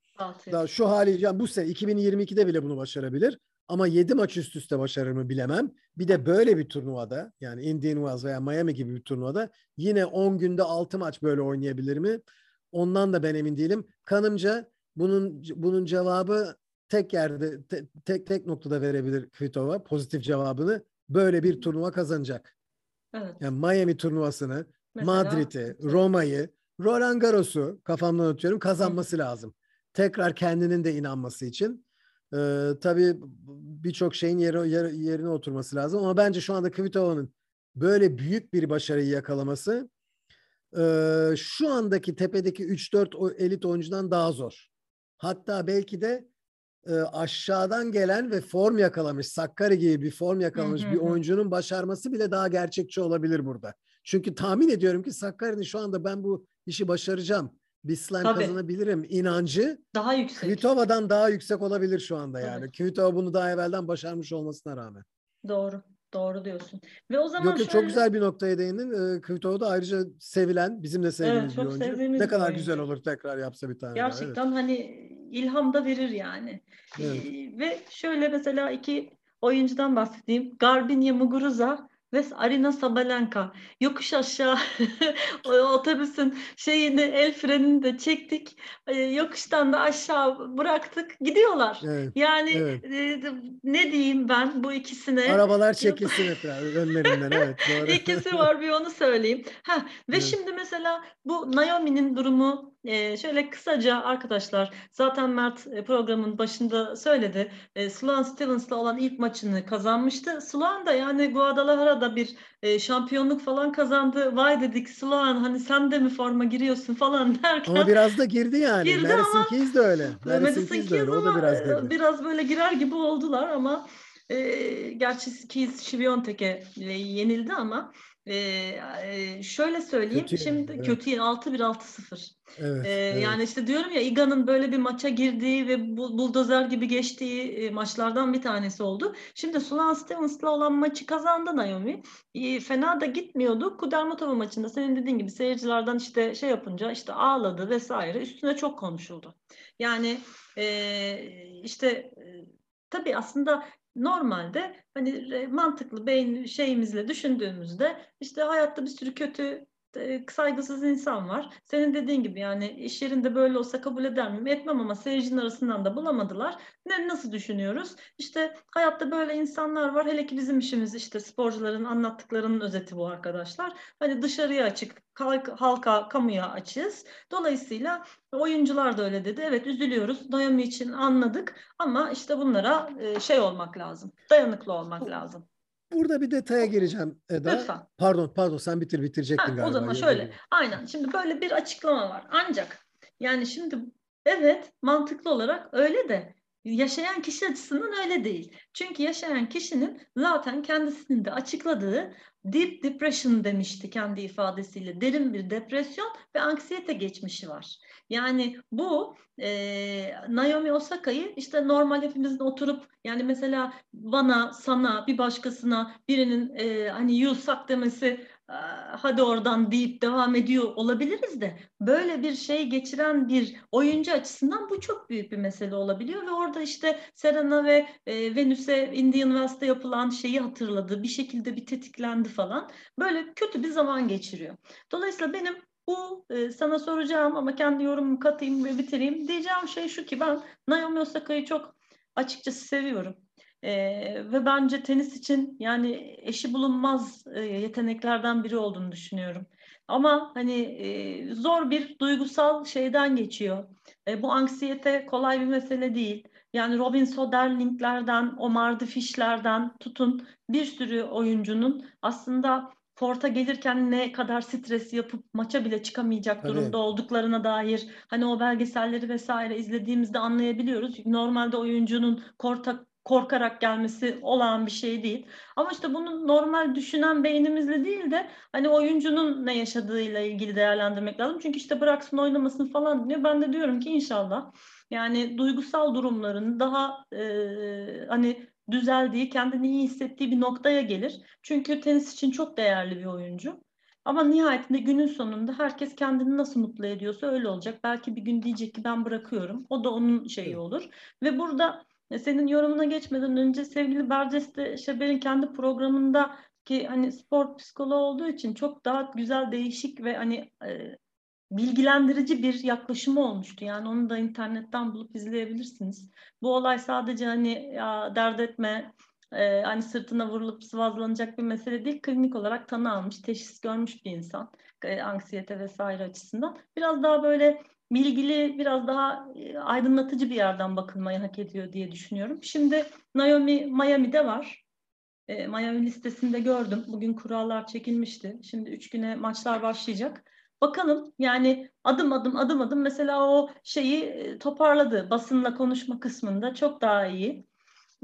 [SPEAKER 2] Daha şu hali yani bu sene 2022'de bile bunu başarabilir. Ama 7 maç üst üste başarır mı bilemem. Bir de böyle bir turnuvada yani Indian Wells veya Miami gibi bir turnuvada yine 10 günde 6 maç böyle oynayabilir mi? Ondan da ben emin değilim. Kanımca bunun bunun cevabı tek yerde te, tek tek noktada verebilir Kvitova pozitif cevabını. Böyle bir turnuva kazanacak. Evet. Yani Miami turnuvasını, Madrid'i, Roma'yı, Roland Garros'u kafamdan atıyorum kazanması Hı. lazım. Tekrar kendinin de inanması için. Ee, tabii birçok şeyin yeri, yer, yerine oturması lazım. Ama bence şu anda Kvitova'nın böyle büyük bir başarıyı yakalaması e, şu andaki tepedeki 3-4 elit oyuncudan daha zor. Hatta belki de e, aşağıdan gelen ve form yakalamış, Sakkari gibi bir form yakalamış bir oyuncunun başarması bile daha gerçekçi olabilir burada. Çünkü tahmin ediyorum ki Sakkari'nin şu anda ben bu işi başaracağım. Bir slam Tabii. kazanabilirim inancı
[SPEAKER 1] daha yüksek.
[SPEAKER 2] Kvitova'dan daha yüksek olabilir şu anda yani. Evet. Kvitova bunu daha evvelden başarmış olmasına rağmen.
[SPEAKER 1] Doğru. Doğru diyorsun. Ve o zaman
[SPEAKER 2] Yok, şöyle... çok güzel bir noktaya değindin. Ee, Kvitova da ayrıca sevilen, bizim de sevdiğimiz evet, bir oyuncu. Ne kadar oyuncu. güzel olur tekrar yapsa bir tane
[SPEAKER 1] Gerçekten
[SPEAKER 2] daha. Evet.
[SPEAKER 1] hani ilham da verir yani. Evet. Ee, ve şöyle mesela iki oyuncudan bahsedeyim. Garbinya Muguruza ve Arina Sabalenka yokuş aşağı otobüsün şeyini el frenini de çektik e, yokuştan da aşağı bıraktık gidiyorlar. Evet, yani evet. E, ne diyeyim ben bu ikisine.
[SPEAKER 2] Arabalar çekilsin önlerinden evet doğru.
[SPEAKER 1] İkisi var bir onu söyleyeyim. Ha, ve evet. şimdi mesela bu Naomi'nin durumu e, şöyle kısaca arkadaşlar zaten Mert e, programın başında söyledi. E, Sloan Stevens'la olan ilk maçını kazanmıştı. Sloan da yani Guadalajara'da bir e, şampiyonluk falan kazandı. Vay dedik Sloan hani sen de mi forma giriyorsun falan derken.
[SPEAKER 2] Ama biraz da girdi yani. Girdi Madison ama, Keys de öyle. Madison Keys de öyle. O da biraz girdi.
[SPEAKER 1] Biraz böyle girer gibi oldular ama e, gerçi Keys Şiviyontek'e yenildi ama ee, şöyle söyleyeyim. Kötü şimdi evet. kötü 6-1 6-0. Evet, ee, evet. Yani işte diyorum ya Iga'nın böyle bir maça girdiği ve buldozer gibi geçtiği maçlardan bir tanesi oldu. Şimdi Sulan Stevens'la olan maçı kazandı Naomi. E, fena da gitmiyordu. Kudermatova maçında senin dediğin gibi seyircilerden işte şey yapınca işte ağladı vesaire. Üstüne çok konuşuldu. Yani e, işte e, tabii aslında normalde hani mantıklı beyin şeyimizle düşündüğümüzde işte hayatta bir sürü kötü saygısız insan var. Senin dediğin gibi yani iş yerinde böyle olsa kabul eder miyim? Etmem ama seyircinin arasından da bulamadılar. Ne nasıl düşünüyoruz? İşte hayatta böyle insanlar var. Hele ki bizim işimiz işte sporcuların anlattıklarının özeti bu arkadaşlar. Hani dışarıya açık, halka, kamuya açığız. Dolayısıyla oyuncular da öyle dedi. Evet üzülüyoruz. Naomi için anladık ama işte bunlara şey olmak lazım. Dayanıklı olmak lazım.
[SPEAKER 2] Burada bir detaya gireceğim Eda. Lütfen. Pardon, pardon sen bitir bitirecektin ha, galiba.
[SPEAKER 1] O zaman şöyle. Aynen. Şimdi böyle bir açıklama var. Ancak yani şimdi evet mantıklı olarak öyle de yaşayan kişi açısından öyle değil. Çünkü yaşayan kişinin zaten kendisinin de açıkladığı deep depression demişti kendi ifadesiyle. Derin bir depresyon ve anksiyete geçmişi var. Yani bu e, Naomi Osaka'yı işte normal hepimizin oturup yani mesela bana, sana, bir başkasına birinin e, hani you suck demesi hadi oradan deyip devam ediyor olabiliriz de böyle bir şey geçiren bir oyuncu açısından bu çok büyük bir mesele olabiliyor ve orada işte Serena ve e, Venüs'e Indian Wells'te yapılan şeyi hatırladı. Bir şekilde bir tetiklendi falan. Böyle kötü bir zaman geçiriyor. Dolayısıyla benim bu e, sana soracağım ama kendi yorumumu katayım ve bitireyim. Diyeceğim şey şu ki ben Naomi Osaka'yı çok açıkçası seviyorum. E, ve bence tenis için yani eşi bulunmaz e, yeteneklerden biri olduğunu düşünüyorum. Ama hani e, zor bir duygusal şeyden geçiyor. E, bu anksiyete kolay bir mesele değil. Yani Robin Soderling'lerden, Omar Fish'lerden tutun bir sürü oyuncunun aslında Port'a gelirken ne kadar stres yapıp maça bile çıkamayacak Tabii. durumda olduklarına dair hani o belgeselleri vesaire izlediğimizde anlayabiliyoruz. Normalde oyuncunun korta korkarak gelmesi olağan bir şey değil. Ama işte bunu normal düşünen beynimizle değil de hani oyuncunun ne yaşadığıyla ilgili değerlendirmek lazım. Çünkü işte bıraksın oynamasın falan diyor. Ben de diyorum ki inşallah yani duygusal durumların daha e, hani düzeldiği, kendini iyi hissettiği bir noktaya gelir. Çünkü tenis için çok değerli bir oyuncu. Ama nihayetinde günün sonunda herkes kendini nasıl mutlu ediyorsa öyle olacak. Belki bir gün diyecek ki ben bırakıyorum. O da onun şeyi olur. Ve burada senin yorumuna geçmeden önce sevgili Berceste Şeber'in kendi programında ki hani spor psikoloğu olduğu için çok daha güzel, değişik ve hani e, bilgilendirici bir yaklaşımı olmuştu. Yani onu da internetten bulup izleyebilirsiniz. Bu olay sadece hani ya dert etme, e, hani sırtına vurulup sıvazlanacak bir mesele değil. Klinik olarak tanı almış, teşhis görmüş bir insan. E, anksiyete vesaire açısından. Biraz daha böyle bilgili, biraz daha e, aydınlatıcı bir yerden bakılmayı hak ediyor diye düşünüyorum. Şimdi Naomi Miami'de var. E, Miami listesinde gördüm. Bugün kurallar çekilmişti. Şimdi üç güne maçlar başlayacak. Bakalım yani adım adım adım adım mesela o şeyi e, toparladı basınla konuşma kısmında çok daha iyi.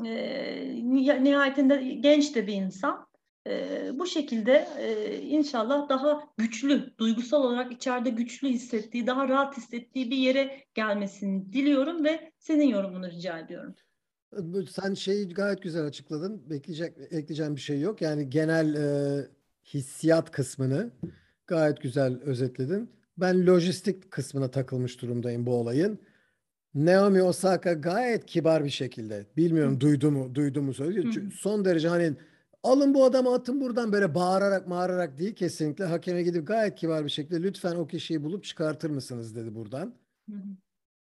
[SPEAKER 1] E, nihayetinde genç de bir insan. E, bu şekilde e, inşallah daha güçlü, duygusal olarak içeride güçlü hissettiği, daha rahat hissettiği bir yere gelmesini diliyorum ve senin yorumunu rica ediyorum.
[SPEAKER 2] Sen şeyi gayet güzel açıkladın. Bekleyecek, ekleyeceğim bir şey yok. Yani genel e, hissiyat kısmını gayet güzel özetledin. Ben lojistik kısmına takılmış durumdayım bu olayın. Naomi Osaka gayet kibar bir şekilde. Bilmiyorum duydu mu, duydu mu söylüyor. Son derece hani alın bu adamı atın buradan böyle bağırarak mağırarak değil kesinlikle. Hakeme gidip gayet kibar bir şekilde lütfen o kişiyi bulup çıkartır mısınız dedi buradan.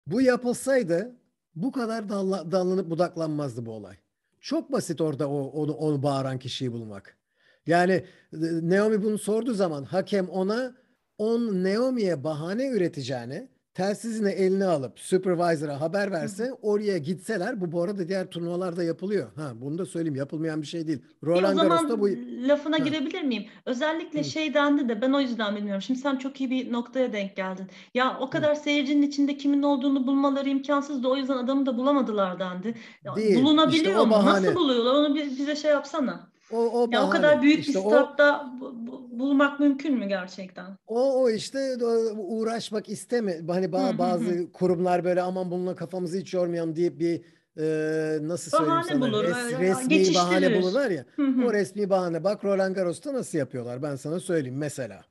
[SPEAKER 2] Bu yapılsaydı bu kadar dalla, dallanıp budaklanmazdı bu olay. Çok basit orada o, onu, onu bağıran kişiyi bulmak. Yani e, Naomi bunu sorduğu zaman hakem ona on Naomi'ye bahane üreteceğini telsizini eline alıp supervisor'a haber verse oraya gitseler bu bu arada diğer turnuvalarda yapılıyor. Ha bunu da söyleyeyim yapılmayan bir şey değil.
[SPEAKER 1] Roland Garros'ta bu lafına ha. girebilir miyim? Özellikle Hı. şey dendi de ben o yüzden bilmiyorum. Şimdi sen çok iyi bir noktaya denk geldin. Ya o kadar Hı. seyircinin içinde kimin olduğunu bulmaları imkansız da o yüzden adamı da bulamadılar dendi. Ya, değil. Bulunabiliyor işte mu? Bahane. Nasıl buluyorlar? Onu bize şey yapsana. O, o, ya o kadar büyük işte bir statta o, bulmak mümkün mü gerçekten?
[SPEAKER 2] O, o işte uğraşmak isteme. Hani bazı, bazı kurumlar böyle aman bununla kafamızı hiç yormayalım deyip bir e, nasıl bahane söyleyeyim sana bulur, res, resmi bahane bulurlar ya. o resmi bahane. Bak Roland Garros'ta nasıl yapıyorlar ben sana söyleyeyim mesela.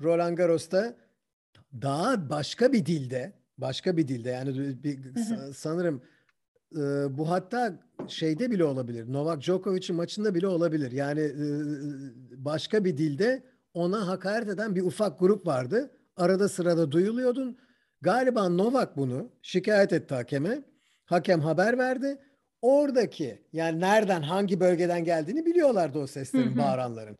[SPEAKER 2] Roland Garros'ta daha başka bir dilde başka bir dilde yani bir, sanırım e, bu hatta şeyde bile olabilir. Novak Djokovic'in maçında bile olabilir. Yani e, başka bir dilde ona hakaret eden bir ufak grup vardı. Arada sırada duyuluyordun. Galiba Novak bunu şikayet etti hakeme. Hakem haber verdi. Oradaki yani nereden hangi bölgeden geldiğini biliyorlardı o seslerin, bağıranların.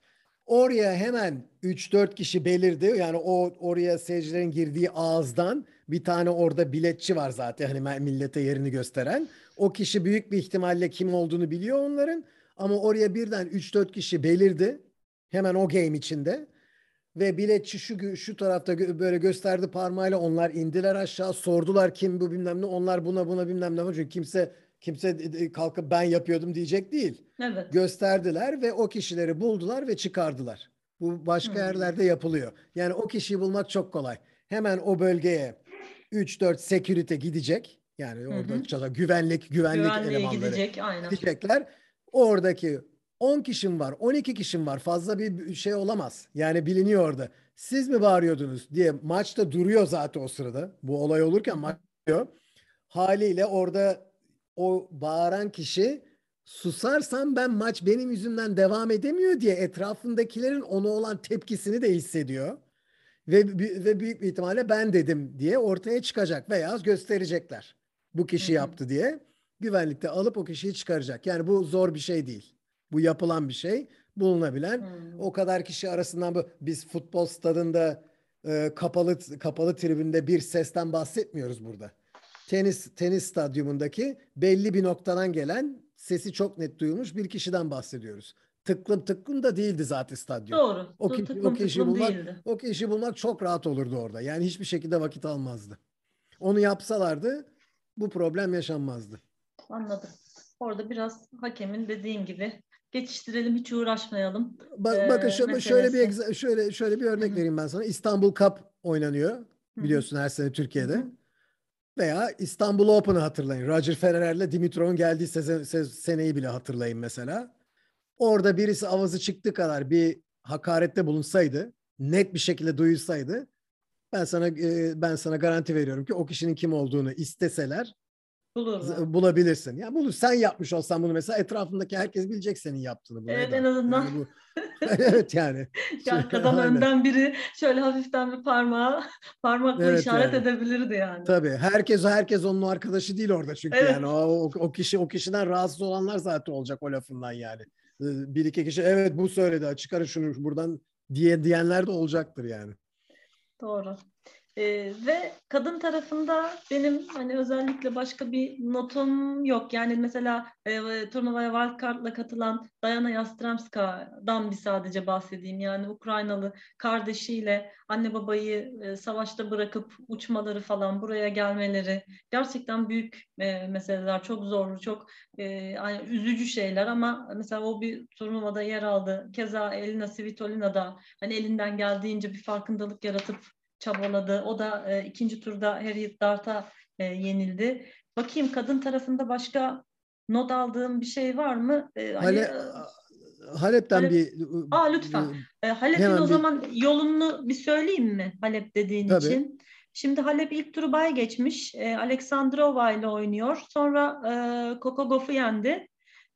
[SPEAKER 2] Oraya hemen 3-4 kişi belirdi. Yani o oraya seyircilerin girdiği ağızdan bir tane orada biletçi var zaten hani millete yerini gösteren. O kişi büyük bir ihtimalle kim olduğunu biliyor onların. Ama oraya birden 3-4 kişi belirdi. Hemen o game içinde. Ve biletçi şu şu tarafta böyle gösterdi parmağıyla onlar indiler aşağı sordular kim bu bilmem ne onlar buna buna bilmem ne çünkü kimse kimse kalkıp ben yapıyordum diyecek değil.
[SPEAKER 1] Evet.
[SPEAKER 2] Gösterdiler ve o kişileri buldular ve çıkardılar. Bu başka hmm. yerlerde yapılıyor. Yani o kişiyi bulmak çok kolay. Hemen o bölgeye 3-4 security gidecek. Yani orada hı hı. güvenlik güvenlik Güvenliğe elemanları gidecek, aynen. gidecekler. Oradaki 10 kişim var, 12 kişim var. Fazla bir şey olamaz. Yani biliniyor orada. Siz mi bağırıyordunuz diye maçta duruyor zaten o sırada. Bu olay olurken maç duruyor. Haliyle orada o bağıran kişi susarsam ben maç benim yüzümden devam edemiyor diye etrafındakilerin ona olan tepkisini de hissediyor. Ve, ve büyük bir ihtimalle ben dedim diye ortaya çıkacak veya gösterecekler bu kişi yaptı diye güvenlikte alıp o kişiyi çıkaracak. Yani bu zor bir şey değil. Bu yapılan bir şey, bulunabilen. Hmm. O kadar kişi arasından bu biz futbol stadında e, kapalı kapalı tribünde bir sesten bahsetmiyoruz burada. Tenis tenis stadyumundaki belli bir noktadan gelen sesi çok net duyulmuş bir kişiden bahsediyoruz. Tıklım tıklım da değildi zaten stadyum.
[SPEAKER 1] Doğru.
[SPEAKER 2] O, tıklım, o kişi bulmak değildi. o kişi bulmak çok rahat olurdu orada. Yani hiçbir şekilde vakit almazdı. Onu yapsalardı bu problem yaşanmazdı.
[SPEAKER 1] Anladım. Orada biraz hakemin dediğin gibi geçiştirelim hiç uğraşmayalım.
[SPEAKER 2] Bak, ee, bakın şöyle, şöyle bir şöyle şöyle bir örnek vereyim ben sana. İstanbul Cup oynanıyor. Biliyorsun her sene Türkiye'de. Hı-hı. Veya İstanbul Open'ı hatırlayın. Roger Federer'le Dimitrov'un geldiği seze, se, seneyi bile hatırlayın mesela. Orada birisi avazı çıktı kadar bir hakarette bulunsaydı net bir şekilde duyulsaydı ben sana e, ben sana garanti veriyorum ki o kişinin kim olduğunu isteseler
[SPEAKER 1] Bulurlar.
[SPEAKER 2] bulabilirsin. Ya bunu sen yapmış olsan bunu mesela etrafındaki herkes bilecek senin yaptığını. bunu,
[SPEAKER 1] Evet
[SPEAKER 2] Eda.
[SPEAKER 1] en azından
[SPEAKER 2] Yani bu, evet yani.
[SPEAKER 1] ya arkadan önden biri şöyle hafiften bir parmağı parmakla
[SPEAKER 2] Evet
[SPEAKER 1] işaret
[SPEAKER 2] yani.
[SPEAKER 1] edebilirdi yani.
[SPEAKER 2] Tabii. Herkes herkes onun arkadaşı değil orada çünkü
[SPEAKER 1] Evet.
[SPEAKER 2] yani o, o, o kişi o kişiden rahatsız olanlar zaten olacak o lafından yani. Ee, Bir iki kişi evet bu söyledi çıkarın şunu buradan diye diyenler de olacaktır yani.
[SPEAKER 1] Doğru. Ee, ve kadın tarafında benim hani özellikle başka bir notum yok. Yani mesela e, turnuvaya wildcard'la katılan Diana Yastremska'dan bir sadece bahsedeyim. Yani Ukraynalı kardeşiyle anne babayı e, savaşta bırakıp uçmaları falan buraya gelmeleri gerçekten büyük e, meseleler. Çok zor, çok e, yani üzücü şeyler ama mesela o bir turnuvada yer aldı. Keza Elina Svitolina da hani elinden geldiğince bir farkındalık yaratıp çabaladı. O da e, ikinci turda Harriet Dart'a e, yenildi. Bakayım kadın tarafında başka not aldığım bir şey var mı? E, hani,
[SPEAKER 2] Hale, Halep'ten
[SPEAKER 1] Halep-
[SPEAKER 2] bir
[SPEAKER 1] Aa, lütfen. e, Halep'in o
[SPEAKER 2] bir-
[SPEAKER 1] zaman yolunu bir söyleyeyim mi Halep dediğin
[SPEAKER 2] Tabii.
[SPEAKER 1] için? Şimdi Halep ilk turu bay geçmiş. E, Aleksandrova ile oynuyor. Sonra e, Coco Gauff'u yendi.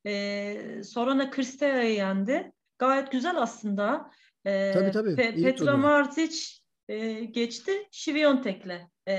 [SPEAKER 1] E, Sorana Kristeva'yı yendi. Gayet güzel aslında. E,
[SPEAKER 2] Tabii, tabii.
[SPEAKER 1] Pe-
[SPEAKER 2] İyi
[SPEAKER 1] Petra. Martic e, geçti. Şiviyontek'le e,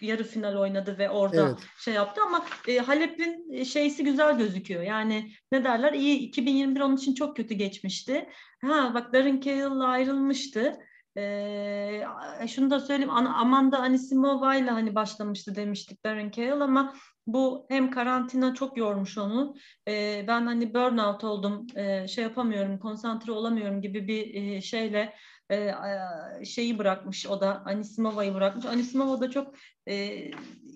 [SPEAKER 1] yarı final oynadı ve orada
[SPEAKER 2] Evet.
[SPEAKER 1] şey yaptı ama e, Halep'in şeysi güzel gözüküyor. Yani ne derler? İyi 2021 onun için çok kötü geçmişti. Ha bak Darren Cahill'la ayrılmıştı. Ee, şunu da söyleyeyim An- Amanda Anisimova ile hani başlamıştı demiştik Darren Cahill ama bu hem karantina çok yormuş onu. Ee, ben hani burnout oldum, ee, şey yapamıyorum, konsantre olamıyorum gibi bir e, şeyle e, şeyi bırakmış o da Anisimova'yı bırakmış. Anisimova da çok e,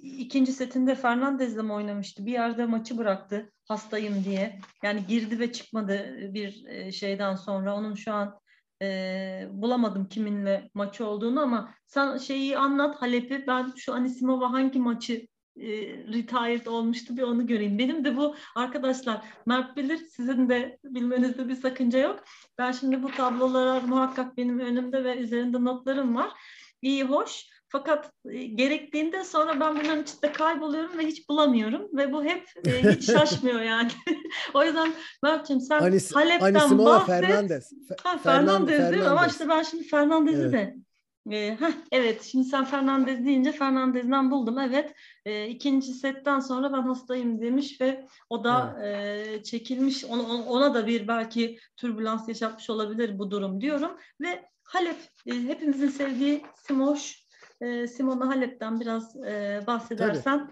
[SPEAKER 1] ikinci setinde Fernandez'le mi oynamıştı? Bir yerde maçı bıraktı hastayım diye. Yani girdi ve çıkmadı bir e, şeyden sonra. Onun şu an e, bulamadım kiminle maçı olduğunu ama sen şeyi anlat Halep'i. Ben şu Anisimova hangi maçı e, retired olmuştu bir onu göreyim. Benim de bu arkadaşlar Mert bilir sizin de bilmenizde bir sakınca yok. Ben şimdi bu tablolar muhakkak benim önümde ve üzerinde notlarım var. İyi hoş. Fakat e, gerektiğinde sonra ben bunların içinde kayboluyorum ve hiç bulamıyorum ve bu hep e, hiç şaşmıyor yani. o yüzden Mert'ciğim sen
[SPEAKER 2] Anis,
[SPEAKER 1] Halep'ten
[SPEAKER 2] Anisimova
[SPEAKER 1] bahset.
[SPEAKER 2] Fernandez. Fe-
[SPEAKER 1] Ha,
[SPEAKER 2] Fernan-
[SPEAKER 1] Fernandez değil mi? Ama
[SPEAKER 2] Fernandez.
[SPEAKER 1] işte ben şimdi Fernandez'i
[SPEAKER 2] Evet.
[SPEAKER 1] de e, heh, evet şimdi sen Fernandez deyince Fernandez'den buldum. Evet e, ikinci setten sonra ben hastayım demiş ve o da e, çekilmiş. Ona, ona da bir belki türbülans yaşatmış olabilir bu durum diyorum. Ve Halep e, hepimizin sevdiği Simoş e, Simona Halep'ten biraz e, bahsedersen.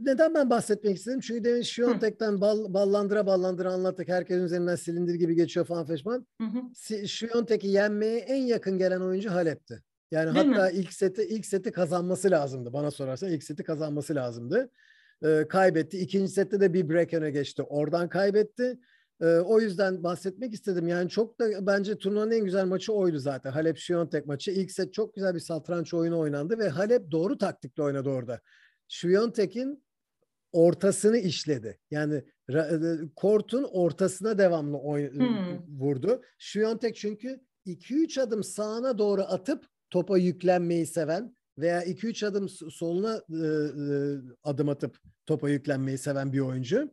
[SPEAKER 2] Neden ben bahsetmek istedim? Çünkü demin Şiyontek'ten bal, ballandıra ballandıra anlattık. Herkesin üzerinden silindir gibi geçiyor falan feşman. Şiyontek'i yenmeye en yakın gelen oyuncu Halep'ti. Yani
[SPEAKER 1] Değil
[SPEAKER 2] hatta
[SPEAKER 1] mi?
[SPEAKER 2] ilk seti ilk seti kazanması lazımdı. Bana sorarsan ilk seti kazanması lazımdı. Ee, kaybetti. İkinci sette de bir break öne geçti. Oradan kaybetti. Ee, o yüzden bahsetmek istedim. Yani çok da bence turnuvanın en güzel maçı oydu zaten. Halep Şiyontek maçı. İlk set çok güzel bir satranç oyunu oynandı ve Halep doğru taktikle oynadı orada. Şiyontek'in ortasını işledi. Yani e, kortun ortasına devamlı oy-
[SPEAKER 1] Hmm.
[SPEAKER 2] vurdu. Şiyontek çünkü 2-3 adım sağına doğru atıp topa yüklenmeyi seven veya 2-3 adım soluna e, e, adım atıp topa yüklenmeyi seven bir oyuncu.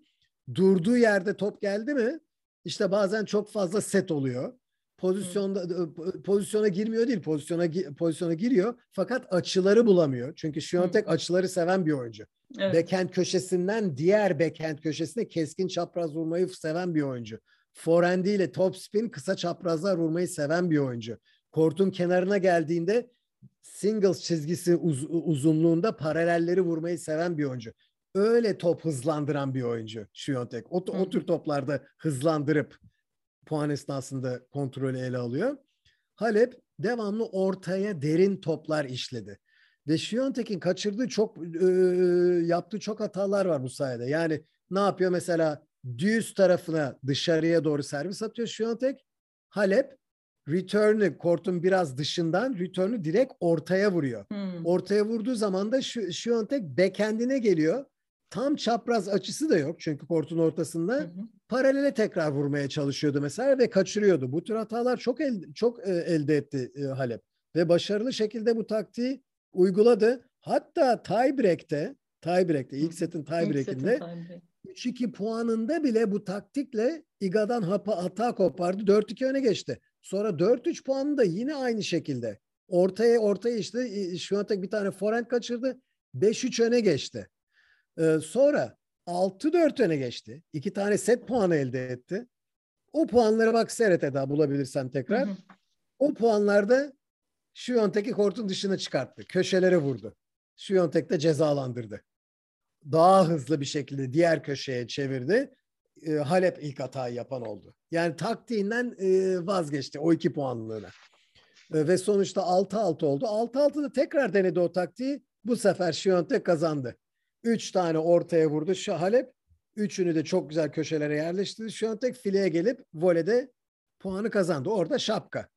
[SPEAKER 2] Durduğu yerde top geldi mi işte bazen çok fazla set oluyor. Pozisyonda e, pozisyona girmiyor değil, pozisyona pozisyona giriyor fakat açıları bulamıyor. Çünkü Şiyontek açıları seven bir oyuncu.
[SPEAKER 1] Evet.
[SPEAKER 2] Backhand köşesinden diğer backhand köşesine keskin çapraz vurmayı seven bir oyuncu. Forehandiyle top spin kısa çaprazlar vurmayı seven bir oyuncu. Kortun kenarına geldiğinde singles çizgisi uz- uzunluğunda paralelleri vurmayı seven bir oyuncu. Öyle top hızlandıran bir oyuncu Şiyontek. O, o tür toplarda hızlandırıp puan esnasında kontrolü ele alıyor. Halep devamlı ortaya derin toplar işledi. Ve Şiyontek'in kaçırdığı çok e, yaptığı çok hatalar var bu sayede. Yani ne yapıyor mesela düz tarafına dışarıya doğru servis atıyor Şiyontek. Halep return'ü kortun biraz dışından return'ü direkt ortaya vuruyor.
[SPEAKER 1] Hmm.
[SPEAKER 2] Ortaya vurduğu zaman da şu Şiyontek backhand'ine geliyor. tam çapraz açısı da yok çünkü kortun ortasında. Hı hı. Paralele tekrar vurmaya çalışıyordu mesela ve kaçırıyordu. Bu tür hatalar çok el, çok e, elde etti e, Halep ve başarılı şekilde bu taktiği uyguladı. Hatta tiebreak'te tiebreak'te ilk setin tiebreak'inde 3-2 puanında bile bu taktikle Iga'dan hapa, hata kopardı. 4-2 öne geçti. Sonra 4-3 puanında yine aynı şekilde. Ortaya ortaya işte Şuantek bir tane forehand kaçırdı. 5-3 öne geçti. Ee, sonra 6-4 öne geçti. İki tane set puanı elde etti. O puanlara bak seyret Eda bulabilirsen tekrar. Hı hı. O puanlarda Şuyontek'i kortun dışına çıkarttı. Köşelere vurdu. Şuyontek de cezalandırdı. Daha hızlı bir şekilde diğer köşeye çevirdi. E, Halep ilk hatayı yapan oldu. Yani taktiğinden e, vazgeçti o iki puanlığına. E, ve sonuçta 6-6 oldu. 6-6'da tekrar denedi o taktiği. Bu sefer Şiyontek kazandı. Üç tane ortaya vurdu Halep. Üçünü de çok güzel köşelere yerleştirdi. Şiyontek fileye gelip volede puanı kazandı. Orada şapka.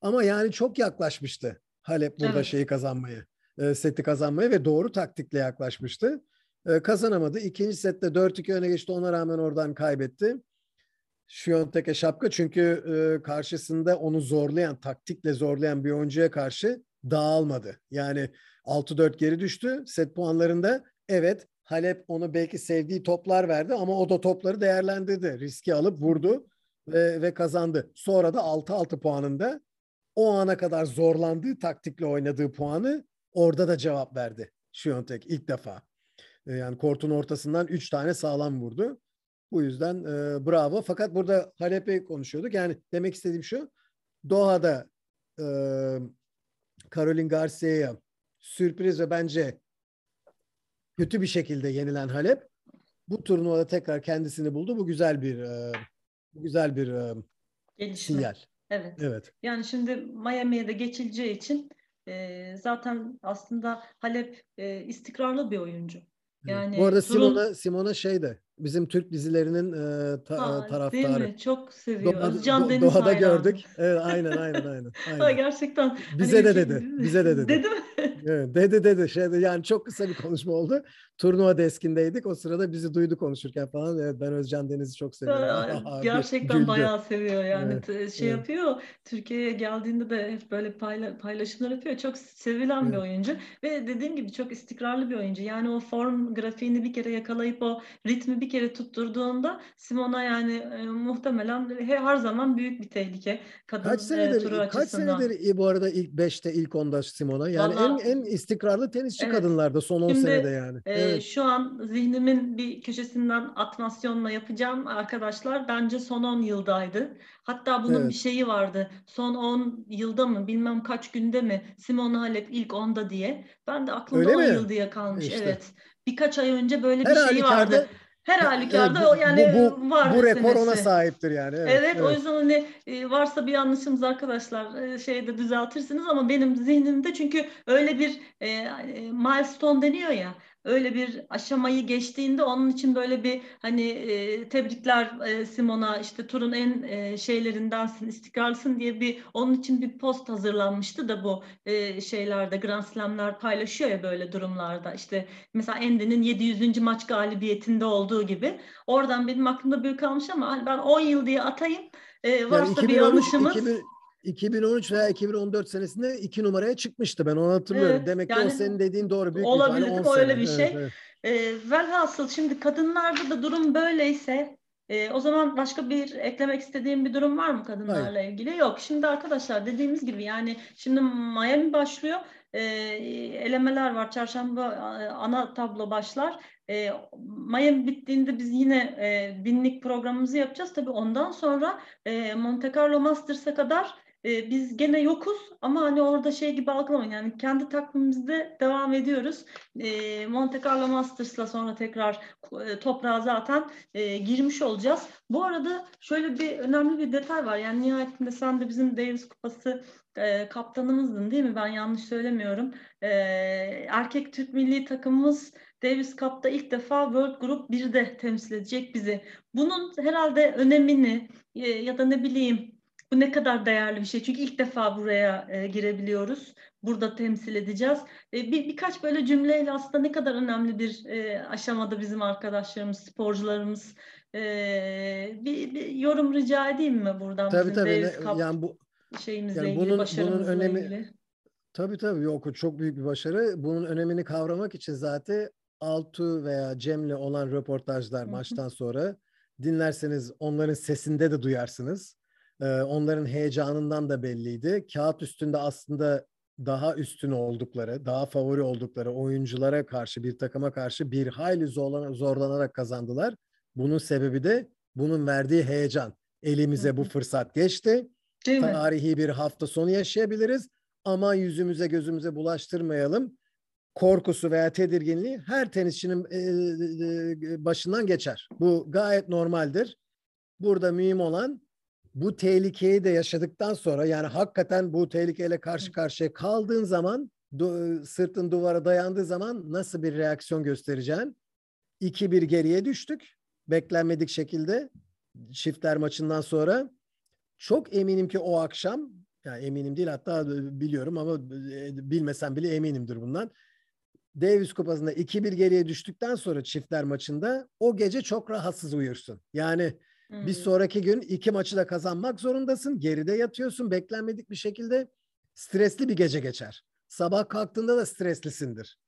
[SPEAKER 2] Ama yani çok yaklaşmıştı Halep burada evet. şeyi kazanmayı, e, seti kazanmaya ve doğru taktikle yaklaşmıştı. E, kazanamadı. İkinci sette 4-2 öne geçti. Ona rağmen oradan kaybetti. Şiyontek'e şapka çünkü e, karşısında onu zorlayan, taktikle zorlayan bir oyuncuya karşı dağılmadı. Yani 6-4 geri düştü set puanlarında. Evet Halep onu belki sevdiği toplar verdi ama o da topları değerlendirdi. Riski alıp vurdu ve, ve kazandı. Sonra da 6-6 puanında o ana kadar zorlandığı taktikle oynadığı puanı orada da cevap verdi Şiyontek ilk defa. E, yani kortun ortasından 3 tane sağlam vurdu. Bu yüzden e, bravo. Fakat burada Halep'i konuşuyorduk. Yani demek istediğim şu. Doha'da e, Caroline Garcia'ya sürpriz ve bence kötü bir şekilde yenilen Halep bu turnuvada tekrar kendisini buldu. Bu güzel bir e, bu güzel bir e, Gelişme. sinyal.
[SPEAKER 1] Evet. Evet. Yani şimdi Miami'ye de geçileceği için e, zaten aslında Halep e, istikrarlı bir oyuncu.
[SPEAKER 2] Yani Bu arada Simona Turun... Simona şey de bizim Türk dizilerinin e, ta, ha, taraftarı. Değil mi?
[SPEAKER 1] Çok seviyor. Doğa, Özcan Deniz Doğada hayranı. gördük.
[SPEAKER 2] Evet, aynen aynen aynen. aynen.
[SPEAKER 1] gerçekten.
[SPEAKER 2] Bize hani, de dedi. Bize de dedi.
[SPEAKER 1] Dedi mi?
[SPEAKER 2] Evet, dedi dedi. Şeyde, yani çok kısa bir konuşma oldu. Turnuva deskindeydik. O sırada bizi duydu konuşurken falan. Evet, ben Özcan Deniz'i çok seviyorum.
[SPEAKER 1] gerçekten Güldü. bayağı seviyor yani. Evet, şey evet. yapıyor. Türkiye'ye geldiğinde de hep böyle payla, paylaşımlar yapıyor. Çok sevilen evet. bir oyuncu. Ve dediğim gibi çok istikrarlı bir oyuncu. Yani o form grafiğini bir kere yakalayıp o ritmi bir kere tutturduğunda Simona yani e, muhtemelen her zaman büyük bir tehlike.
[SPEAKER 2] Kadın kaç senedir, e, turu kaç açısından. senedir bu arada ilk 5'te ilk 10'da Simona? Yani Vallahi, en en istikrarlı tenisçi evet. kadınlarda son 10 Şimdi, senede yani.
[SPEAKER 1] E, evet. Şu an zihnimin bir köşesinden atmasyonla yapacağım arkadaşlar. Bence son 10 yıldaydı. Hatta bunun evet. bir şeyi vardı. Son 10 yılda mı bilmem kaç günde mi Simona Halep ilk 10'da diye. Ben de aklımda Öyle 10 mi? yıl diye kalmış. İşte. Evet. Birkaç ay önce böyle Her bir şey vardı. Her halükarda evet, bu, yani bu, bu, var.
[SPEAKER 2] Bu rekor ona sahiptir yani.
[SPEAKER 1] Evet, evet, evet. o yüzden hani e, varsa bir yanlışımız arkadaşlar e, şeyde düzeltirsiniz ama benim zihnimde çünkü öyle bir e, milestone deniyor ya öyle bir aşamayı geçtiğinde onun için böyle bir hani e, tebrikler e, Simon'a işte turun en e, şeylerindensin istikrarlısın diye bir onun için bir post hazırlanmıştı da bu e, şeylerde Grand Slam'ler paylaşıyor ya böyle durumlarda. İşte mesela Endi'nin 700. maç galibiyetinde olduğu gibi. Oradan benim aklımda büyük kalmış ama ben 10 yıl diye atayım. E, varsa yani 2013, bir yanlışımız
[SPEAKER 2] 2000... 2013 veya 2014 senesinde iki numaraya çıkmıştı. Ben onu hatırlıyorum. Evet, Demek yani, ki o senin dediğin doğru. Büyük
[SPEAKER 1] olabilir değil mi? Öyle bir şey. Evet, evet. E, velhasıl şimdi kadınlarda da durum böyleyse e, o zaman başka bir eklemek istediğim bir durum var mı kadınlarla Hayır. ilgili? Yok. Şimdi arkadaşlar dediğimiz gibi yani şimdi Miami başlıyor. E, elemeler var. Çarşamba ana tablo başlar. E, Miami bittiğinde biz yine e, binlik programımızı yapacağız. Tabii ondan sonra e, Monte Carlo Masters'a kadar e, biz gene yokuz ama hani orada şey gibi algılamayın yani kendi takvimimizde devam ediyoruz. E, Monte Carlo Masters'la sonra tekrar e, toprağa zaten e, girmiş olacağız. Bu arada şöyle bir önemli bir detay var yani nihayetinde sen de bizim Davis Kupası e, kaptanımızdın değil mi? Ben yanlış söylemiyorum. E, erkek Türk milli takımımız Davis Cup'ta ilk defa World Group 1'de temsil edecek bizi. Bunun herhalde önemini e, ya da ne bileyim Bu ne kadar değerli bir şey. Çünkü ilk defa buraya e, girebiliyoruz. Burada temsil edeceğiz. E, bir birkaç böyle cümleyle aslında ne kadar önemli bir e, aşamada bizim arkadaşlarımız, sporcularımız. E, bir, bir yorum rica edeyim mi buradan?
[SPEAKER 2] Tabii tabii. yani bu
[SPEAKER 1] şeyimizle yani bunun, ilgili, bunun önemi ilgili.
[SPEAKER 2] Tabii tabii yok çok büyük bir başarı. Bunun önemini kavramak için zaten Altu veya Cem'le olan röportajlar maçtan sonra dinlerseniz onların sesinde de duyarsınız. Ee, onların heyecanından da belliydi. Kağıt üstünde aslında daha üstün oldukları, daha favori oldukları oyunculara karşı, bir takıma karşı bir hayli zorlanarak kazandılar. Bunun sebebi de bunun verdiği heyecan. Elimize bu fırsat geçti. Değil Tarihi mi? bir hafta sonu yaşayabiliriz. Ama yüzümüze gözümüze bulaştırmayalım. Korkusu veya tedirginliği her tenisçinin başından geçer. Bu gayet normaldir. Burada mühim olan bu tehlikeyi de yaşadıktan sonra yani hakikaten bu tehlikeyle karşı karşıya kaldığın zaman du- sırtın duvara dayandığı zaman nasıl bir reaksiyon göstereceğin. 2-1 geriye düştük. Beklenmedik şekilde çiftler maçından sonra çok eminim ki o akşam yani eminim değil hatta biliyorum ama bilmesem bile eminimdir bundan. Davis Kupası'nda 2-1 geriye düştükten sonra çiftler maçında o gece çok rahatsız uyursun. Yani hmm. bir sonraki gün iki maçı da kazanmak zorundasın. Geride yatıyorsun beklenmedik bir şekilde. Stresli bir gece geçer. Sabah kalktığında da streslisindir.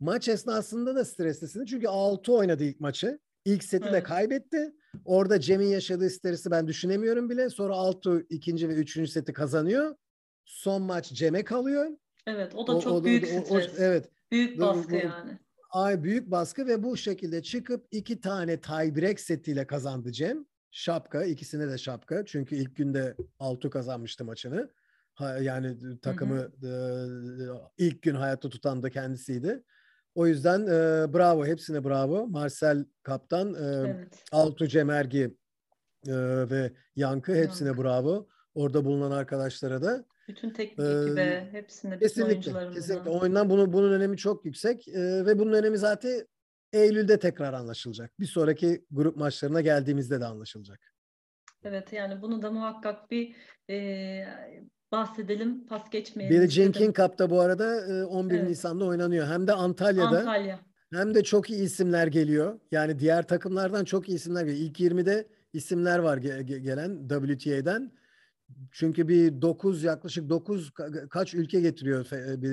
[SPEAKER 2] Maç esnasında da streslisindir. Çünkü 6 oynadı ilk maçı. İlk seti evet. de kaybetti. Orada Cem'in yaşadığı stresi ben düşünemiyorum bile. Sonra Altu ikinci ve üçüncü seti kazanıyor. Son maç Cem'e kalıyor.
[SPEAKER 1] Evet o da çok o, büyük o, stres. O, evet. Büyük baskı bu, yani.
[SPEAKER 2] Ay büyük baskı ve bu şekilde çıkıp iki tane tiebreak setiyle kazandı Cem. Şapka ikisine de şapka. Çünkü ilk günde Altu kazanmıştı maçını. Ha, yani takımı hı hı. E, ilk gün hayatta tutan da kendisiydi. O yüzden e, bravo, hepsine bravo. Marcel Kaptan, e, evet. Altu Cemergi e, ve Yankı hepsine Yankı. bravo. Orada bulunan arkadaşlara da.
[SPEAKER 1] Bütün teknik ee, ekibe, hepsine, kesinlikle,
[SPEAKER 2] kesinlikle. Oyundan bunu, bunun önemi çok yüksek e, ve bunun önemi zaten Eylül'de tekrar anlaşılacak. Bir sonraki grup maçlarına geldiğimizde de anlaşılacak.
[SPEAKER 1] Evet yani bunu da muhakkak bir e, bahsedelim, pas geçmeyelim.
[SPEAKER 2] Billie Jean King Cup'ta bu arada 11 evet. Nisan'da oynanıyor. Hem de Antalya'da. Antalya. Hem de çok iyi isimler geliyor. Yani diğer takımlardan çok iyi isimler geliyor. İlk 20'de isimler var gelen WTA'den. Çünkü bir 9 yaklaşık 9 kaç ülke getiriyor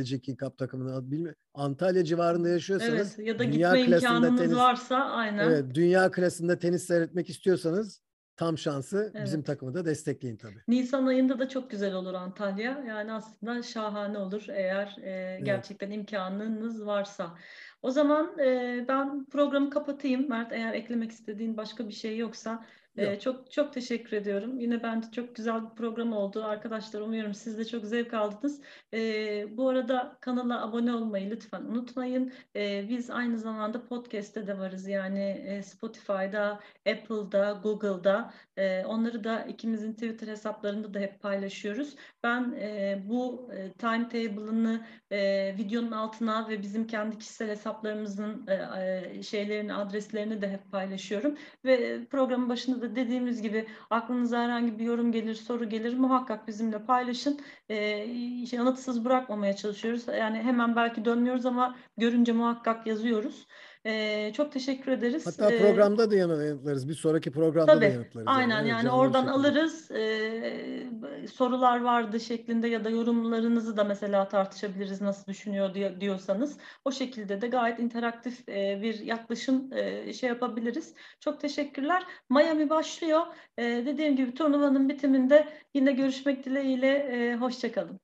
[SPEAKER 2] Jean King Cup takımını bilmiyorum. Antalya civarında yaşıyorsanız
[SPEAKER 1] evet, ya da dünya gitme imkanınız tenis, varsa aynen. Evet,
[SPEAKER 2] dünya klasında tenis seyretmek istiyorsanız tam şansı evet. bizim takımı da destekleyin tabii.
[SPEAKER 1] Nisan ayında da çok güzel olur Antalya. Yani aslında şahane olur eğer e, gerçekten evet. imkanınız varsa. O zaman e, ben programı kapatayım. Mert eğer eklemek istediğin başka bir şey yoksa ee, çok çok teşekkür ediyorum. Yine bence çok güzel bir program oldu. Arkadaşlar umuyorum siz de çok zevk aldınız. Ee, bu arada kanala abone olmayı lütfen unutmayın. Ee, biz aynı zamanda podcast'te de varız. Yani e, Spotify'da, Apple'da, Google'da. E, onları da ikimizin Twitter hesaplarında da hep paylaşıyoruz. Ben e, bu e, timetable'ını e, videonun altına ve bizim kendi kişisel hesaplarımızın e, e, şeylerini, adreslerini de hep paylaşıyorum. Ve programın başında da dediğimiz gibi aklınıza herhangi bir yorum gelir, soru gelir muhakkak bizimle paylaşın. E, yanıtsız bırakmamaya çalışıyoruz. Yani hemen belki dönmüyoruz ama görünce muhakkak yazıyoruz. E, çok teşekkür ederiz.
[SPEAKER 2] Hatta programda da yanıtlarız. Bir sonraki programda
[SPEAKER 1] Tabii,
[SPEAKER 2] da yanıtlarız.
[SPEAKER 1] Aynen yani, yani oradan alırız. E, sorular vardı şeklinde ya da yorumlarınızı da mesela tartışabiliriz nasıl düşünüyor diye, diyorsanız. O şekilde de gayet interaktif e, bir yaklaşım e, şey yapabiliriz. Çok teşekkürler. Miami başlıyor. E, dediğim gibi turnuvanın bitiminde yine görüşmek dileğiyle. E, hoşçakalın.